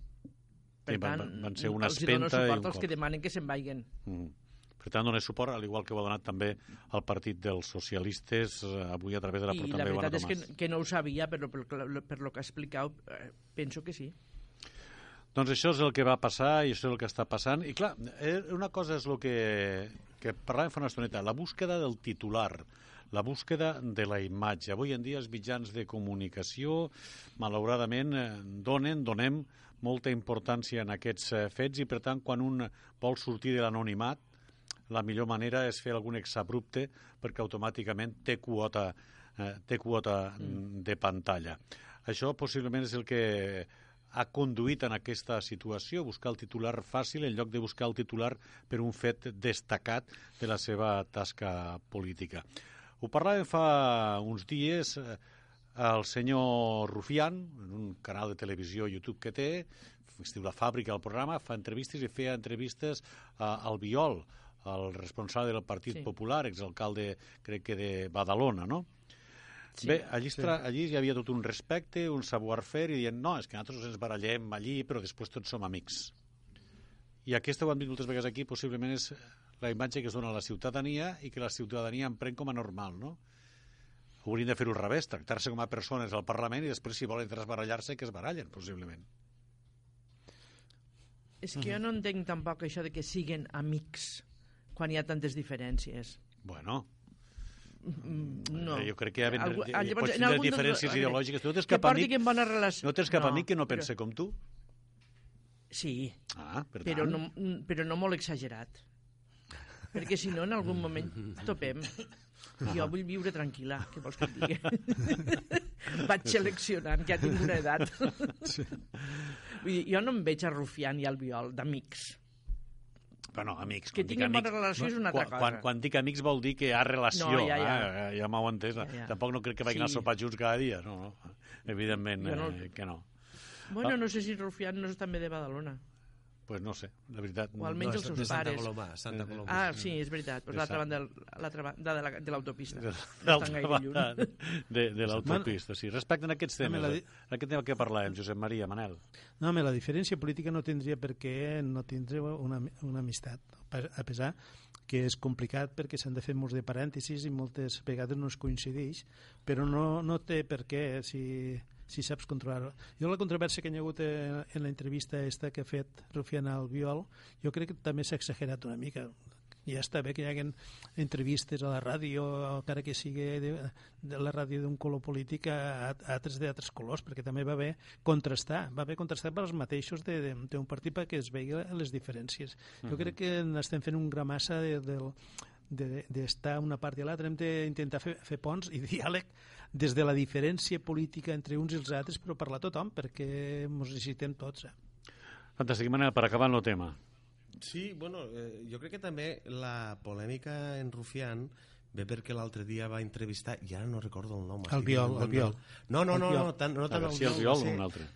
Per sí, tant, van, van ser una els dono suport als que demanen que se'n vagin. Mm -hmm. Per tant, dona suport, al igual que ho ha donat també al partit dels socialistes eh, avui a través de la I la veritat és que, que no ho sabia, però per, per, per lo que ha explicat, eh, penso que sí. Doncs això és el que va passar i això és el que està passant. I clar, eh, una cosa és el que, que parlàvem fa una estoneta, la búsqueda del titular la búsqueda de la imatge. Avui en dia els mitjans de comunicació, malauradament, eh, donen, donem molta importància en aquests eh, fets i, per tant, quan un vol sortir de l'anonimat, la millor manera és fer algun exabrupte perquè automàticament té quota, eh, té quota mm. de pantalla. Això possiblement és el que ha conduït en aquesta situació, buscar el titular fàcil en lloc de buscar el titular per un fet destacat de la seva tasca política. Ho parlàvem fa uns dies eh, el senyor Rufián, en un canal de televisió YouTube que té, es diu La Fàbrica, el programa, fa entrevistes i feia entrevistes a, al Viol, el responsable del Partit sí. Popular, exalcalde, crec que de Badalona, no? Sí, Bé, allí, sí. allí hi havia tot un respecte, un savoir-faire, i dient, no, és que nosaltres ens barallem allí, però després tots som amics. I aquesta ho hem dit moltes vegades aquí, possiblement és la imatge que es dona a la ciutadania i que la ciutadania emprèn com a normal, no? Haurien de fer-ho al revés, tractar-se com a persones al Parlament i després, si volen trasbarallar-se, que es barallen, possiblement. És que jo no entenc tampoc això de que siguen amics quan hi ha tantes diferències. Bueno, no. Jo crec que hi ha ben, Algú, llavors, pots tindre diferències de... ideològiques. No tens cap amic, bona relació. no tens cap no, amic que no pense però... com tu? Sí, ah, per però, no, però no molt exagerat perquè si no en algun moment topem. Jo vull viure tranquil·la, què vols que et digui? Vaig seleccionant, que ja tinc una edat. Vull dir, jo no em veig a Rufián i al Viol d'amics. Bueno, amics. Que tinguin bona relació és una altra cosa. Quan, quan dic amics vol dir que hi ha relació. No, ja, ja. Eh? Ja m'heu entès. Ja, ja. Tampoc no crec que vagin sí. a sopar junts cada dia. No, no. Evidentment no... Eh, que no. Bueno, no sé si Rufián no és també de Badalona. Pues no sé, la veritat. O almenys No, els de seus Santa pares. Coloma, Santa Coloma. Ah, sí, és veritat. Pues De l'altra banda, l'altra banda de la- de l'autopista. De- No banda de, de l'autopista, sí. Respecte a aquests temes, la la aquest tema que parlàvem, Josep Maria, Manel. No, home, la diferència política no tindria per què no tindre una, una amistat, a pesar que és complicat perquè s'han de fer molts de parèntesis i moltes vegades no es coincideix, però no, no té per què si, si saps controlar-ho. Jo la controvèrsia que hi ha hagut en, en la entrevista esta que ha fet Rufián al Viol, jo crec que també s'ha exagerat una mica. Ja està bé que hi haguen entrevistes a la ràdio, encara que sigui de, de la ràdio d'un color polític a, a altres d'altres colors, perquè també va bé contrastar, va bé contrastar per als mateixos d'un partit perquè es vegi les diferències. Jo Mhm. crec que estem fent un gramassa de, del d'estar de, una part i l'altra, hem d'intentar fer, fer ponts i diàleg des de la diferència política entre uns i els altres, però parlar a tothom, perquè ens necessitem tots. Eh? Fantàstic, Manel, per acabar el tema. Sí, bueno, eh, jo crec que també la polèmica en Rufián ve perquè l'altre dia va entrevistar, ja no recordo el nom. El dient el Viol. No, no, no, no, tant, no tant veure si el va Viol o ser- un altre.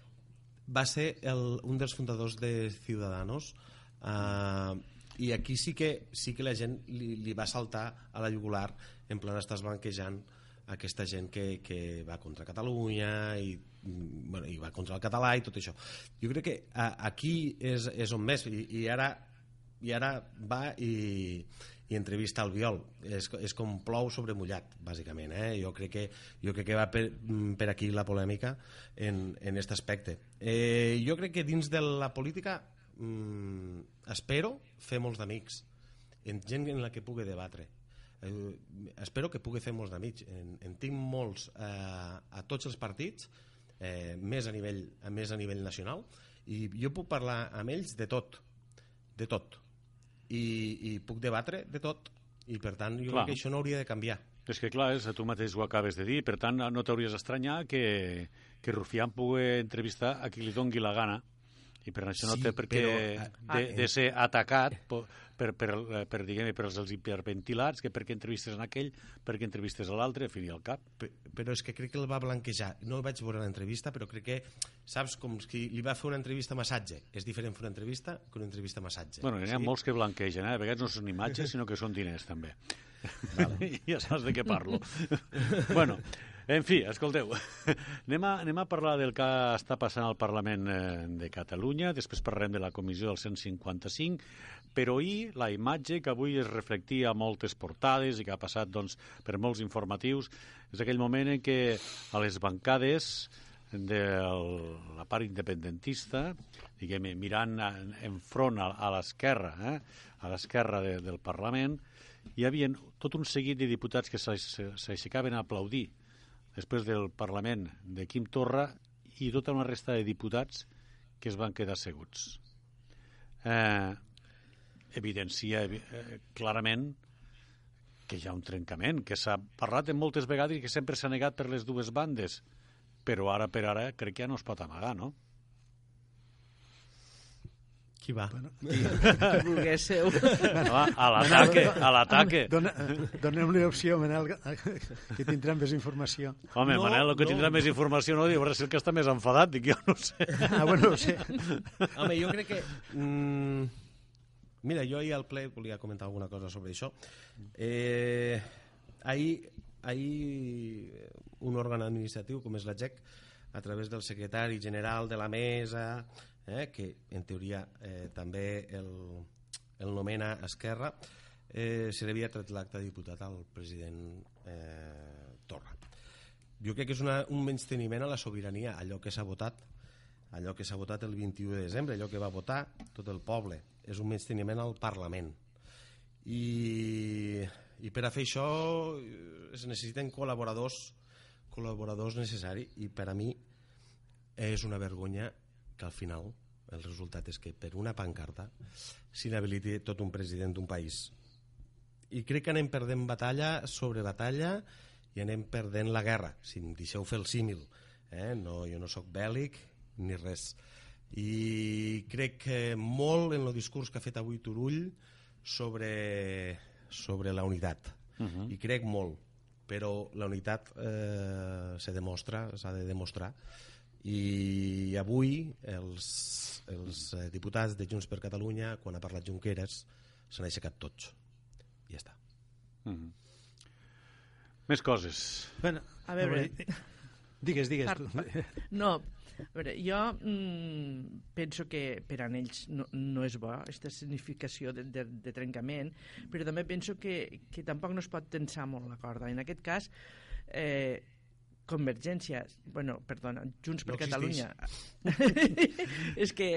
Va ser el, un dels fundadors de Ciudadanos uh, i aquí sí que, sí que la gent li, li va saltar a la jugular en plan estàs blanquejant aquesta gent que, que va contra Catalunya i, mm, bueno, i va contra el català i tot això. Jo crec que a, aquí és, és on més i, i ara i ara va i, i entrevista al Viol. És, és com plou sobre mullat, bàsicament. Eh? Jo, crec que, jo crec que va per, mm, per aquí la polèmica en, en aquest aspecte. Eh, jo crec que dins de la política mm, espero fer molts d'amics en gent en la que pugui debatre. Eh, espero que pugui fer molts d'amics. En, en tinc molts eh, a tots els partits, eh, més, a nivell, més a nivell nacional, i jo puc parlar amb ells de tot, de tot. I, i puc debatre de tot, i per tant jo Clar. crec que això no hauria de canviar. És que, clar, és, tu mateix ho acabes de dir, per tant, no t'hauries d'estranyar que, que Rufián pugui entrevistar a qui li dongui la gana i per això no Sí, té per què però, de, ah, de ser atacat per, per, per, per, diguem per els hiperventilats, que perquè entrevistes en aquell, perquè entrevistes a l'altre, a fi i al cap. Pe- Però és que crec que el va blanquejar. No vaig veure l'entrevista, però crec que, saps, com si li va fer una entrevista a massatge. És diferent fer una entrevista que una entrevista a massatge. Bueno, n'hi ha molts que blanquegen, eh? a vegades no són imatges, sinó que són diners, també. Vale. ja saps de què parlo. bueno, en fi, escolteu, anem a, anem a parlar del que està passant al Parlament eh, de Catalunya, després parlarem de la comissió del 155, però ahir la imatge que avui es reflectia a moltes portades i que ha passat doncs, per molts informatius és aquell moment en què a les bancades de la part independentista, diguem mirant en, en front a, a l'esquerra, eh? a l'esquerra de, del Parlament, hi havia tot un seguit de diputats que s'aix- s'aixecaven a aplaudir després del Parlament de Quim Torra i tota una resta de diputats que es van quedar asseguts. Eh, evidencia evi- eh, clarament que hi ha un trencament, que s'ha parlat en moltes vegades i que sempre s'ha negat per les dues bandes, però ara per ara crec que ja no es pot amagar, no? Qui va? Bueno, Qui volguéssiu. Va, a l'ataque, a l'ataque. Donem-li opció, Manel, que tindrà més informació. Home, no, Manel, el que tindrà més informació no diu, és el que està més enfadat, dic jo, no sé. Ah, bueno, no sé. Home, jo crec que... Mm, mira, jo ahir al ple volia comentar alguna cosa sobre això. Eh, ahir, ahir un òrgan administratiu com és la GEC, a través del secretari general de la mesa, eh, que en teoria eh, també el, el nomena Esquerra, eh, se li havia tret l'acte diputat al president eh, Torra. Jo crec que és una, un menysteniment a la sobirania, allò que s'ha votat allò que s'ha votat el 21 de desembre, allò que va votar tot el poble. És un menysteniment al Parlament. I, i per a fer això eh, es necessiten col·laboradors col·laboradors necessaris i per a mi és una vergonya que al final el resultat és que per una pancarta s'inhabiliti tot un president d'un país i crec que anem perdent batalla sobre batalla i anem perdent la guerra si em deixeu fer el símil eh? no, jo no sóc bèl·lic ni res i crec que molt en el discurs que ha fet avui Turull sobre, sobre la unitat Uh -huh. i crec molt però la unitat eh, se demostra s'ha de demostrar I avui els, els eh, diputats de Junts per Catalunya, quan ha parlat Junqueras, s'han aixecat tots. I ja està. Mm -hmm. Més coses. Bueno, a veure... Digues, digues. Per, per, no, a veure, jo mm, penso que per a ells no, no és bo aquesta significació de, de, de trencament, però també penso que, que tampoc no es pot tensar molt la corda. En aquest cas, eh, Convergència, bueno, perdona, Junts per No Catalunya. és que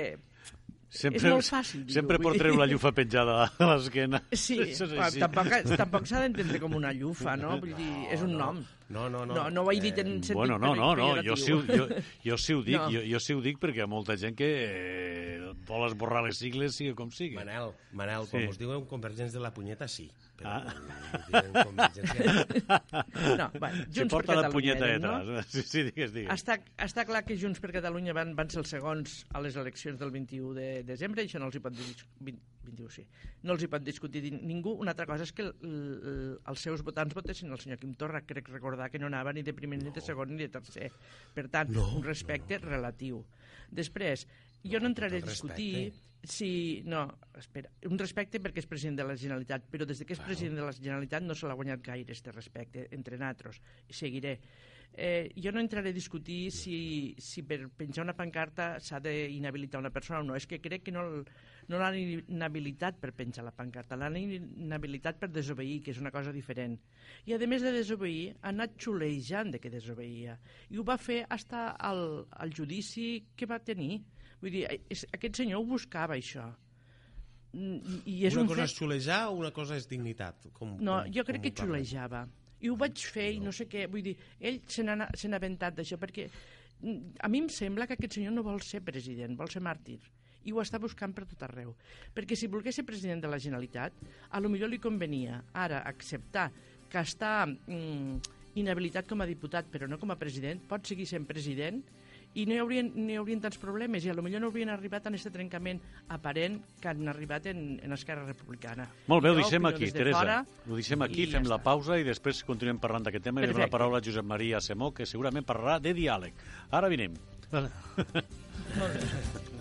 Sempre, és molt fàcil sempre treure la llufa penjada a l'esquena. Sí, és tampoc, tampoc s'ha d'entendre com una llufa, no? Vull dir, és un nom. No, no, no. No, no ho he dit en sentit Bueno, no, no, no, jo sí, jo, jo sí ho dic, No. jo, jo sí ho dic perquè hi ha molta gent que eh, vol esborrar les sigles sigui com sigui. Manel, Manel, quan Sí. us diuen convergents de la punyeta, sí. Però Ah. quan. No, Se Junts per porta la Catalunya, punyeta eren, detrás. no? Sí, sí, digues, digues. Està, està clar que Junts per Catalunya van, van ser els segons a les eleccions del 21 de desembre, i això no els hi pot dir, 20, 21, sí. No els hi pot discutir di- ningú. Una altra cosa és que el, el, els seus votants votessin el senyor Quim Torra. Crec recordar que no anava ni de primer, ni de segon, ni de tercer. Per tant, No, un respecte relatiu. Després, jo no entraré a discutir si... No, espera. Un respecte perquè és president de la Generalitat, però des de que és president de la Generalitat no se l'ha guanyat gaire, este respecte, entre nosaltres. I seguiré. Eh, jo no entraré a discutir si, si per penjar una pancarta s'ha d'inhabilitar una persona o no. És que crec que no, no l'han inhabilitat per penjar la pancarta, l'han inhabilitat per desobeir, que és una cosa diferent. I a més de desobeir, ha anat xulejant de que desobeïa. I ho va fer fins al, al judici que va tenir. Vull dir, és, aquest senyor ho buscava, això. Mm, I, i és una un cosa fet... és xulejar o una cosa és dignitat? Com, No, com, jo crec com que ho parlen? I ho vaig fer i no sé què. Vull dir, ell se n'ha aventat d'això perquè mm, a mi em sembla que aquest senyor no vol ser president, vol ser màrtir. I ho està buscant per tot arreu. Perquè si volgués ser president de la Generalitat, a lo millor li convenia ara acceptar que està mm, inhabilitat com a diputat, però no com a president, pot seguir sent president i no hi haurien, no hi haurien tants problemes i a lo millor no haurien arribat a aquest trencament aparent que han arribat en, en Esquerra Republicana. Molt bé, ho deixem aquí, de Teresa. fora Ho deixem aquí, fem ja la està. pausa i després continuem parlant d'aquest tema. I donem la Perfecte. paraula a Josep Maria Semó, que segurament parlarà de diàleg. Ara vinem. Vale. Molt bé.